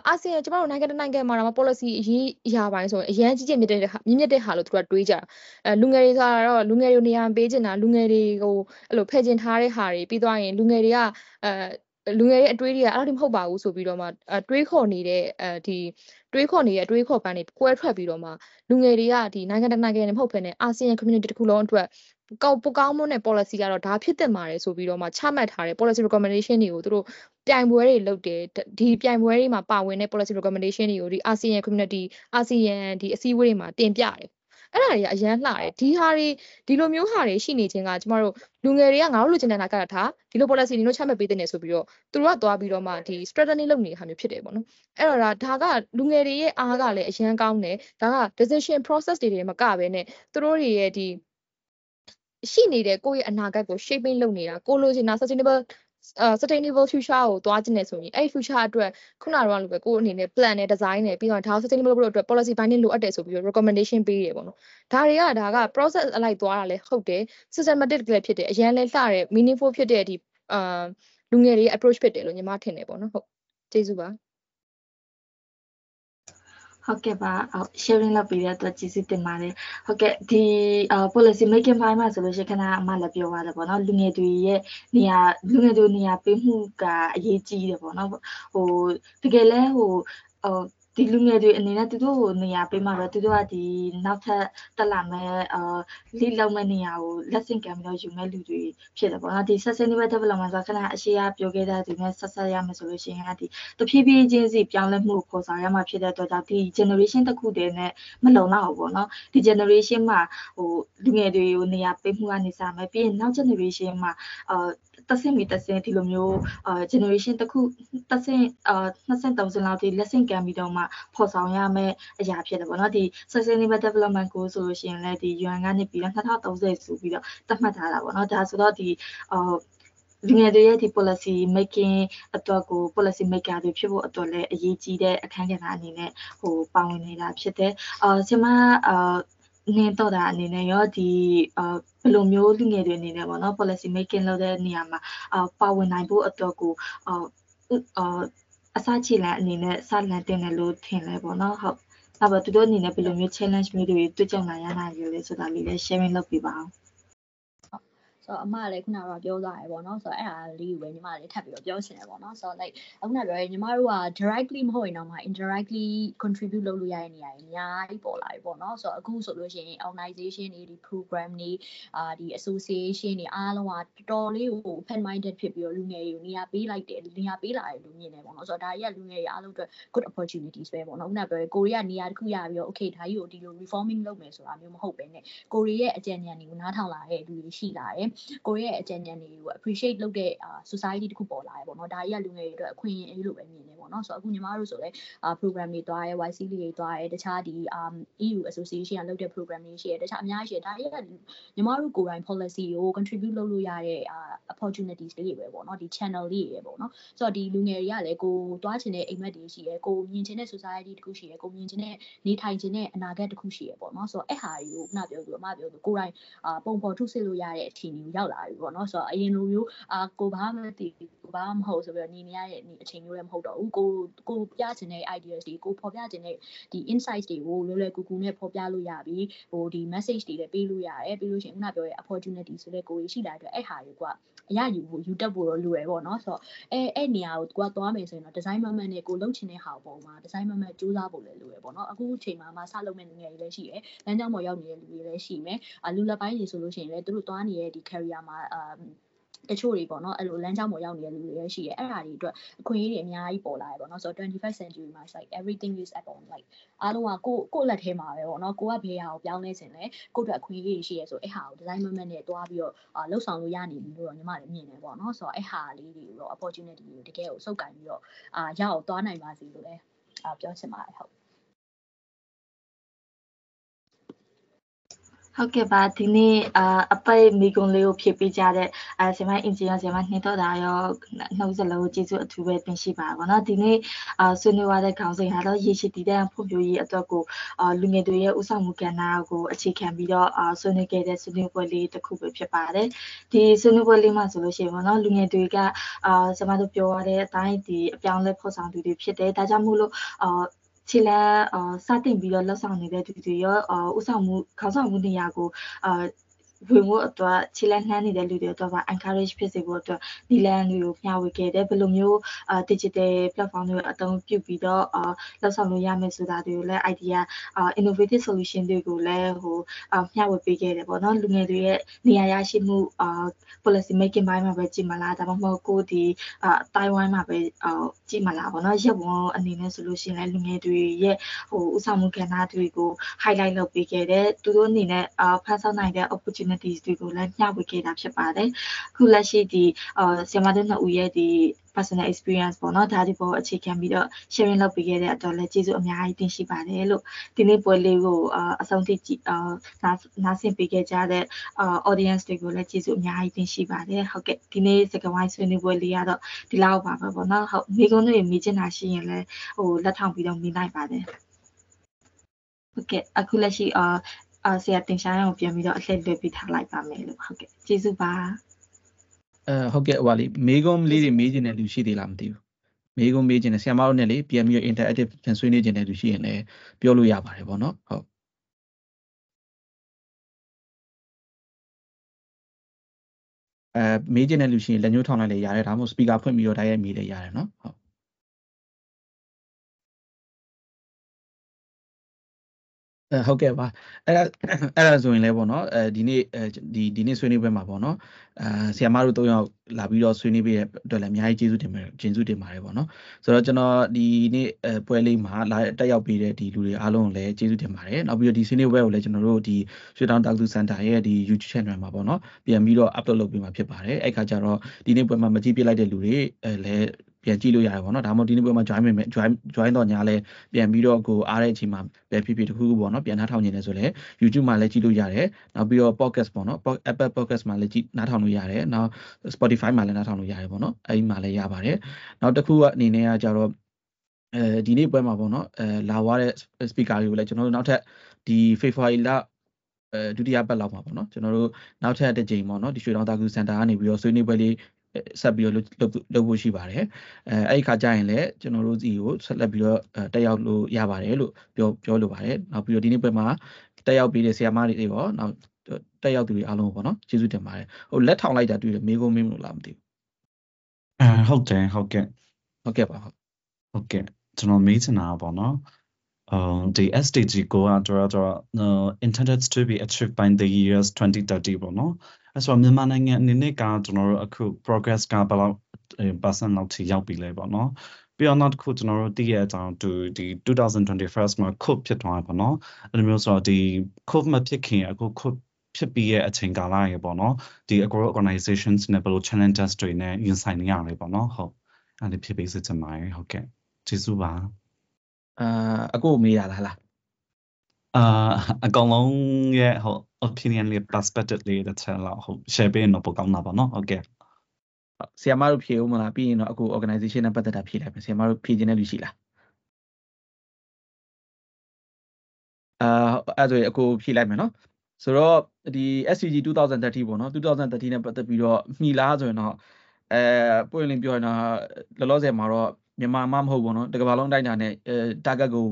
အာဆီယံကျမတို့နိုင်ငံတစ်နိုင်ငံမှာတော့ policy အရေးအရာပိုင်းဆိုရင်အရန်ကြီးကြီးမြင့်တဲ့မြင့်မြတ်တဲ့ဟာလို့သူကတွေးကြတာ။အဲလူငယ်တွေဆိုတာတော့လူငယ်တွေနေရာပေးချင်တာလူငယ်တွေကိုအဲ့လိုဖယ်ကျင်ထားတဲ့ဟာတွေပြီးသွားရင်လူငယ်တွေကအဲ လူငယ်ရဲ့အတွေးတွေကအဲ့လိုမဟုတ်ပါဘူးဆိုပြီးတော့မှတွေးခေါ်နေတဲ့အဲဒီတွေးခေါ်နေတဲ့အတွေးခေါ်ပန်းတွေကွဲထွက်ပြီးတော့မှလူငယ်တွေကဒီနိုင်ငံတကာနိုင်ငံတွေမဟုတ်ဘဲနဲ့အာဆီယံ community တစ်ခုလုံးအတွက်ကောက်ပကောင်းမွန်းတဲ့ policy ကတော့ဒါဖြစ်တင်ပါတယ်ဆိုပြီးတော့မှချမှတ်ထားတဲ့ policy recommendation တွေကိုသူတို့ပြိုင်ပွဲတွေလုပ်တယ်ဒီပြိုင်ပွဲတွေမှာပါဝင်တဲ့ policy recommendation တွေကိုဒီ ASEAN community ASEAN ဒီအစည်းအဝေးတွေမှာတင်ပြတယ် အဲ့ဒါတွေကအရန်လှတယ်ဒီဟာတွေဒီလိုမျိုးဟာတွေရှိနေခြင်းကကျမတို့လူငယ်တွေကငါတို့လူချင်တဲ့နာကတာထားဒီလို policy တွေတို့ချမှတ်ပေးတဲ့နေဆိုပြီးတော့သူတို့ကသွားပြီးတော့မှဒီ strategy လုပ်နေတဲ့ဟာမျိုးဖြစ်တယ်ပေါ့နော်အဲ့တော့ဒါကလူငယ်တွေရဲ့အားကလည်းအရန်ကောင်းတယ်ဒါက decision process တွေတွေမကဘဲနဲ့သူတို့တွေရဲ့ဒီရှိနေတဲ့ကိုယ့်ရဲ့အနာဂတ်ကို shaping လုပ်နေတာကိုလိုချင်တာ sustainable uh sustainable future ကိုသွားခြင်းနဲ့ဆိုရင်အဲ့ future အတွက်ခုနကတော့လိုပဲကိုယ်အနေနဲ့ plan နဲ့ design နဲ့ပြီးတော့ဒါ sustainable ဖို့အတွက် policy binding လိုအပ်တယ်ဆိုပြီးတော့ recommendation ပေးရပေါ့နော်ဒါတွေကဒါက process အလိုက်သွားတာလည်းဟုတ်တယ် systematic လည်းဖြစ်တယ်အရင်လည်းလှတဲ့ meaningful ဖြစ်တဲ့ဒီအာလူငယ်တွေရဲ့ approach ဖြစ်တယ်လို့ညီမထင်တယ်ပေါ့နော်ဟုတ်ကျေးဇူးပါ ဟုတ်ကဲ့ပါဟုတ် sharing လုပ်ပြီးတဲ့အတွက်ကျေးဇူးတင်ပါတယ်ဟုတ်ကဲ့ဒီ policy making ဘိုင်းမှာဆိုလို့ရှိရင်ခဏအမလည်းပြောရတယ်ပေါ့နော်လူငယ်တွေရဲ့နေရာလူငယ်တွေနေရာပေးမှုကအရေးကြီးတယ်ပေါ့နော်ဟိုတကယ်လဲဟိုဟို ဒီလူငယ်တွေအနေနဲ့သူတို့ကိုနေရာပေးမှာတော့သူတို့ကဒီနောက်ထပ်တက်လာမဲ့အာလိလောက်မဲ့နေရာကိုလက်ဆင့်ကမ်းပြီးတော့ယူမဲ့လူတွေဖြစ်တယ်ပေါ့နော်ဒီ sustainable development ဆိုခဏအရှိရပြောခဲ့တဲ့သူနဲ့ဆက်ဆက်ရမယ်ဆိုလို့ရှိရင်ဒီတဖြည်းဖြည်းချင်းစီပြောင်းလဲမှုကိုပေါ်ဆောင်ရမှာဖြစ်တဲ့အတွက်ကြောင့်ဒီ generation တစ်ခုတည်းနဲ့မလုံလောက်ဘူးပေါ့နော်ဒီ generation မှာဟိုလူငယ်တွေကိုနေရာပေးမှုကနေစမယ်ပြီးရင်နောက် generation မှာအာ တဆင့်မီတဆင့်ဒီလိုမျိုးအာ generation တစ်ခုတဆင့်အာနှစ်ဆင့်သုံးဆင့်လောက်ဒီလက်ဆင့်ကမ်းပြီးတော့မှဖော်ဆောင်ရမယ့်အရာဖြစ်တယ်ပေါ့နော်ဒီ sustainable development goal ဆိုလို့ရှိရင်လည်းဒီ UN ကနေပြီးတော့2030ဆိုပြီးတော့သတ်မှတ်ထားတာပေါ့နော်ဒါဆိုတော့ဒီအာလူငယ်တွေရဲ့ဒီ policy making အတွက်ကို policy maker တွေဖြစ်ဖို့အတွက်လည်းအရေးကြီးတဲ့အခန်းကဏ္ဍအနေနဲ့ဟိုပါဝင်နေတာဖြစ်တယ်အာဆင်မအာ နင်းတော့တာအနေနဲ့ရောဒီအာဘယ်လိုမျိုးလူငယ်တွေအနေနဲ့ပေါ့နော် policy making လုပ်တဲ့နေရာမှာအာပါဝင်နိုင်ဖို့အတွက်ကိုအာအာအစချီလန်အနေနဲ့စလန်တင်တယ်လို့ထင်လဲပေါ့နော်ဟုတ်နောက်တော့သူတို့အနေနဲ့ဘယ်လိုမျိုး challenge မျိုးတွေတွေ့ကြုံလာရနိုင်ရလဲဆိုတာလေးလည်း sharing လုပ်ပြပါအောင် ဆိုတော့အမလည်းခုနကပြောသွားတယ်ပေါ့နော်ဆိုတော့အဲ့ဒါလေးကိုပဲညီမလေးထပ်ပြီးတော့ပြောချင်တယ်ပေါ့နော်ဆိုတော့ like အခုနပြောရဲညီမတို့က directly မဟုတ်ရင်တော့မှ indirectly contribute လုပ်လို့ရတဲ့နေရာတွေအများကြီးပေါ်လာပြီပေါ့နော်ဆိုတော့အခုဆိုလို့ရှိရင် organization တွေဒီ program တွေအာဒီ association တွေအားလုံးကတော်တော်လေးကို open minded ဖြစ်ပြီးတော့လူငယ်တွေကိုနေရာပေးလိုက်တယ်နေရာပေးလာတယ်လို့မြင်တယ်ပေါ့နော်ဆိုတော့ဒါကြီးကလူငယ်တွေအားလုံးအတွက် good opportunities ပဲပေါ့နော်ခုနပြောရဲကိုရီးယားနေရာတစ်ခုရပြီးတော့ okay ဒါကြီးကိုဒီလို reforming လုပ်မယ်ဆိုတာမျိုးမဟုတ်ပဲねကိုရီးယားအကြံဉာဏ်တွေကိုနားထောင်လာတဲ့လူတွေရှိလာတယ်ကိုရဲ့အကြံဉာဏ်တွေကို appreciate လုပ်တဲ့ society တခုပေါ်လာရပေါ့နော်ဒါကြီးကလူငယ်တွေအတွက်အခွင့်အရေးလို့ပဲမြင်နေပေါ့နော်ဆိုတော့အခုညီမတို့ဆိုလဲ program တွေတွားရဲ YC တွေတွားရဲတခြားဒီ EU association ကလုပ်တဲ့ program တွေရှိရဲတခြားအများကြီးရှိရဲဒါကြီးကညီမတို့ကိုယ်တိုင် policy ကို contribute လုပ်လို့ရတဲ့ opportunities တွေပဲပေါ့နော်ဒီ channel လေးတွေပေါ့နော်ဆိုတော့ဒီလူငယ်တွေကလည်းကိုတွားချင်တဲ့အိမ်မက်တွေရှိရဲကိုမြင်ချင်တဲ့ society တခုရှိရဲကိုမြင်ချင်တဲ့နေထိုင်ချင်တဲ့အနာဂတ်တခုရှိရဲပေါ့နော်ဆိုတော့အဲ့ဟာတွေကိုခုနပြောသူအမပြောသူကိုယ်တိုင်ပုံဖော်ထုတ်စစ်လို့ရတဲ့အထင်ကြီးရောက်လာပြီပေါ့နော်ဆိုတော့အရင်လိုမျိုးအာကိုဘာမှမသိကိုဘာမှမဟုတ်ဆိုပြီးတော့နေနေရတဲ့အချိန်မျိုးလည်းမဟုတ်တော့ဘူးကိုကိုပြချင်တဲ့ ideas တွေကိုဖော်ပြချင်တဲ့ဒီ insights တွေကိုလွယ်လွယ်ကူကူနဲ့ဖော်ပြလို့ရပြီဟိုဒီ message တွေလည်းပေးလို့ရတယ်ပြီးလို့ရှိရင်ခုနပြောရဲ့ opportunity ဆိုတဲ့ကိုကြီးရှိလာတဲ့အဲ့ဟာတွေက အရယူဖို့ယူတက်ဖို့တော့လိုရပေါ့နော်ဆိုတော့အဲအဲ့နေရာကိုကိုကသွားမယ်ဆိုရင်တော့ design မမတ်နဲ့ကိုလုပ်ချင်တဲ့ဟာပေါ်မှာ design မမတ်စူးစမ်းဖို့လည်းလိုရပေါ့နော်အခုချိန်မှာမှစလုပ်မဲ့လူငယ်တွေလည်းရှိတယ်လမ်းကြောင်းပေါ်ရောက်နေတဲ့လူတွေလည်းရှိမယ်အလူလက်ပိုင်းတွေဆိုလို့ရှိရင်လည်းသူတို့သွားနေတဲ့ဒီ career မှာအာ တချို့တွေပေါ့နော်အဲ့လိုလမ်းကြောင်းပေါ်ရောက်နေတဲ့လူတွေလည်းရှိရဲအဲ့ဒါတွေအတွက်အခွင့်အရေးတွေအများကြီးပေါ်လာရပေါ့နော်ဆိုတော့25 century မှာ like everything is upon like အားလုံးကကိုကိုလက်ထဲမှာပဲပေါ့နော်ကိုကဘယ်ဟာကိုပြောင်းလဲခြင်းလဲကိုအတွက်အခွင့်အရေးရှိရဲဆိုအဲ့ဟာကို design moment နဲ့တွားပြီးတော့လှုပ်ဆောင်လို့ရနေပြီလို့တော့ညီမလည်းမြင်တယ်ပေါ့နော်ဆိုတော့အဲ့ဟာလေးတွေကိုတော့ opportunity ကိုတကယ်ကိုစုပ်ကန်ပြီးတော့အာရအောင်သွားနိုင်ပါစေလို့လည်းအာပြောချင်ပါတယ်ဟုတ် ဟုတ်ကဲ့ပါဒီနေ့အာအပိုက်မိကွန်လေးကိုဖြည့်ပေးကြတဲ့အာဆီမအင်ဂျင်ရောဆီမနှင်းတော့တာရောနှုတ်ဆက်လို့ကျေးဇူးအထူးပဲတင်ရှိပါပါတော့ဒီနေ့အာဆွေးနွေးရတဲ့ခေါင်းစဉ်ကတော့ရေရှိတည်တဲ့ဖွံ့ဖြိုးရေးအတွက်ကိုအာလူငယ်တွေရဲ့ဥဆောင်မှုကဏ္ဍကိုအခြေခံပြီးတော့အာဆွေးနွေးခဲ့တဲ့ဆွေးနွေးပွဲလေးတစ်ခုပဲဖြစ်ပါတယ်ဒီဆွေးနွေးပွဲလေးမှာဆိုလို့ရှိရင်ပေါ့နော်လူငယ်တွေကအာဆီမတို့ပြောရတဲ့အတိုင်းဒီအပြောင်းလဲဖော်ဆောင်သူတွေဖြစ်တယ်ဒါကြောင့်မို့လို့အာ ခြေလမ်းအာစတင်ပြီးတော့လက်ဆောင်နေတဲ့သူတွေရောအာဥဆောင်မှုခေါင်းဆောင်မှုနေရာကိုအာ ဝင်ဖို့အတွက်ခြေလက်နှမ်းနေတဲ့လူတွေအတွက်ပါ encourage ဖြစ်စေဖို့အတွက်ဒီလန်တွေကိုမျှဝေခဲ့တယ်ဘယ်လိုမျိုးအာ digital platform တွေကိုအသုံးပြုပြီးတော့အာလောက်ဆောင်လို့ရမယ်ဆိုတာတွေကိုလည်း idea အာ innovative solution တွေကိုလည်းဟိုအာမျှဝေပေးခဲ့တယ်ပေါ့နော်လူငယ်တွေရဲ့နေရာရရှိမှုအာ policy making ဘိုင်းမှာပဲကြည့်မလားဒါမှမဟုတ်ကိုဒီအာတိုင်ဝမ်မှာပဲအာကြည့်မလားပေါ့နော်ရက်ဝန်အနေနဲ့ဆိုလို့ရှိရင်လည်းလူငယ်တွေရဲ့ဟိုဥဆောင်မှုကဏ္ဍတွေကို highlight လုပ်ပေးခဲ့တယ်သူတို့အနေနဲ့အာဖန်ဆောင်နိုင်တဲ့ opportunities တွေကိုလည်းမျှဝေခဲ့တာဖြစ်ပါတယ်အခုလက်ရှိဒီအာဆီယမတို့နှစ်ဦးရဲ့ဒီ personal experience ပေါ့နော်ဒါဒီပေါ်အခြေခံပြီးတော့ sharing လုပ်ပေးခဲ့တဲ့အတွက်လည်းကျေးဇူးအများကြီးတင်ရှိပါတယ်လို့ဒီနေ့ပွဲလေးကိုအဆုံးထိကြည့်နာနားဆင်ပေးခဲ့ကြတဲ့ audience တွေကိုလည်းကျေးဇူးအများကြီးတင်ရှိပါတယ်ဟုတ်ကဲ့ဒီနေ့စကားဝိုင်းဆွေးနွေးပွဲလေးကတော့ဒီလောက်ပါပဲပေါ့နော်ဟုတ်မိကုန်းတွေမိချင်တာရှိရင်လည်းဟိုလက်ထောင်ပြီးတော့မိနိုင်ပါတယ်ဟုတ်ကဲ့အခုလက်ရှိအာ အာဆရာတင်ရှားရအောင်ပြန်ပြီးတော့အလှည့်လွှဲပေးထားလိုက်ပါမယ်လို့ဟုတ်ကဲ့ကျေးဇူးပါအဲဟုတ်ကဲ့ဟိုပါလေမေးခွန်းလေးတွေမေးခြင်းတဲ့လူရှိသေးလားမသိဘူးမေးခွန်းမေးခြင်းနဲ့ဆရာမတို့နဲ့လေပြန်ပြီး interactive ပြန်ဆွေးနွေးခြင်းတဲ့လူရှိရင်လည်းပြောလို့ရပါတယ်ပေါ့နော်ဟုတ်အဲမေးခြင်းတဲ့လူရှိရင်လက်ညှိုးထောင်လိုက်လေရတယ်ဒါမှမဟုတ် speaker ဖွင့်ပြီးတော့တိုက်ရိုက်မေးလေရတယ်နော်ဟုတ် အဲဟုတ်ကဲ့ပါအဲ့ဒါအဲ့ဒါဆိုရင်လည်းပေါ့နော်အဲဒီနေ့အဲဒီဒီနေ့ဆွေးနွေးပွဲမှာပေါ့နော်အာဆီယမတို့၃ယောက်လာပြီးတော့ဆွေးနွေးပေးတဲ့အတွက်လည်းအများကြီးကျေးဇူးတင်ပါတယ်ကျေးဇူးတင်ပါတယ်ပေါ့နော်ဆိုတော့ကျွန်တော်ဒီနေ့ပွဲလေးမှာလာတက်ရောက်ပေးတဲ့ဒီလူတွေအားလုံးကိုလည်းကျေးဇူးတင်ပါတယ်နောက်ပြီးတော့ဒီဆွေးနွေးပွဲကိုလည်းကျွန်တော်တို့ဒီရွှေတောင်တောက်သူစင်တာရဲ့ဒီ YouTube channel မှာပေါ့နော်ပြန်ပြီးတော့ upload လုပ်ပေးမှာဖြစ်ပါတယ်အဲ့ခါကျတော့ဒီနေ့ပွဲမှာမကြည့်ပြလိုက်တဲ့လူတွေအဲလည်း ပြန်ကြည့်လို့ရတယ်ပေါ့နော်ဒါမှမဟုတ်ဒီနေ့ပွဲမှာ join မယ် join join တော့ညာလဲပြန်ပြီးတော့ကိုအားတဲ့အချိန်မှာပဲဖြစ်ဖြစ်တခုခုပေါ့နော်ပြန်နှားထောင်နေတယ်ဆိုလဲ YouTube မှာလည်းကြည့်လို့ရတယ်နောက်ပြီးတော့ podcast ပေါ့နော် Apple podcast မှာလည်းကြည့်နှားထောင်လို့ရတယ်နောက် Spotify မှာလည်းနှားထောင်လို့ရတယ်ပေါ့နော်အဲဒီမှာလည်းရပါတယ်နောက်တစ်ခုအနေနဲ့ကကြတော့အဲဒီနေ့ပွဲမှာပေါ့နော်အဲလာွားတဲ့ speaker တွေကိုလည်းကျွန်တော်တို့နောက်ထပ်ဒီ February လအဲဒုတိယပတ်လောက်မှာပေါ့နော်ကျွန်တော်တို့နောက်ထပ်တစ်ကြိမ်ပေါ့နော်ဒီရွှေတောင်တာကူစင်တာကနေပြီးတော့ဆွေးနွေးပွဲလေး ဆက်ပြီးတော့လုပ်လုပ်ဖို့ရှိပါတယ်အဲအဲ့ဒီခါကျရင်လည်းကျွန်တော်တို့စီကိုဆက်လက်ပြီးတော့တက်ရောက်လို့ရပါတယ်လို့ပြောပြောလိုပါတယ်နောက်ပြီးတော့ဒီနေ့ပွဲမှာတက်ရောက်ပြီးတဲ့ဆရာမတွေရောနောက်တက်ရောက်သူတွေအားလုံးပေါ့နော်ကျေးဇူးတင်ပါတယ်ဟိုလက်ထောင်လိုက်တာတွေ့တယ်မေးခွန်းမေးမလို့လားမသိဘူးအဲဟုတ်တယ်ဟုတ်ကဲ့ဟုတ်ကဲ့ပါဟုတ်ဟုတ်ကဲ့ကျွန်တော်မေးချင်တာပေါ့နော် um the SDG goal ကတော့တော့ intended to be achieved by the years 2030ပေါ့နော်အဲဆိုမြန်မာနိုင်ငံအနေနဲ့ကကျွန်တော်တို့အခု progress ကဘယ်လောက် percent လောက်ထိရောက်ပြီလဲပေါ့နော်ပြီးတော့နောက်တစ်ခုကျွန်တော်တို့သိရတဲ့အကြောင်းဒီ2021မှာ COVID ဖြစ်သွားပါတော့အဲ့လိုမျိုးဆိုတော့ဒီ COVID မဖြစ်ခင်အခု COVID ဖြစ်ပြီးရဲ့အချိန်ကာလရေပေါ့နော်ဒီ agro organizations နဲ့ဘယ်လို challenges တွေနဲ့ရင်ဆိုင်နေရလဲပေါ့နော်ဟုတ်အဲ့ဒီဖြစ်ပေးစစ်ချင်ပါတယ်ဟုတ်ကဲ့ကျေးဇူးပါ အာအကိုမေးတာလားလားအာအကောင်လုံးရဲ့ဟို opinion လေး perspective လေးတစ်ချက်လောက်ဟို share ပေးရင်တော့ပိုကောင်းတာပေါ့နော်ဟုတ်ကဲ့ဆရာမတို့ဖြေဦးမလားပြီးရင်တော့အခု organization နဲ့ပတ်သက်တာဖြေလိုက်မယ်ဆရာမတို့ဖြေခြင်းတဲ့လူရှိလားအာအဲ့ဆိုရင်အခုဖြေလိုက်မယ်နော်ဆိုတော့ဒီ SCG 2030ပေါ့နော်2030နဲ့ပတ်သက်ပြီးတော့မှီလားဆိုရင်တော့အဲပွင့်လင်းပြောရင်တော့လောလောဆယ်မှာတော့ မြန်မာမှမဟုတ်ဘောနော်တကဘာလုံးတိုက်တာနဲ့အဲ target ကို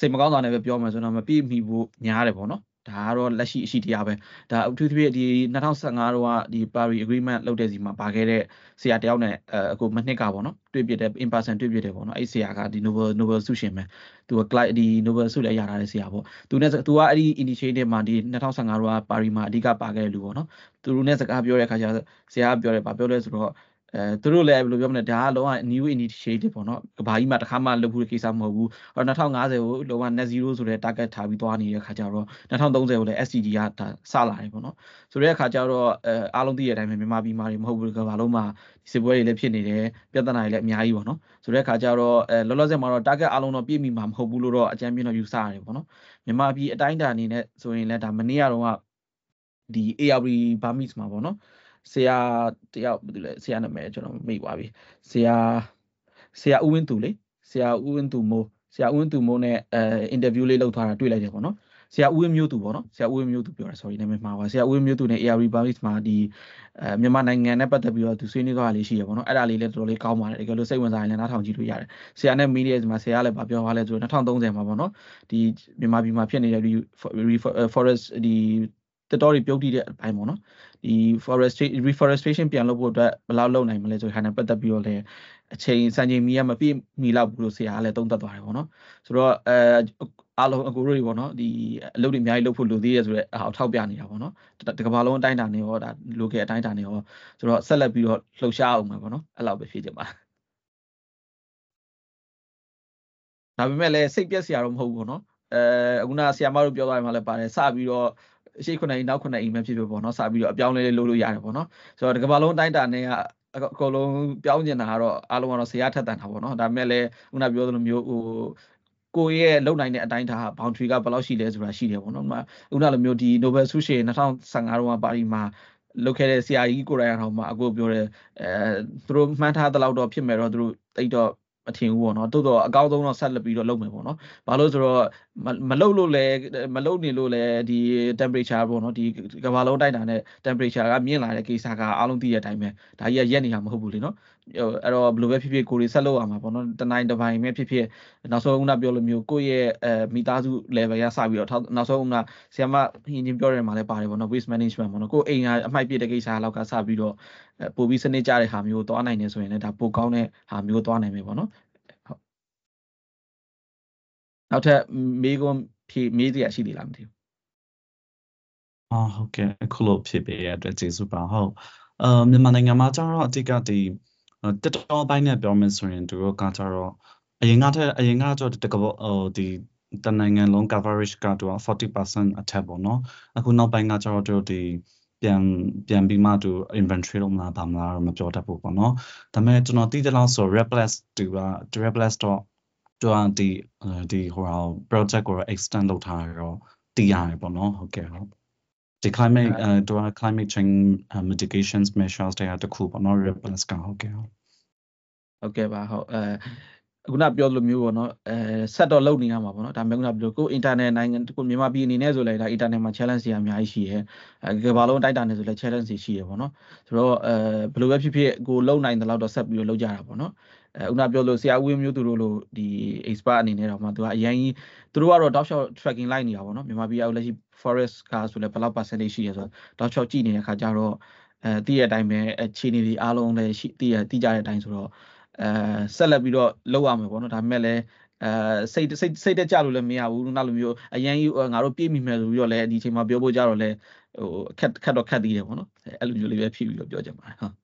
စိတ်မကောင်းတာနဲ့ပဲပြောမယ်ဆိုတော့မပြည့်မီဖို့ညားတယ်ပေါ့နော်ဒါကတော့လက်ရှိအရှိတရားပဲဒါအထူးသဖြင့်ဒီ2015တော့ဒီ Paris Agreement လုပ်တဲ့စီမှာပါခဲ့တဲ့ဆရာတယောက်နဲ့အကိုမနှစ်ကပေါ့နော်တွေ့ပြတဲ့ in person တွေ့ပြတယ်ပေါ့နော်အဲ့ဆရာကဒီ Nobel Nobel ဆုရှင်ပဲသူက Clyde ဒီ Nobel ဆုလည်းရထားတဲ့ဆရာပေါ့သူနဲ့သူကအဲ့ဒီ initiative မှာဒီ2015တော့ Paris မှာအဓိကပါခဲ့တဲ့လူပေါ့နော်သူတို့နဲ့စကားပြောတဲ့အခါကျဆရာကပြောတယ်ဗာပြောလဲဆိုတော့ အဲသူတို့လည်းဘယ်လိုပြောမလဲဒါကလုံးဝ new initiative ပေါ့နော်ကဘာကြီးမှတစ်ခါမှလုပ်ဖို့ကိစ္စမဟုတ်ဘူးအော်2050ကိုလုံးဝ net zero ဆိုတဲ့ target ထားပြီးသွားနေတဲ့ခါကျတော့2030ကိုလည်း SDG ကဒါစလာတယ်ပေါ့နော်ဆိုတဲ့အခါကျတော့အဲအားလုံးသိတဲ့အတိုင်းပဲမြန်မာပြည်မှာတွေမဟုတ်ဘူးကဘာလုံးမှာဒီစစ်ပွဲတွေလည်းဖြစ်နေတယ်ပြဿနာတွေလည်းအများကြီးပေါ့နော်ဆိုတဲ့အခါကျတော့အဲလောလောဆယ်မှာတော့ target အားလုံးတော့ပြည့်မီမှာမဟုတ်ဘူးလို့တော့အကြံပြင်းတော့ယူဆရတယ်ပေါ့နော်မြန်မာပြည်အတိုင်းအတာအနေနဲ့ဆိုရင်လည်းဒါမနေ့ကတော့ဒီ ARB Burmese မှာပေါ့နော် ဆရာတယောက်ဘာလို့လဲဆရာနာမည်ကျွန်တော်မေ့သွားပြီဆရာဆရာဦးဝင်းသူလေဆရာဦးဝင်းသူမိုးဆရာဦးဝင်းသူမိုးနဲ့အဲအင်တာဗျူးလေးလုပ်ထားတာတွေ့လိုက်တယ်ပေါ့နော်ဆရာဦးဝင်းမျိုးသူပေါ့နော်ဆရာဦးဝင်းမျိုးသူပြောတာ sorry နာမည်မှားပါဆရာဦးဝင်းမျိုးသူနဲ့ AR Republic မှာဒီအဲမြန်မာနိုင်ငံနဲ့ပတ်သက်ပြီးတော့သူဆွေးနွေးသွားတာလေးရှိရပေါ့နော်အဲ့ဒါလေးလည်းတော်တော်လေးကောင်းပါတယ်တကယ်လို့စိတ်ဝင်စားရင်လည်းနားထောင်ကြည့်လို့ရတယ်ဆရာနဲ့မီဒီယာမှာဆရာလည်းပြောသွားလဲဆိုတော့2030မှာပေါ့နော်ဒီမြန်မာပြည်မှာဖြစ်နေတဲ့ဒီ forest ဒီ တတက်တော်တွေပြုတ်တိတဲ့အပိုင်းပေါ့နော်ဒီ forestation reforestation ပြန်လုပ်ဖို့အတွက်ဘယ်လောက်လုပ်နိုင်မလဲဆိုတဲ့ဟာနဲ့ပတ်သက်ပြီးတော့လည်းအချိန်စံချိန်မီရမပြည့်မီလောက်ဘူးလို့ဆရာကလည်းသုံးသပ်သွားတယ်ပေါ့နော်ဆိုတော့အဲအားလုံးအကူတို့တွေပေါ့နော်ဒီအလုပ်တွေအများကြီးလုပ်ဖို့လိုသေးတယ်ဆိုတော့အထောက်ပြနေတာပေါ့နော်တကဘာလုံးအတိုင်းတာနေရောဒါ local အတိုင်းတာနေရောဆိုတော့ဆက်လက်ပြီးတော့လှုပ်ရှားအောင်မှာပေါ့နော်အဲ့လောက်ပဲဖြစ်ကြပါဒါပေမဲ့လည်းစိတ်ပြက်စရာတော့မဟုတ်ဘူးပေါ့နော်အဲအခုနဆရာမတို့ပြောသွားတယ်မှလည်းပါတယ်စပြီးတော့ ရှေ့ခုနှစ်အိမ်နောက်ခုနှစ်အိမ်ပဲဖြစ်ဖြစ်ပေါ့နော်စပြီးတော့အပြောင်းလဲလေးလုပ်လို့ရတယ်ပေါ့နော်ဆိုတော့ဒီကမ္ဘာလုံးအတိုင်းတာနဲ့ကအကုန်လုံးပြောင်းကျင်တာကတော့အားလုံးကတော့ဆရာထက်တန်တာပေါ့နော်ဒါပေမဲ့လည်းခုနပြောသလိုမျိုးဟိုကိုရဲ့လုံနိုင်တဲ့အတိုင်းဒါ boundary ကဘယ်လောက်ရှိလဲဆိုတာရှိတယ်ပေါ့နော်။ဥနာလိုမျိုးဒီ Nobel ဆုရှင်2015တုန်းကပါရီမှာလုပ်ခဲ့တဲ့ဆရာကြီးကိုယ်တိုင်အောင်မှာအခုပြောတဲ့အဲသူတို့မှန်းထားတဲ့လောက်တော့ဖြစ်မယ်တော့သူတို့တိတ်တော့မထင်ဘူးပေါ့နော်တိုးတော့အကောင်းဆုံးတော့ဆက်လက်ပြီးတော့လုပ်မယ်ပေါ့နော်ဘာလို့ဆိုတော့ မလုတ်လို့လဲမလုတ်နေလို့လဲဒီ temperature ပေါ့နော်ဒီကမ္ဘာလုံးတိုက်တာနဲ့ temperature ကမြင့်လာတဲ့ကိစ္စကအားလုံးသိတဲ့အတိုင်းပဲဒါကြီးကရက်နေတာမဟုတ်ဘူးလေနော်အဲ့တော့ဘယ်လိုပဲဖြစ်ဖြစ်ကိုယ်တွေဆက်လုပ်ရမှာပေါ့နော်တနိုင်တစ်ပိုင်းပဲဖြစ်ဖြစ်နောက်ဆုံးကပြောလို့မျိုးကိုယ့်ရဲ့အဲမိသားစု level ရစပြီးတော့နောက်ဆုံးကဆီယမဟင်းချင်းပြောတယ်မှာလည်းပါတယ်ပေါ့နော် waste management ပေါ့နော်ကိုယ်အိမ်ကအမိုက်ပြတဲ့ကိစ္စလောက်ကစပြီးတော့ပို့ပြီးစနစ်ကြတဲ့ဟာမျိုးသွားနိုင်နေဆိုရင်လည်းဒါပိုကောင်းတဲ့ဟာမျိုးသွားနိုင်မယ်ပေါ့နော်ဟုတ် နောက်ထပ်မေးခွန်းဖြေမေးစရာရှိသေးလားမသိဘူးအော်ဟုတ်ကဲ့အခုလို့ဖြစ်ပေးရတဲ့အတွက်ကျေးဇူးပါဟုတ်အာမြန်မာနိုင်ငံမှာကျတော့အတိတ်ကဒီတက်တော်ပိုင်းနဲ့ပြောမယ်ဆိုရင်သူတို့ကကျတော့အရင်ကတည်းအရင်ကကျတော့တကယ်ဟိုဒီတနိုင်ငံလုံး coverage ကတော့40%အထက်ပေါ့နော်အခုနောက်ပိုင်းကကျတော့တို့ဒီပြန်ပြန်ပြီးမှသူ inventory လုပ်မလားဘာမလားတော့မပြောတတ်ဘူးပေါ့နော်ဒါပေမဲ့ကျွန်တော်သိတဲ့လောက်ဆို replace သူက replace တော့ သူကဒီဒီဟိုဟာ project ကို extend လုပ်ထားရတော့တည်ရတယ်ပေါ့နော်ဟုတ်ကဲ့ဟုတ်ဒီ climate အဲသူက climate change mitigations measures တွေကတခုပေါ့နော် replace ကဟုတ်ကဲ့ဟုတ်ဟုတ်ကဲ့ပါဟုတ်အဲခုနပြောလိုမျိုးပေါ့နော်အဲဆက်တော့လုပ်နေရမှာပေါ့နော်ဒါပေမဲ့ခုနပြောကို internet နိုင်ငံကိုမြန်မာပြည်အနေနဲ့ဆိုလဲဒါ internet မှာ challenge တွေအများကြီးရှိရဲအဲကမ္ဘာလုံးတိုက်တာနေဆိုလဲ challenge တွေရှိရဲပေါ့နော်ဆိုတော့အဲဘယ်လိုပဲဖြစ်ဖြစ်ကိုလုံနိုင်တဲ့လောက်တော့ဆက်ပြီးတော့လုပ်ကြတာပေါ့နော် အဲခုနပြောလို့ဆရာဦးဝင်းမျိုးသူတို့လိုဒီ expert အနေနဲ့တော့မှသူကအရင်ကြီးသူတို့ကတော့ dog shot tracking လိုက်နေတာပေါ့နော်မြန်မာပြည်အောက်လက်ရှိ forest ကဆိုလဲဘယ်လောက် percentage ရှိရဲဆိုတော့ dog shot ကြည့်နေတဲ့ခါကျတော့အဲတည့်ရတဲ့အတိုင်းပဲအခြေအနေတွေအားလုံးလည်းရှိတည့်ရတည်ကြတဲ့အတိုင်းဆိုတော့အဲဆက်လက်ပြီးတော့လုပ်ရမယ်ပေါ့နော်ဒါပေမဲ့လည်းအဲစိတ်စိတ်စိတ်တက်ကြလို့လည်းမရဘူးနောက်လိုမျိုးအရန်ကြီးငါတို့ပြေးမိမယ်ဆိုပြီးတော့လည်းဒီအချိန်မှာပြောဖို့ကြတော့လည်းဟိုခက်ခက်တော့ခက်သေးတယ်ပေါ့နော်အဲ့လိုမျိုးလေးပဲဖြစ်ပြီးတော့ပြောချင်ပါတယ်ဟုတ်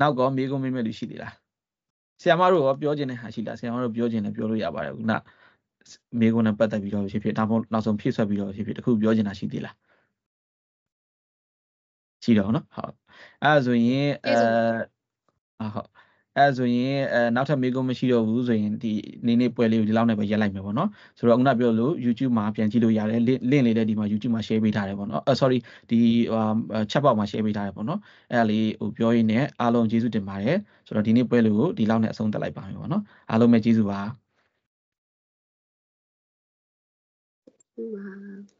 နောက်ကောမေးကုန်မေးမဲ့လူရှိသေးလားဆရာမတို့ရောပြောချင်တဲ့ဟာရှိလားဆရာမတို့ပြောချင်တယ်ပြောလို့ရပါတယ်ခုနမေးကုန်နဲ့ပတ်သက်ပြီးတော့ဖြစ်ဖြစ်ဒါမှမဟုတ်နောက်ဆုံးဖြည့်ဆွက်ပြီးတော့ဖြစ်ဖြစ်တခုပြောချင်တာရှိသေးလားရှိတော့နော်ဟုတ်အဲဆိုရင်အဲဟုတ် အဲဆိုရင်အဲနောက်ထပ်မေးခွန်းမရှိတော့ဘူးဆိုရင်ဒီနေနေပွဲလေးကိုဒီလောက်နဲ့ပဲရက်လိုက်မယ်ပေါ့နော်ဆိုတော့ခုနပြောလို့ YouTube မှာပြန်ကြည့်လို့ရတယ် link လေးလည်းဒီမှာ YouTube မှာ share ပေးထားတယ်ပေါ့နော်အဲ sorry ဒီဟို chat box မှာ share ပေးထားတယ်ပေါ့နော်အဲဒါလေးဟိုပြောရင်းနဲ့အားလုံးကျေးဇူးတင်ပါတယ်ဆိုတော့ဒီနေ့ပွဲလေးကိုဒီလောက်နဲ့အဆုံးသတ်လိုက်ပါမယ်ပေါ့နော်အားလုံးပဲကျေးဇူးပါဟုတ်ပါ